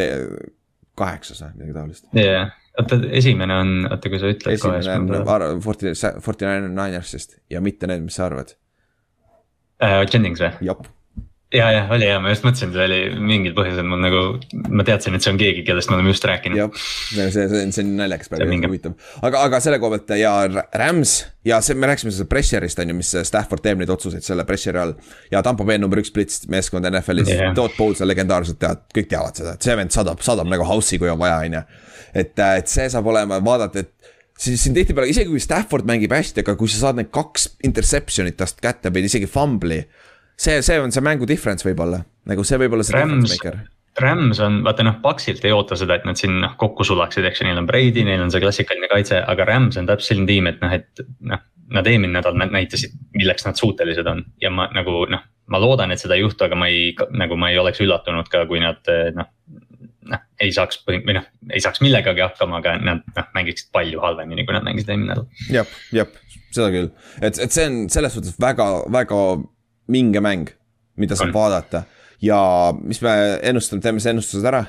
Speaker 2: kaheksas või midagi taolist.
Speaker 4: jah yeah., oota esimene on, oota kui sa ütled.
Speaker 2: esimene on Forty, Forty Nine Ninersist ja mitte need, mis sa arvad
Speaker 4: uh,. Jennings või?
Speaker 2: jah
Speaker 4: ja, jah, oli hea, ma just mõtlesin, see oli mingil põhjusel mul nagu, ma teadsin, et see on keegi, kellest me oleme just rääkinud.
Speaker 2: jah, see, see see on naljakas praegu, huvitav. aga, aga selle koha pealt ja Rams ja see, me rääkisime sellest pressure'ist on ju, mis Stafford teeb neid otsuseid selle pressure'i all. ja Tampo Bay number üks blitz meeskond NFL-is yeah., Todd Bowles on legendaarselt tead, kõik teavad seda, et see vend sadab, sadab nagu house'i, kui on vaja, on ju. et, et see saab olema, vaadata, et siis siin tihtipeale, isegi kui Stafford mängib hästi, aga kui sa saad need kaks interception'it tast kätte või isegi fumbli see, see on see mängu difference võib-olla, nagu see võib olla see
Speaker 4: difference maker. Rams on, vaata noh, Paxilt ei oota seda, et nad siin noh kokku sulaksid, eks ju, neil on Brady, neil on see klassikaline kaitse, aga Rams on täpselt selline tiim, et noh, et noh. Nad eelmine nädal näitasid milleks nad suutelised on ja ma nagu noh, ma loodan, et seda ei juhtu, aga ma ei, nagu ma ei oleks üllatunud ka, kui nad noh noh, ei saaks või noh, ei saaks millegagi hakkama, aga nad noh, mängiksid palju halvemini, kui nad mängisid eelmine nädal.
Speaker 2: jah, jah, seda küll, et, et see on selles suhtes väga, väga minge mäng, mida saab vaadata ja mis me ennustame, teeme see ennustused ära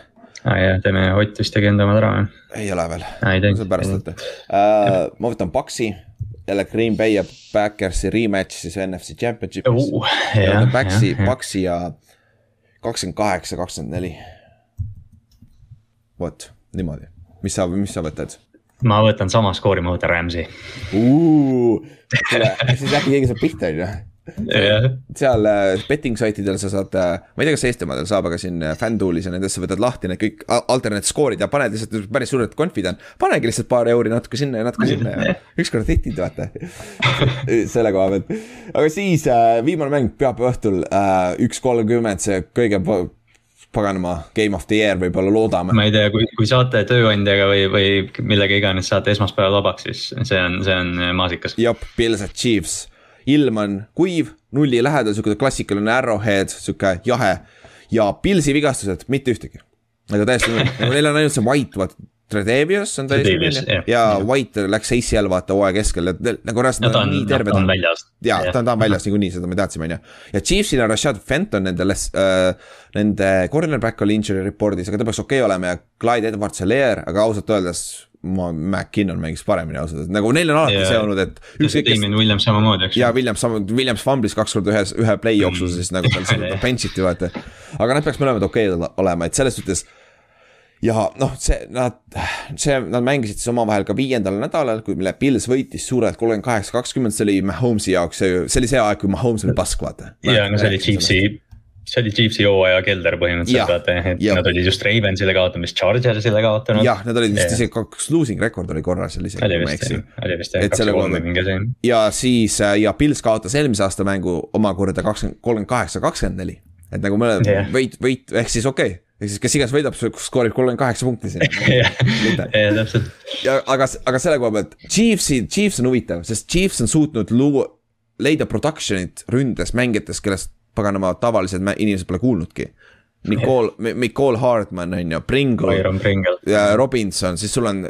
Speaker 4: ah, jah, teeme, Ott vist tegi enda omad ära või?
Speaker 2: ei ole veel.
Speaker 4: teinud.
Speaker 2: see on pärast võtta uh,. ma võtan Paxi, jälle Green Bay ja Backersi rematch siis NFC Championship'is
Speaker 4: uh,.
Speaker 2: Paxi, Paxi ja kakskümmend kaheksa, kakskümmend neli. Vot, niimoodi, mis sa, mis sa võtad?
Speaker 4: ma võtan sama skoori, ma võtan Rams'i.
Speaker 2: siis äkki keegi saab pihta, on ju seal äh, betting saitidel sa saad, äh, ma ei tea, kas Eestimaadel saab, aga siin äh, FanDuelis ja nendesse võtad lahti need kõik alternate skoorid ja paned lihtsalt päris suured conf'id on. panegi lihtsalt paar euri natuke sinna ja natuke sinna ja ükskord hitid, vaata selle koha pealt. aga siis viimane mäng pühapäeva õhtul, üks kolmkümmend, see kõige paganama game of the year võib-olla loodame.
Speaker 4: ma ei tea, kui, kui saate tööandjaga või, või millega iganes saate esmaspäeval vabaks, siis see on, see on maasikas.
Speaker 2: jep, Pils at Chiefs ilm on kuiv, nulli lähedal, sihuke klassikaline arrowhead, sihuke jahe. ja Pilsi vigastused, mitte ühtegi. nagu täiesti, nagu neil on ainult see white, vaata. Tredevius on täiesti ja, ja White läks ACL vaata hooaja keskel, et nagu reaalselt
Speaker 4: no, nad on nii terved. ta on väljas.
Speaker 2: ja ta on, ta on väljas niikuinii, seda me teadsime, on ju. ja Chiefsil on Rashad Fenton nende äh,, nende cornerback oli injury report'is, aga ta peaks okei okay olema ja Clyde Edwards-Helaire, aga ausalt öeldes ma, McKinnon mängis paremini ausalt öeldes, nagu neil on alati yeah. see olnud, et.
Speaker 4: ükskõik kes. Williams samamoodi, eks.
Speaker 2: ja Williams sama, Williams fumblis kaks korda ühes, ühe play jooksul mm. siis nagu seal seda bench iti vaata. aga nad peaks mõlemad okei okay olema, et selles suhtes. ja noh, see, nad, see, nad mängisid siis omavahel ka viiendal nädalal, kui mille Pils võitis suurelt kolmkümmend kaheksa, kakskümmend, see oli Mahomes'i jaoks, see oli see aeg, kui Mahomes oli pask, vaata.
Speaker 4: ja, no see oli Chiefsi see oli Chiefsi hooaja kelder põhimõtteliselt vaata, et ja. nad olid just Ravensile kaotanud, vist Chargersile kaotanud.
Speaker 2: jah, nad olid vist isegi kaks losing rekord oli korras seal isegi.
Speaker 4: oli vist jah, oli vist jah, kaks kolm või mingi see.
Speaker 2: ja siis äh, ja Pils kaotas eelmise aasta mängu omakorda kakskümmend, kolmkümmend kaheksa, kakskümmend neli. et nagu mõlemad yeah. võit, võit ehk siis okei okay ehk siis kes iganes võidab, skoorib kolmkümmend kaheksa punkti siin.
Speaker 4: jah, täpselt.
Speaker 2: ja aga, aga selle koha pealt, Chiefsi, Chiefs on huvitav, sest Chiefs on suutnud luua, leida production'it ründes mängijatest, kellest paganama tavalised inimesed pole kuulnudki. Nicole, Nicole Hardman on ju, Pringle ja Robinson, siis sul on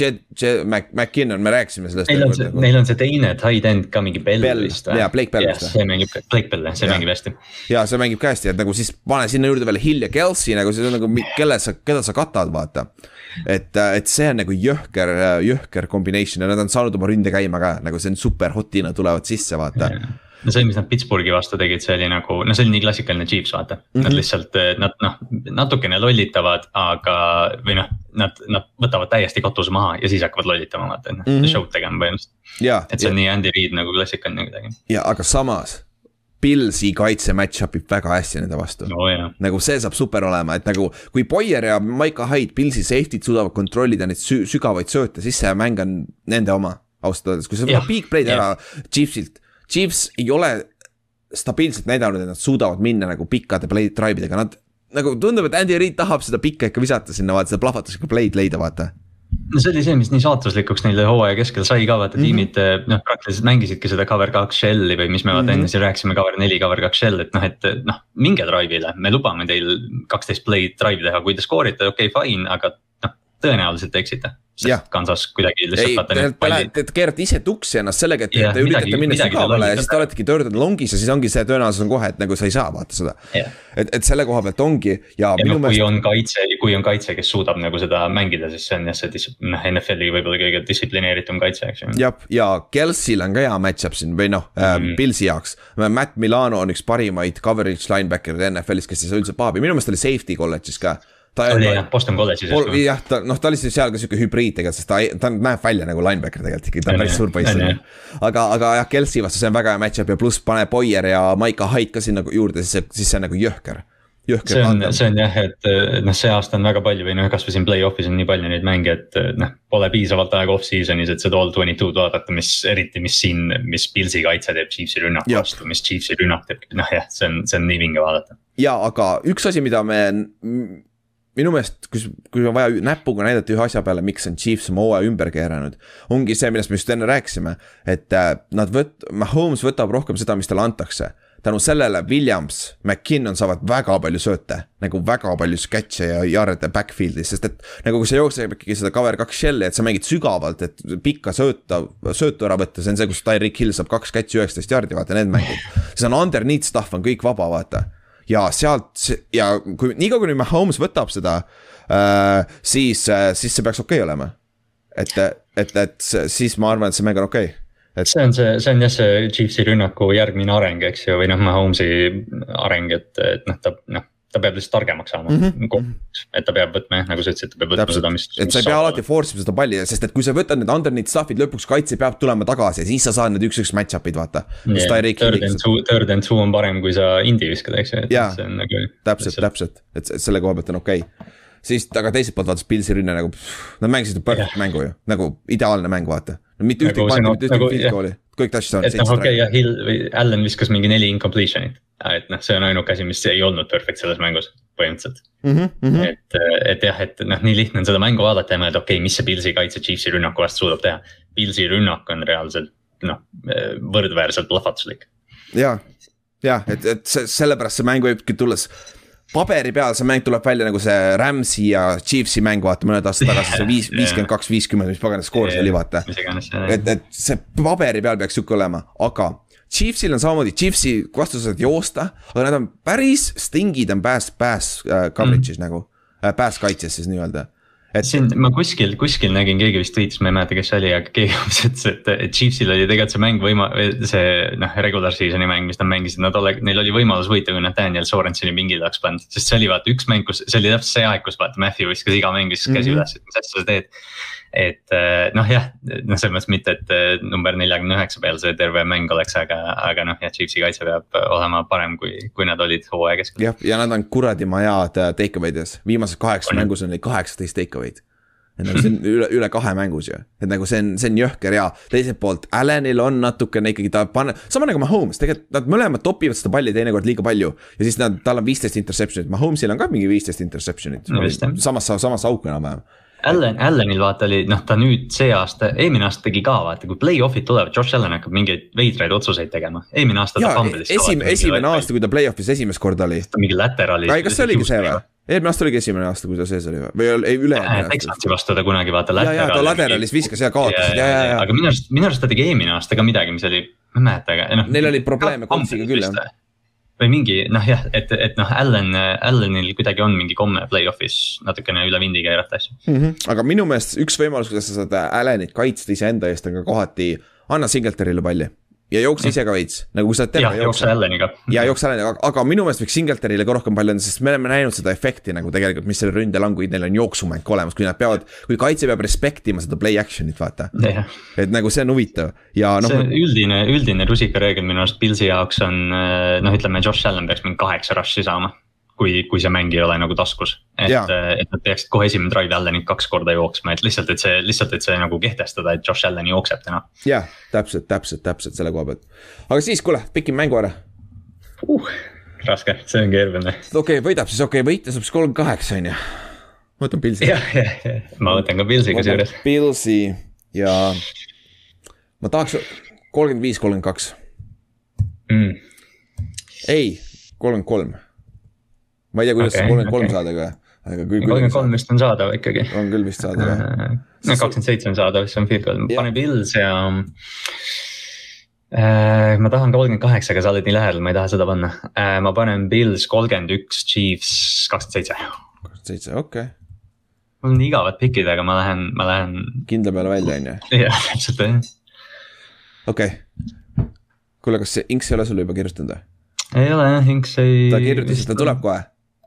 Speaker 2: Jed, Jed Mac, McKinnon, me rääkisime sellest.
Speaker 4: Neil on see, neil on see teine tight end ka mingi Bell, Bell vist
Speaker 2: või? jaa, Blake Bell vist
Speaker 4: yes,. see mängib, Blake Bell, see ja. mängib hästi.
Speaker 2: jaa, see mängib ka hästi, et nagu siis pane sinna juurde veel Hill ja Kelsey nagu see on nagu, kelle sa, keda sa katad, vaata. et, et see on nagu jõhker, jõhker combination ja nad on saanud oma ründe käima ka, nagu see on super hot'ina tulevad sisse, vaata yeah
Speaker 4: no see, mis nad Pittsburghi vastu tegid, see oli nagu, no see oli nii klassikaline Chiefs, vaata mm. -hmm. Nad lihtsalt, eh, nad noh, natukene lollitavad, aga, või noh, nad, nad võtavad täiesti katuse maha ja siis hakkavad lollitama, vaata mm, -hmm. show'd tegema põhimõtteliselt. et see on ja. nii Andy Reid nagu klassikaline kuidagi.
Speaker 2: ja, aga samas. Pilsi kaitse match-up ib väga hästi nende vastu
Speaker 4: no,.
Speaker 2: nagu see saab super olema, et nagu kui Boyer ja Maiko Hyde, Pilsi safety'd suudavad kontrollida neid sü sügavaid sööte, siis see mäng on nende oma ausalt öeldes, kui sa võtad big play'd ära Chiefsilt Chiefs ei ole stabiilselt näidanud, et nad suudavad minna nagu pikkade play drive idega, nad nagu tundub, et Andy Reid tahab seda pikka ikka visata sinna, vaata seda plahvatuslikku play'd leida, vaata
Speaker 4: no see oli see, mis nii saatuslikuks neile hooaja keskel sai ka, vaata mm -hmm. tiimid eh, noh, praktiliselt mängisidki seda cover kaks shell'i või mis me vaata mm -hmm. enne siin rääkisime, cover neli, cover kaks shell, et noh, et noh. minge drive'ile, me lubame teil kaksteist play'd drive'i teha, kui te skoorite, okei okay,, fine, aga tõenäoliselt eksite sest Kansas kuidagi lihtsalt
Speaker 2: vaata need pallid. Te keerate ise tuksi ennast sellega, et yeah, te üritate minna sügavale ja siis te oletegi third and long'is ja siis ongi see tõenäosus on kohe, et nagu sa ei saa vaata seda et, et selle koha pealt ongi ja,
Speaker 4: ja minu no, meelest. kui on kaitse, kui on kaitse, kes suudab nagu seda mängida, siis see on jah, see noh, NFL-i võib-olla kõige distsiplineeritum kaitse, eks ju.
Speaker 2: jah, ja Kelsey'l on ka hea match-up siin või noh mm -hmm. äh, Pilsi jaoks. Matt Milano on üks parimaid coverage linebacker'id NFL-is, kes ei saa üldse paabi, minu meelest oli safety kolledžis ka
Speaker 4: ta oli jah, Boston College'is.
Speaker 2: jah, ta noh, ta oli siis seal ka sihuke hübriid tegelikult, sest ta, ta näeb välja nagu linebacker tegelikult ikkagi, ta on päris suur poiss. aga, aga jah, Kelsey vastu see on väga hea match-up ja pluss pane Boyer ja Maiko Hyde ka sinna juurde, siis see, siis see on nagu jõhker.
Speaker 4: see on, see on jah, et noh, see aasta on väga palju või noh, kasvõi siin play-off'is on nii palju neid mänge, et noh, pole piisavalt aega off-season'is, et seda all twenty two'd vaadata, mis eriti, mis siin, mis Pilsi kaitse teeb Chiefsi rünnaku vastu, mis Chiefsi rünnak teeb, noh jah, see on, see on nii vinge vaadata.
Speaker 2: ja aga üks asi, mida me minu meelest, kui, kui on vaja näpuga näidata ühe asja peale, miks on Chiefs oma hooaja ümber keeranud. ongi see, millest me just enne rääkisime, et äh, nad võt-, Mahomes võtab rohkem seda, mis talle antakse tänu sellele Williams, McKinnon saavad väga palju sööte, nagu väga palju catch'e ja yard'e backfield'is, sest et nagu kui sa jooksed ikkagi seda cover kaks shell'i, et sa mängid sügavalt, et pikka sööta, söötu ära võtta, see on see, kus Tyreek Hill saab kaks catch'i üheksateist yard'i, vaata need mängud. siis on underneath stuff on kõik vaba, vaata. Ja sealt ja kui niikaua, kuni Mahomes võtab seda äh,, siis äh,, siis see peaks okei okay olema. et, et, et siis ma arvan, et see mäng on okei okay
Speaker 4: et see on see, see on jah, see Chiefsi rünnaku järgmine areng, eks ju, või noh, Mahomes'i areng, et, et noh, ta noh ta peab lihtsalt targemaks saama mm, -hmm. et ta peab võtma jah, nagu sa ütlesid, ta peab võtma Täpselt. seda, mis.
Speaker 2: et sa ei pea alati force ima seda palli, sest et kui sa võtad need underneath stuff'id lõpuks kaitse peab tulema tagasi ja siis sa saad need üks-üks match-up'id vaata
Speaker 4: yeah,. Third and two, third and two on parem, kui sa indi viskad, eks ju.
Speaker 2: jaa, nagu, täpselt, täpselt, et selle koha pealt on okei okay siis, aga teiselt poolt vaatas Pilsi rünne nagu, nad mängisid perfect yeah. mängu ju, nagu ideaalne mäng, vaata. mitte ühtegi pandi, mitte ühtegi field goal'i, kõik touchdown'id.
Speaker 4: et noh, okei okay, ja Hill või Allan viskas mingi neli incompletion'it. Et noh, see on ainuke asi, mis ei olnud perfect selles mängus, põhimõtteliselt mm. -hmm, mm -hmm. et, et jah, et noh, nii lihtne on seda mängu vaadata ja mõelda, okei okay,, mis see Pilsi kaitse Chiefsi rünnaku vastu suudab teha. Pilsi rünnak on reaalselt noh, võrdväärselt plahvatuslik.
Speaker 2: ja, ja et, et see, sellepärast see mäng võibki tulla paberi peal see mäng tuleb välja nagu see Rams'i ja Chiefsi mäng, vaata mõned aastad tagasi, see viis, viiskümmend kaks, viiskümmend, mis paganas skoor see oli, vaata. et, et see paberi peal peaks sihuke olema, aga Chiefsil on samamoodi, Chiefsi vastused joosta, aga nad on päris stingid on pass, pass uh, coverage'is mm. nagu uh,, pass kaitses siis nii-öelda
Speaker 4: et siin ma kuskil, kuskil nägin, keegi vist tweetis, ma ei mäleta, kes see oli, aga keegi ütles, et, et Chiefsil oli tegelikult see mäng võima-, see noh, regular season'i mäng, mis nad mängisid, nad ole-, neil oli võimalus võita, kui nad Daniel Sorenseni pingile oleks pannud. sest see oli vaata üks mäng, kus, see oli täpselt see aeg, kus vaata Matthew viskas iga mäng viskas käsi mm -hmm. üles, et mis asja sa teed et eh, noh, jah, noh, selles mõttes mitte, et eh, number neljakümne üheksa peal see terve mäng oleks, aga, aga noh, jah, Chiefsi kaitse peab olema parem, kui, kui nad olid hooaja keskel.
Speaker 2: jah, ja nad on kuradi head eh, take away des, viimases kaheksas mängus on neil kaheksateist take away'd et nagu see on üle, üle kahe mängus ju, et nagu see on, see on jõhker ja teiselt poolt Allanil on natukene ikkagi ta paneb, sama nagu Mahomes, tegelikult nad mõlemad topivad seda palli teinekord liiga palju. ja siis nad, tal on viisteist interception'it, Mahomes'il on ka mingi viisteist interception'it. No,, samas, samas auk enam-vähem
Speaker 4: Allan, Allanil vaata oli noh, ta nüüd see aasta, eelmine aasta tegi ka vaata, kui play-off'id tulevad, Josh Allan hakkab mingeid veidraid otsuseid tegema. eelmine aasta
Speaker 2: ta fumble'is. esimene, esimene aasta, kui ta play-off'is esimest korda oli.
Speaker 4: mingi laterali.
Speaker 2: kas see oligi see või? eelmine aasta oligi esimene aasta, kui ta sees oli või, või ei ülejärgmine
Speaker 4: aasta? Texansi vastu ta kunagi vaata. ja,
Speaker 2: ja ta lateralis viskas ja kaotas, ja, ja, ja.
Speaker 4: aga minu arust, minu arust ta tegi eelmine aasta ka midagi, mis oli, ma ei mäleta, aga noh.
Speaker 2: Neil oli probleeme Coltsiga küll jah
Speaker 4: või mingi noh, jah, et, et noh, Allan, Allanil kuidagi on mingi komme play-off'is natukene üle vindi keerata asju
Speaker 2: mm. -hmm. aga minu meelest üks võimalus, kuidas sa saad Allanit kaitsta iseenda eest, on ka kohati anna Singletarile palli ja jookse ise ka veits, nagu kui sa oled
Speaker 4: terve. jookse Alleniga.
Speaker 2: ja jookse Alleniga, aga minu meelest võiks Singletarile ka rohkem palju anda, sest me oleme näinud seda efekti nagu tegelikult, mis sellel ründel on, kui neil on jooksumäng olemas, kui nad peavad, kui kaitse peab respect ima seda play action'it, vaata. et nagu see on huvitav ja noh.
Speaker 4: see üldine, üldine rusikareegel minu arust Pilsi jaoks on noh, ütleme Josh Allan peaks mingi kaheksa rush'i saama kui, kui see mäng ei ole nagu taskus. et, et nad peaksid kohe esimene drive Allanit kaks korda jooksma, et lihtsalt, et see, lihtsalt, et see nagu kehtestada, et Josh Allan jookseb täna.
Speaker 2: jah, täpselt, täpselt, täpselt selle koha pealt. aga siis, kuule, pikim mängu ära
Speaker 4: uh,. raske, see on keeruline.
Speaker 2: okei okay,, võidab siis, okei okay,, võita saab siis kolmkümmend kaheksa, on ju. ma võtan Pilsi.
Speaker 4: jah, jah, jah, ma võtan ka Pilsi kusjuures.
Speaker 2: Pilsi ja ma tahaks kolmkümmend viis, kolmkümmend kaks.
Speaker 4: Mm.
Speaker 2: ei, kolmkümmend kolm ma ei tea, kuidas okay, kolmkümmend kolm saada ka. aga
Speaker 4: kui. kolmkümmend kolm vist on saadav ikkagi.
Speaker 2: on küll vist saadav jah.
Speaker 4: Äh, no kakskümmend seitse on saadav, siis on goal, pane Pils ja äh,. ma tahan kolmkümmend kaheksa, aga sa oled nii lähedal, ma ei taha seda panna äh,. ma panen Pils kolmkümmend üks, Chiefs kakskümmend seitse.
Speaker 2: kakskümmend seitse, okei okay.
Speaker 4: mul on nii igavad pikid, aga ma lähen, ma lähen.
Speaker 2: kindla peale välja, on ju?
Speaker 4: jah, täpselt jah.
Speaker 2: okei okay., kuule, kas see Inks ei ole sulle juba kirjutanud või?
Speaker 4: ei ole jah, Inks ei.
Speaker 2: ta kirjutas, et ta tuleb kohe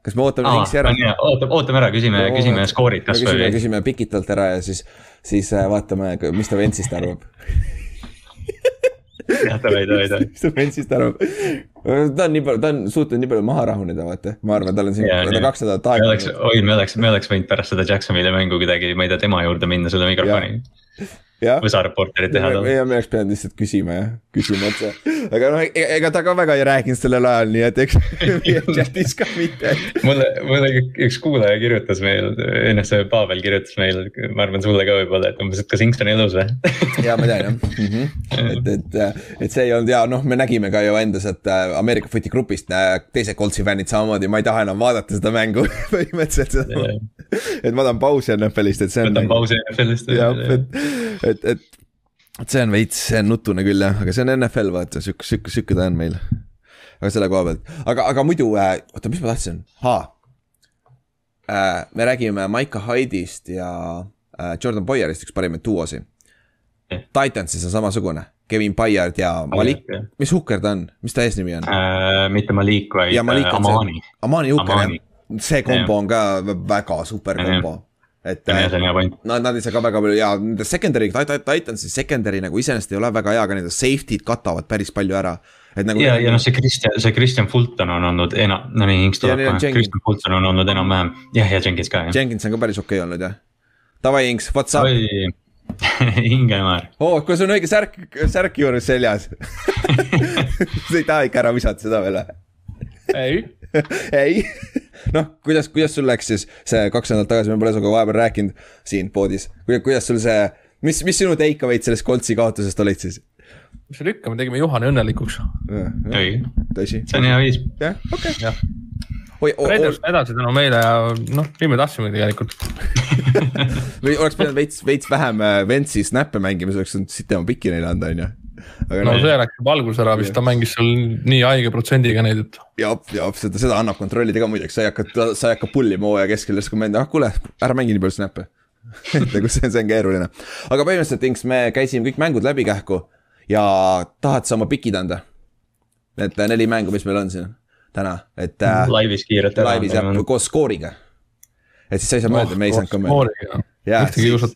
Speaker 2: kas me ootame Aa, Inksi ära?
Speaker 4: ootame, ootame ära, küsime küsime skoorid
Speaker 2: kas või. küsime Pikitalt ära ja siis, siis äh, vaatame, mis ta Ventsist arvab
Speaker 4: jah, davai, davai, davai.
Speaker 2: mis ta Ventsist arvab? ta on nii palju, ta on suutnud nii palju maha rahuneda, vaata, ma arvan, tal on siin kaks nädalat aega.
Speaker 4: oi, me oleks, me oleks võinud pärast seda Jacksonville'i mängu kuidagi, ma ei tea, tema juurde minna selle mikrofoni.
Speaker 2: Jah.
Speaker 4: USA reporterid teha talle.
Speaker 2: ja me oleks pidanud lihtsalt küsima jah, küsima otse. aga noh, ega ta ka väga ei rääkinud sellel ajal, nii et eks chat'is ka mitte.
Speaker 4: mulle, mulle ük- üks kuulaja kirjutas meil, enne see Pavel kirjutas meil, ma arvan sulle ka võib-olla, et umbes, et kas Inks on elus või?
Speaker 2: ja ma tean jah mm. -hmm. et, et, et see ei olnud ja noh, me nägime ka ju endas, et äh, Ameerika footi grupist äh, teised Coltsi fännid samamoodi, ma ei taha enam vaadata seda mängu põhimõtteliselt seda. et ma tahan pausi NFL-ist, et see on.
Speaker 4: võtan pausi NFL-ist.
Speaker 2: jah, et, et, et, et see on veits, see on nutune küll jah, aga see on NFL vaata, sihuke, sihuke, sihuke ta on meil. aga selle koha pealt, aga, aga muidu äh,, oota, mis ma tahtsin, haa äh,. me räägime Maika Hyde'ist ja äh, Jordan Boyerist, üks parimaid duosi
Speaker 4: Jah.
Speaker 2: Titansis on samasugune, Kevin Bayard ja Malik, mis Hooker ta on, mis ta eesnimi on?
Speaker 4: äh,. mitte Malik, vaid
Speaker 2: Malik
Speaker 4: äh, Amani.,
Speaker 2: Amani
Speaker 4: Amani.
Speaker 2: jah, see kombo on ka väga super kombo, et
Speaker 4: point.
Speaker 2: Nad, nad ei saa ka väga palju ja nende secondary, Titansi secondary nagu iseenesest ei ole väga hea, aga nende safety'd katavad päris palju ära. et nagu.
Speaker 4: ja, ja noh, see Kristjan, see Kristjan Fulton on olnud enam, no nii, Inks tuleb kohe. Kristjan Fulton on olnud enam-vähem, jah, ja Jenkins ka jah.
Speaker 2: Jenkins on ka päris okei okay olnud jah. Davai, Inks, what's up?
Speaker 4: oi, Ingemar,
Speaker 2: oo, kui sul on õige särk, särk juures seljas. sa ei taha ikka ära visata seda veel või?
Speaker 1: ei,
Speaker 2: ei, noh, kuidas, kuidas sul läks siis see kaks nädalat tagasi, me pole sinuga vahepeal rääkinud siin poodis, kuidas sul see, mis, mis sinu take away'd sellest Koltsi kaotusest olid siis?
Speaker 1: mis seal ikka, me tegime Juhani õnnelikuks.
Speaker 2: tõsi,
Speaker 4: see on hea viis.
Speaker 2: jah, okei okay.
Speaker 1: Raiders edasi tänu meile ja noh, nii me tahtsimegi tegelikult.
Speaker 2: või oleks pidanud veits, veits vähem äh, Ventsi snap'e mängima, siis oleks saanud siit tema piki neile anda, on ju. Aga
Speaker 1: no
Speaker 2: noh,
Speaker 1: see läks juba alguses ära vist, ta mängis seal nii haige protsendiga neid, et
Speaker 2: jah, jah, seda, seda annab kontrollida ka muideks, sa ei hakka, sa ei hakka pull ima hooaja keskel, siis kui ma enda, ah kuule, ära mängi nii palju snap'e. et nagu see, see on keeruline. aga põhimõtteliselt, Inks, me käisime kõik mängud läbi kähku ja tahad sa oma pikid anda? Need neli mängu, mis meil on siin täna, et äh,
Speaker 4: laivis kiirelt ära.
Speaker 2: laivis jah, koos skooriga. et siis sa ei saa mõelda, me ei saanud ka mõelda.
Speaker 1: Ühtegi
Speaker 2: siis-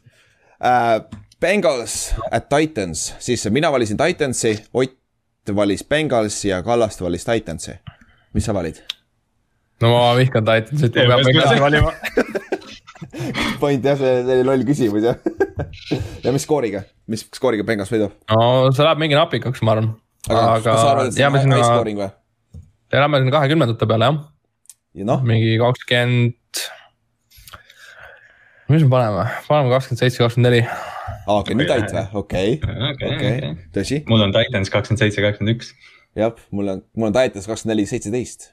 Speaker 2: äh,. Bengals at Titans, siis mina valisin Titansi, Ott valis Bengalsi ja Kallaste valis Titansi. mis sa valid?
Speaker 1: no ma vihkan Titansit,
Speaker 4: Ei,
Speaker 1: ma pean edasi valima.
Speaker 2: point jah, see oli loll küsimus jah. ja mis skooriga, mis skooriga Bengals võidab?
Speaker 1: no see läheb mingi napikaks, ma arvan.
Speaker 2: aga, aga kas sa arvad, et see on high scoring või?
Speaker 1: jääme sinna kahekümnendate peale jah,
Speaker 2: ja noh,
Speaker 1: mingi kakskümmend. Mis me paneme, paneme kakskümmend seitse, kakskümmend neli.
Speaker 2: okei, nüüd ait või, okei,
Speaker 4: okei,
Speaker 2: tõsi,
Speaker 4: mul on Titans kakskümmend seitse, kakskümmend üks.
Speaker 2: jah, mul on, mul on Titans kakskümmend neli, seitseteist.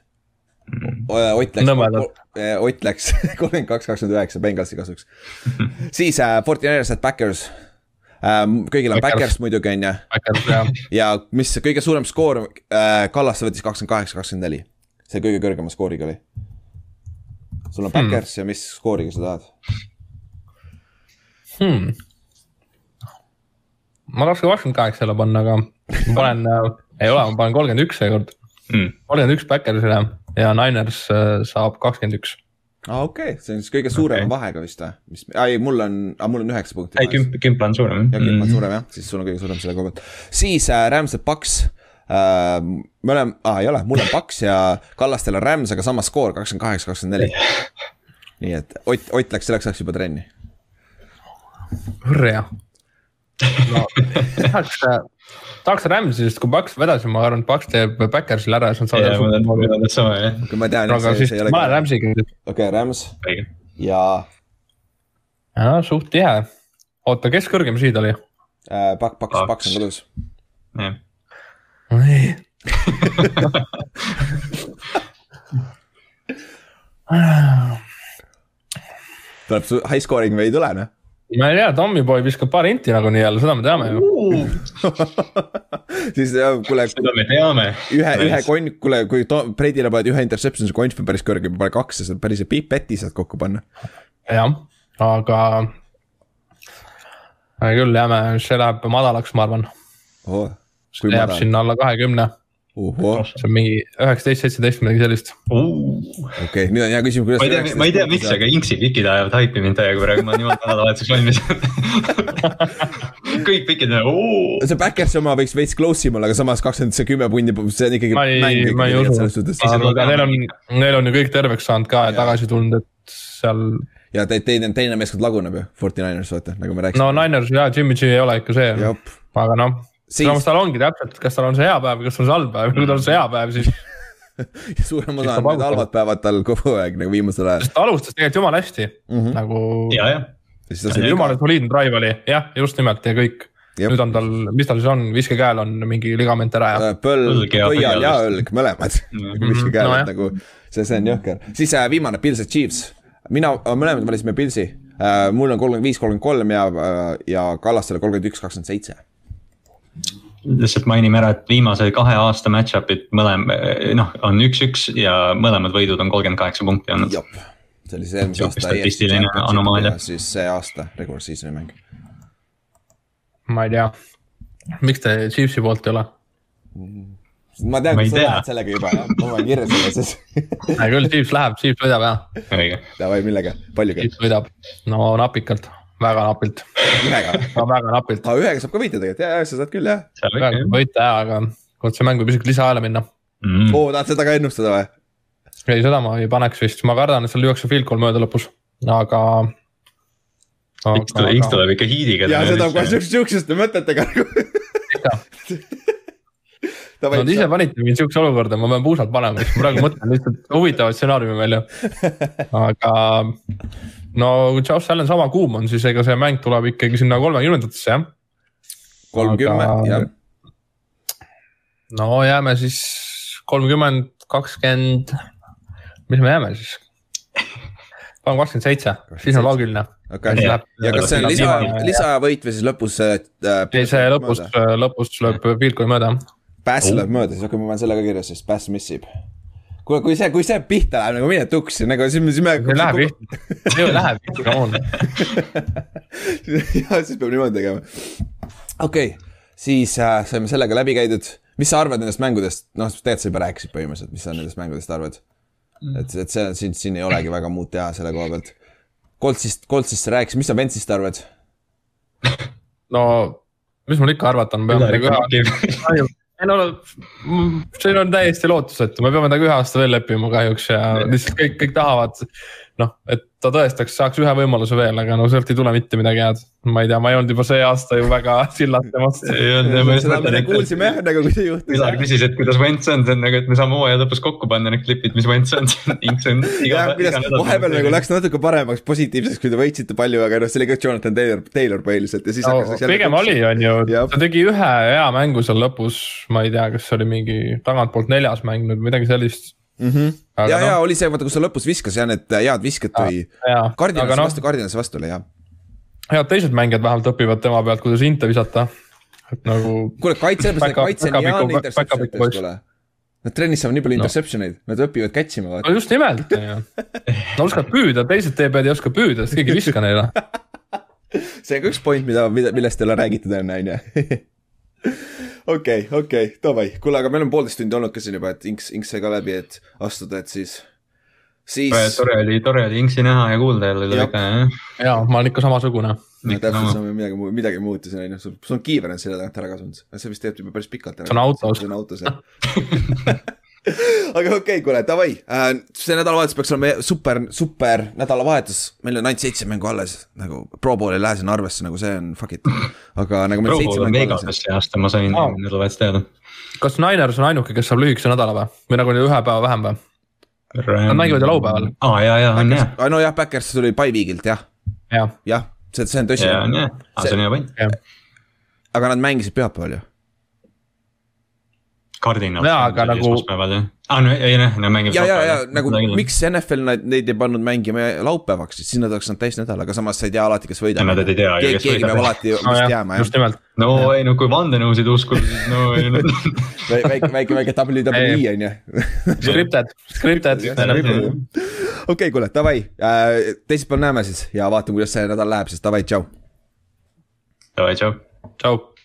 Speaker 2: Ott läks
Speaker 1: Nõmedalt.,
Speaker 2: Ott läks kolmkümmend kaks, kakskümmend üheksa Bengalsi kasuks. siis äh, Fortinanders at Backers ähm,. kõigil on
Speaker 1: Backers.
Speaker 2: Backers muidugi on ju ja mis kõige suurem skoor äh,, Kallaste võttis kakskümmend kaheksa, kakskümmend neli. see kõige kõrgema skooriga oli. sul on Backers hmm. ja mis skooriga sa tahad?
Speaker 1: hmm.. ma tahaks ka kakskümmend kaheksa jälle panna, aga ma panen äh,, ei ole, ma panen kolmkümmend üks seekord.
Speaker 4: Mm.
Speaker 1: kolmkümmend üks Backersile ja Niners äh, saab kakskümmend üks.
Speaker 2: aa, okei okay., see on siis kõige suurema okay. Vahega vist või? mis, ei, mul on, mul on üheksa punkti.
Speaker 4: ei, kümp, kümp on suurem
Speaker 2: ja kümme on. suurem jah, siis sul on kõige suurem selle koha pealt. siis äh, Rams ja Paks äh,. me oleme ah,, ei ole, mul on Paks ja Kallastel on Rams, aga sama skoor kakskümmend kaheksa, kakskümmend neli. nii et Ott, Ott läks selleks ajaks juba trenni.
Speaker 1: hurraa. no tahaks, tahaks Rams'i, sest kui Paks vedas, ma arvan, et Paks teeb Backersile ära ja siis nad
Speaker 4: ja, mul on, mul
Speaker 1: saavad.
Speaker 4: on sama jah.
Speaker 2: kui ma tean,
Speaker 1: aga siis ma olen Rams'iga.
Speaker 2: okei, Rams
Speaker 4: õige.
Speaker 2: ja
Speaker 1: ja suht tihe. oota, kes kõrgem siid oli?
Speaker 2: äh, Paks, Paks,
Speaker 4: Paks.
Speaker 2: On kodus.
Speaker 4: jah,
Speaker 1: nii.
Speaker 2: tuleb high scoring või ei tule noh.
Speaker 1: Ma ei tea, Tommyboy viskab paar inti nagunii jälle, seda me teame ju.
Speaker 2: siis jah, kuule,
Speaker 4: seda me teame.
Speaker 2: ühe, ühe konn, kuule, kui Breidile paned ühe interception'i, see konf on päris kõrge, pane kaks ja saad päris peti saad kokku panna.
Speaker 1: jah, aga. küll jääme, see läheb madalaks, ma arvan.
Speaker 2: ohoh,
Speaker 1: see jääb
Speaker 2: madal,
Speaker 1: sinna alla kahekümne, see on mingi üheksateist, seitseteist, midagi sellist.
Speaker 4: ma
Speaker 2: okei, nüüd on hea küsimus, kuidas.
Speaker 4: ei tea, ma ei tea, miks, aga Inksi pikid ajavad haipi mind täiega praegu, ma olen niimoodi nädalavahetuseks valmis. kõik pikid on, oo.
Speaker 2: see Backersi oma võiks veits close im olla, aga samas kakskümmend, see kümme punni, see on ikkagi
Speaker 1: ma ei, ma ei usu, aga neil on, neil on ju kõik terveks saanud ka ja tagasi tulnud, et seal
Speaker 2: ja te, teine, teine meeskond laguneb ju, Forty Niners vaata, nagu me rääkisime.
Speaker 1: no Niners ja Jimmy G ei ole ikka see, aga noh,
Speaker 2: Siis-
Speaker 1: samas tal ongi täpselt, kas tal on see hea päev, kas on see halb päev, kui tal on see hea päev, siis
Speaker 2: ja suurem osa on need halvad päevad tal kogu aeg nagu viimasel ajal
Speaker 1: sest ta alustas tegelikult jumala hästi mm -hmm. nagu
Speaker 4: ja, jah,
Speaker 2: ja siis ta sai
Speaker 1: jumala soliidne drive oli, jah, just nimelt ja kõik.
Speaker 2: Jep.
Speaker 1: nüüd on tal, mis tal siis on, viskekäel on mingi ligament ära ja
Speaker 2: põlv, pöial ja õlg, mõlemad nagu
Speaker 1: Mhm,
Speaker 2: viske käel
Speaker 1: nojah.
Speaker 2: nagu see, see on jõhker. siis äh, viimane Pils ja Chiefs, mina, mõlemad valisime Pilsi äh,. mul on kolmkümmend viis, kolmkümmend kolm ja äh,, ja Kallastel kolmkümmend üks, kakskümmend seitse.
Speaker 4: Lihtsalt mainime ära, et viimase kahe aasta match-up'id mõlem-, noh, on üks-üks ja mõlemad võidud on kolmkümmend kaheksa punkti olnud.
Speaker 2: see oli see eelmise aasta.
Speaker 4: statistiline anomaalia.
Speaker 2: siis see aasta regular season'i mäng.
Speaker 1: ma ei tea, miks te Chiefsi poolt ei ole?
Speaker 2: ma tean, kus sa lähed sellega juba, jah, ma panen kirja selle siis.
Speaker 1: hea küll, Chiefs läheb, Chiefs võidab jah,
Speaker 4: õige,
Speaker 2: Davai, millega, paljuga?
Speaker 1: Chiefs võidab, no napikalt, väga napilt,
Speaker 2: ühega.
Speaker 1: väga napilt.
Speaker 2: aa, ühega saab ka võita tegelikult, ja, ja sa saad küll jah.
Speaker 4: seal
Speaker 1: väga
Speaker 4: võib
Speaker 1: võita jah, aga kurat, see mäng võib isegi lisaajale minna.
Speaker 4: mm..
Speaker 2: oo, tahad seda ka ennustada või?
Speaker 1: ei, seda ma ei paneks vist, ma kardan, et seal lüüakse field goal mööda lõpus, aga.
Speaker 4: X tuleb, X tuleb ikka hiidiga.
Speaker 2: ja seda kohe siukeste, siukeste mõtetega nagu.
Speaker 1: Nad ise panite mind siukse olukorda, ma pean puusalt panema, siis ma praegu mõtlen lihtsalt huvitavaid stsenaariume välja. aga no Josh Allan sama kuum on, siis ega see mäng tuleb ikkagi sinna kolmekümnendatesse jah.
Speaker 2: kolmkümmend, jah.
Speaker 1: no jääme siis kolmkümmend, kakskümmend, mis me jääme siis? paneme kakskümmend seitse, siis on loogiline. Siis
Speaker 2: ja
Speaker 1: läheb-
Speaker 2: kas see on lisa lisavõit või siis lõpus äh,.
Speaker 1: ei, see lõpus, lõpus lööb goal'i mööda.
Speaker 2: Pass läheb mööda, siis okei, ma panen selle ka kirja, sest pass missib. kuule, kui see, kui see pihta läheb nagu mine tuksi, nagu siis me, siis me.
Speaker 1: ei lähe pihta, ei lähe pihta, come on.
Speaker 2: ja siis peab niimoodi tegema. okei okay., siis äh, saime sellega läbi käidud. mis sa arvad nendest mängudest, noh, tegelikult sa juba rääkisid põhimõtteliselt, mis sa nendest mängudest arvad? et, et see, siin, siin ei olegi väga muud teha selle koha pealt. Coltsist, Coltsist sa rääkisid, mis sa Ventsist arvad?
Speaker 1: no mis mul ikka arvata on, peame temaga ühe, ei no mm, siin on täiesti lootusetu, me peame temaga ühe aasta veel leppima kahjuks ja lihtsalt kõik, kõik tahavad. noh, et ta tõestaks, saaks ühe võimaluse veel, aga no sealt ei tule mitte midagi head. ma ei tea, ma ei olnud juba see aasta ju väga
Speaker 4: ma just
Speaker 2: seda me kuulsime jah, nagu kui see juhtus.
Speaker 4: Ülar küsis, et kuidas Wentz on, see on nagu, et me saame hooaja lõpus kokku panna need klipid, mis on, Inks on iga
Speaker 2: jah, kuidas vahepeal nagu. läks natuke paremaks, positiivseks, kui te võitsite palju, aga noh, see oli ka Jonathan Taylor, Taylor põhiliselt ja siis
Speaker 1: no
Speaker 2: hakkas.
Speaker 1: pigem oli, on ju, ta tegi ühe hea mängu seal lõpus, ma ei tea, kas see oli mingi tagantpoolt neljas mäng nüüd, midagi sellist.
Speaker 2: mm. -hmm.
Speaker 1: Aga
Speaker 2: ja,
Speaker 1: noh-
Speaker 2: ja oli see, vaata, kus ta lõpus viskas ja need head visked tõi.
Speaker 1: jaa,
Speaker 2: Cardinalisse
Speaker 1: aga noh,
Speaker 2: vastu, Cardinalisse vastu oli jah.
Speaker 1: head teised mängijad vähemalt õpivad tema pealt, kuidas inte visata. et nagu
Speaker 2: kuule, kaitse, kaitse on hea
Speaker 1: backupiku-
Speaker 2: interception
Speaker 1: backupiku
Speaker 2: iteks,
Speaker 1: poiss.
Speaker 2: kuule. Nad trennis saavad nii palju
Speaker 1: No.
Speaker 2: interception eid, nad õpivad catch ima,
Speaker 1: no just nimelt, on ju. Nad oskavad püüda, teised TB-d ei oska püüda, sest keegi ei viska neile.
Speaker 2: see on ka üks point, mida, mida, millest ei ole räägitud enne, on ju. okei, okei, davai, kuule, aga meil on poolteist tundi olnud ka siin juba, et Inks, Inks sai ka läbi, et astuda, et siis, siis.
Speaker 4: tore oli, tore oli Inksi näha ja kuulda jälle ikka jah.
Speaker 1: jaa, ma olen ikka samasugune.
Speaker 2: täpselt sama, midagi, midagi muutus, on ju, sul, sul on kiiver on selja tagant ära kadunud, see vist teeb juba päris pikalt.
Speaker 1: See on autos.
Speaker 2: see on autos, jah. aga okei okay,, kuule, davai äh,, see nädalavahetus peaks olema super, super nädalavahetus, meil on ainult seitse mängu alles, nagu Pro Bowl ei lähe sinna arvesse, nagu see on fuck it. aga nagu meil seitse mängu alles
Speaker 4: Vegases see aasta, ma sain
Speaker 1: Aa.
Speaker 4: nädalavahetusest teada.
Speaker 1: kas Niners on ainuke, kes saab lühikese nädala või? või nagu ühe päeva vähem või? Nad mängivad ju laupäeval..
Speaker 4: aa ja, ja on jah,
Speaker 2: ah,. nojah, Backers tuli by week'ilt jah,
Speaker 1: jah,
Speaker 2: jah, see, see on tõsi
Speaker 4: ja see on hea point.
Speaker 2: aga nad mängisid pühapäeval ju.
Speaker 4: kardinal.
Speaker 1: Jaa, aga nagu-
Speaker 4: aa no ei noh, nad mängivad.
Speaker 2: ja, ja, ja nagu miks NFL neid, neid ei pannud mängima laupäevaks, siis nad oleks saanud täisnädala, aga samas sa ei tea alati, kes võidab.
Speaker 4: Nad ei tea ju,
Speaker 2: keegi,
Speaker 4: kes
Speaker 2: keegi
Speaker 4: võidab.
Speaker 2: peab alati vist
Speaker 1: nojah
Speaker 2: jääma, jah
Speaker 1: just. nimelt.
Speaker 4: no ei no kui vandenõusid uskuda, siis no ei no.
Speaker 2: väike, väike, väike WWE on ju.
Speaker 1: Scripted, scripted.
Speaker 2: okei, kuule, davai, teisipäeval näeme siis ja vaatame, kuidas see nädal läheb, siis davai, tšau.
Speaker 4: davai, tšau.
Speaker 1: tšau.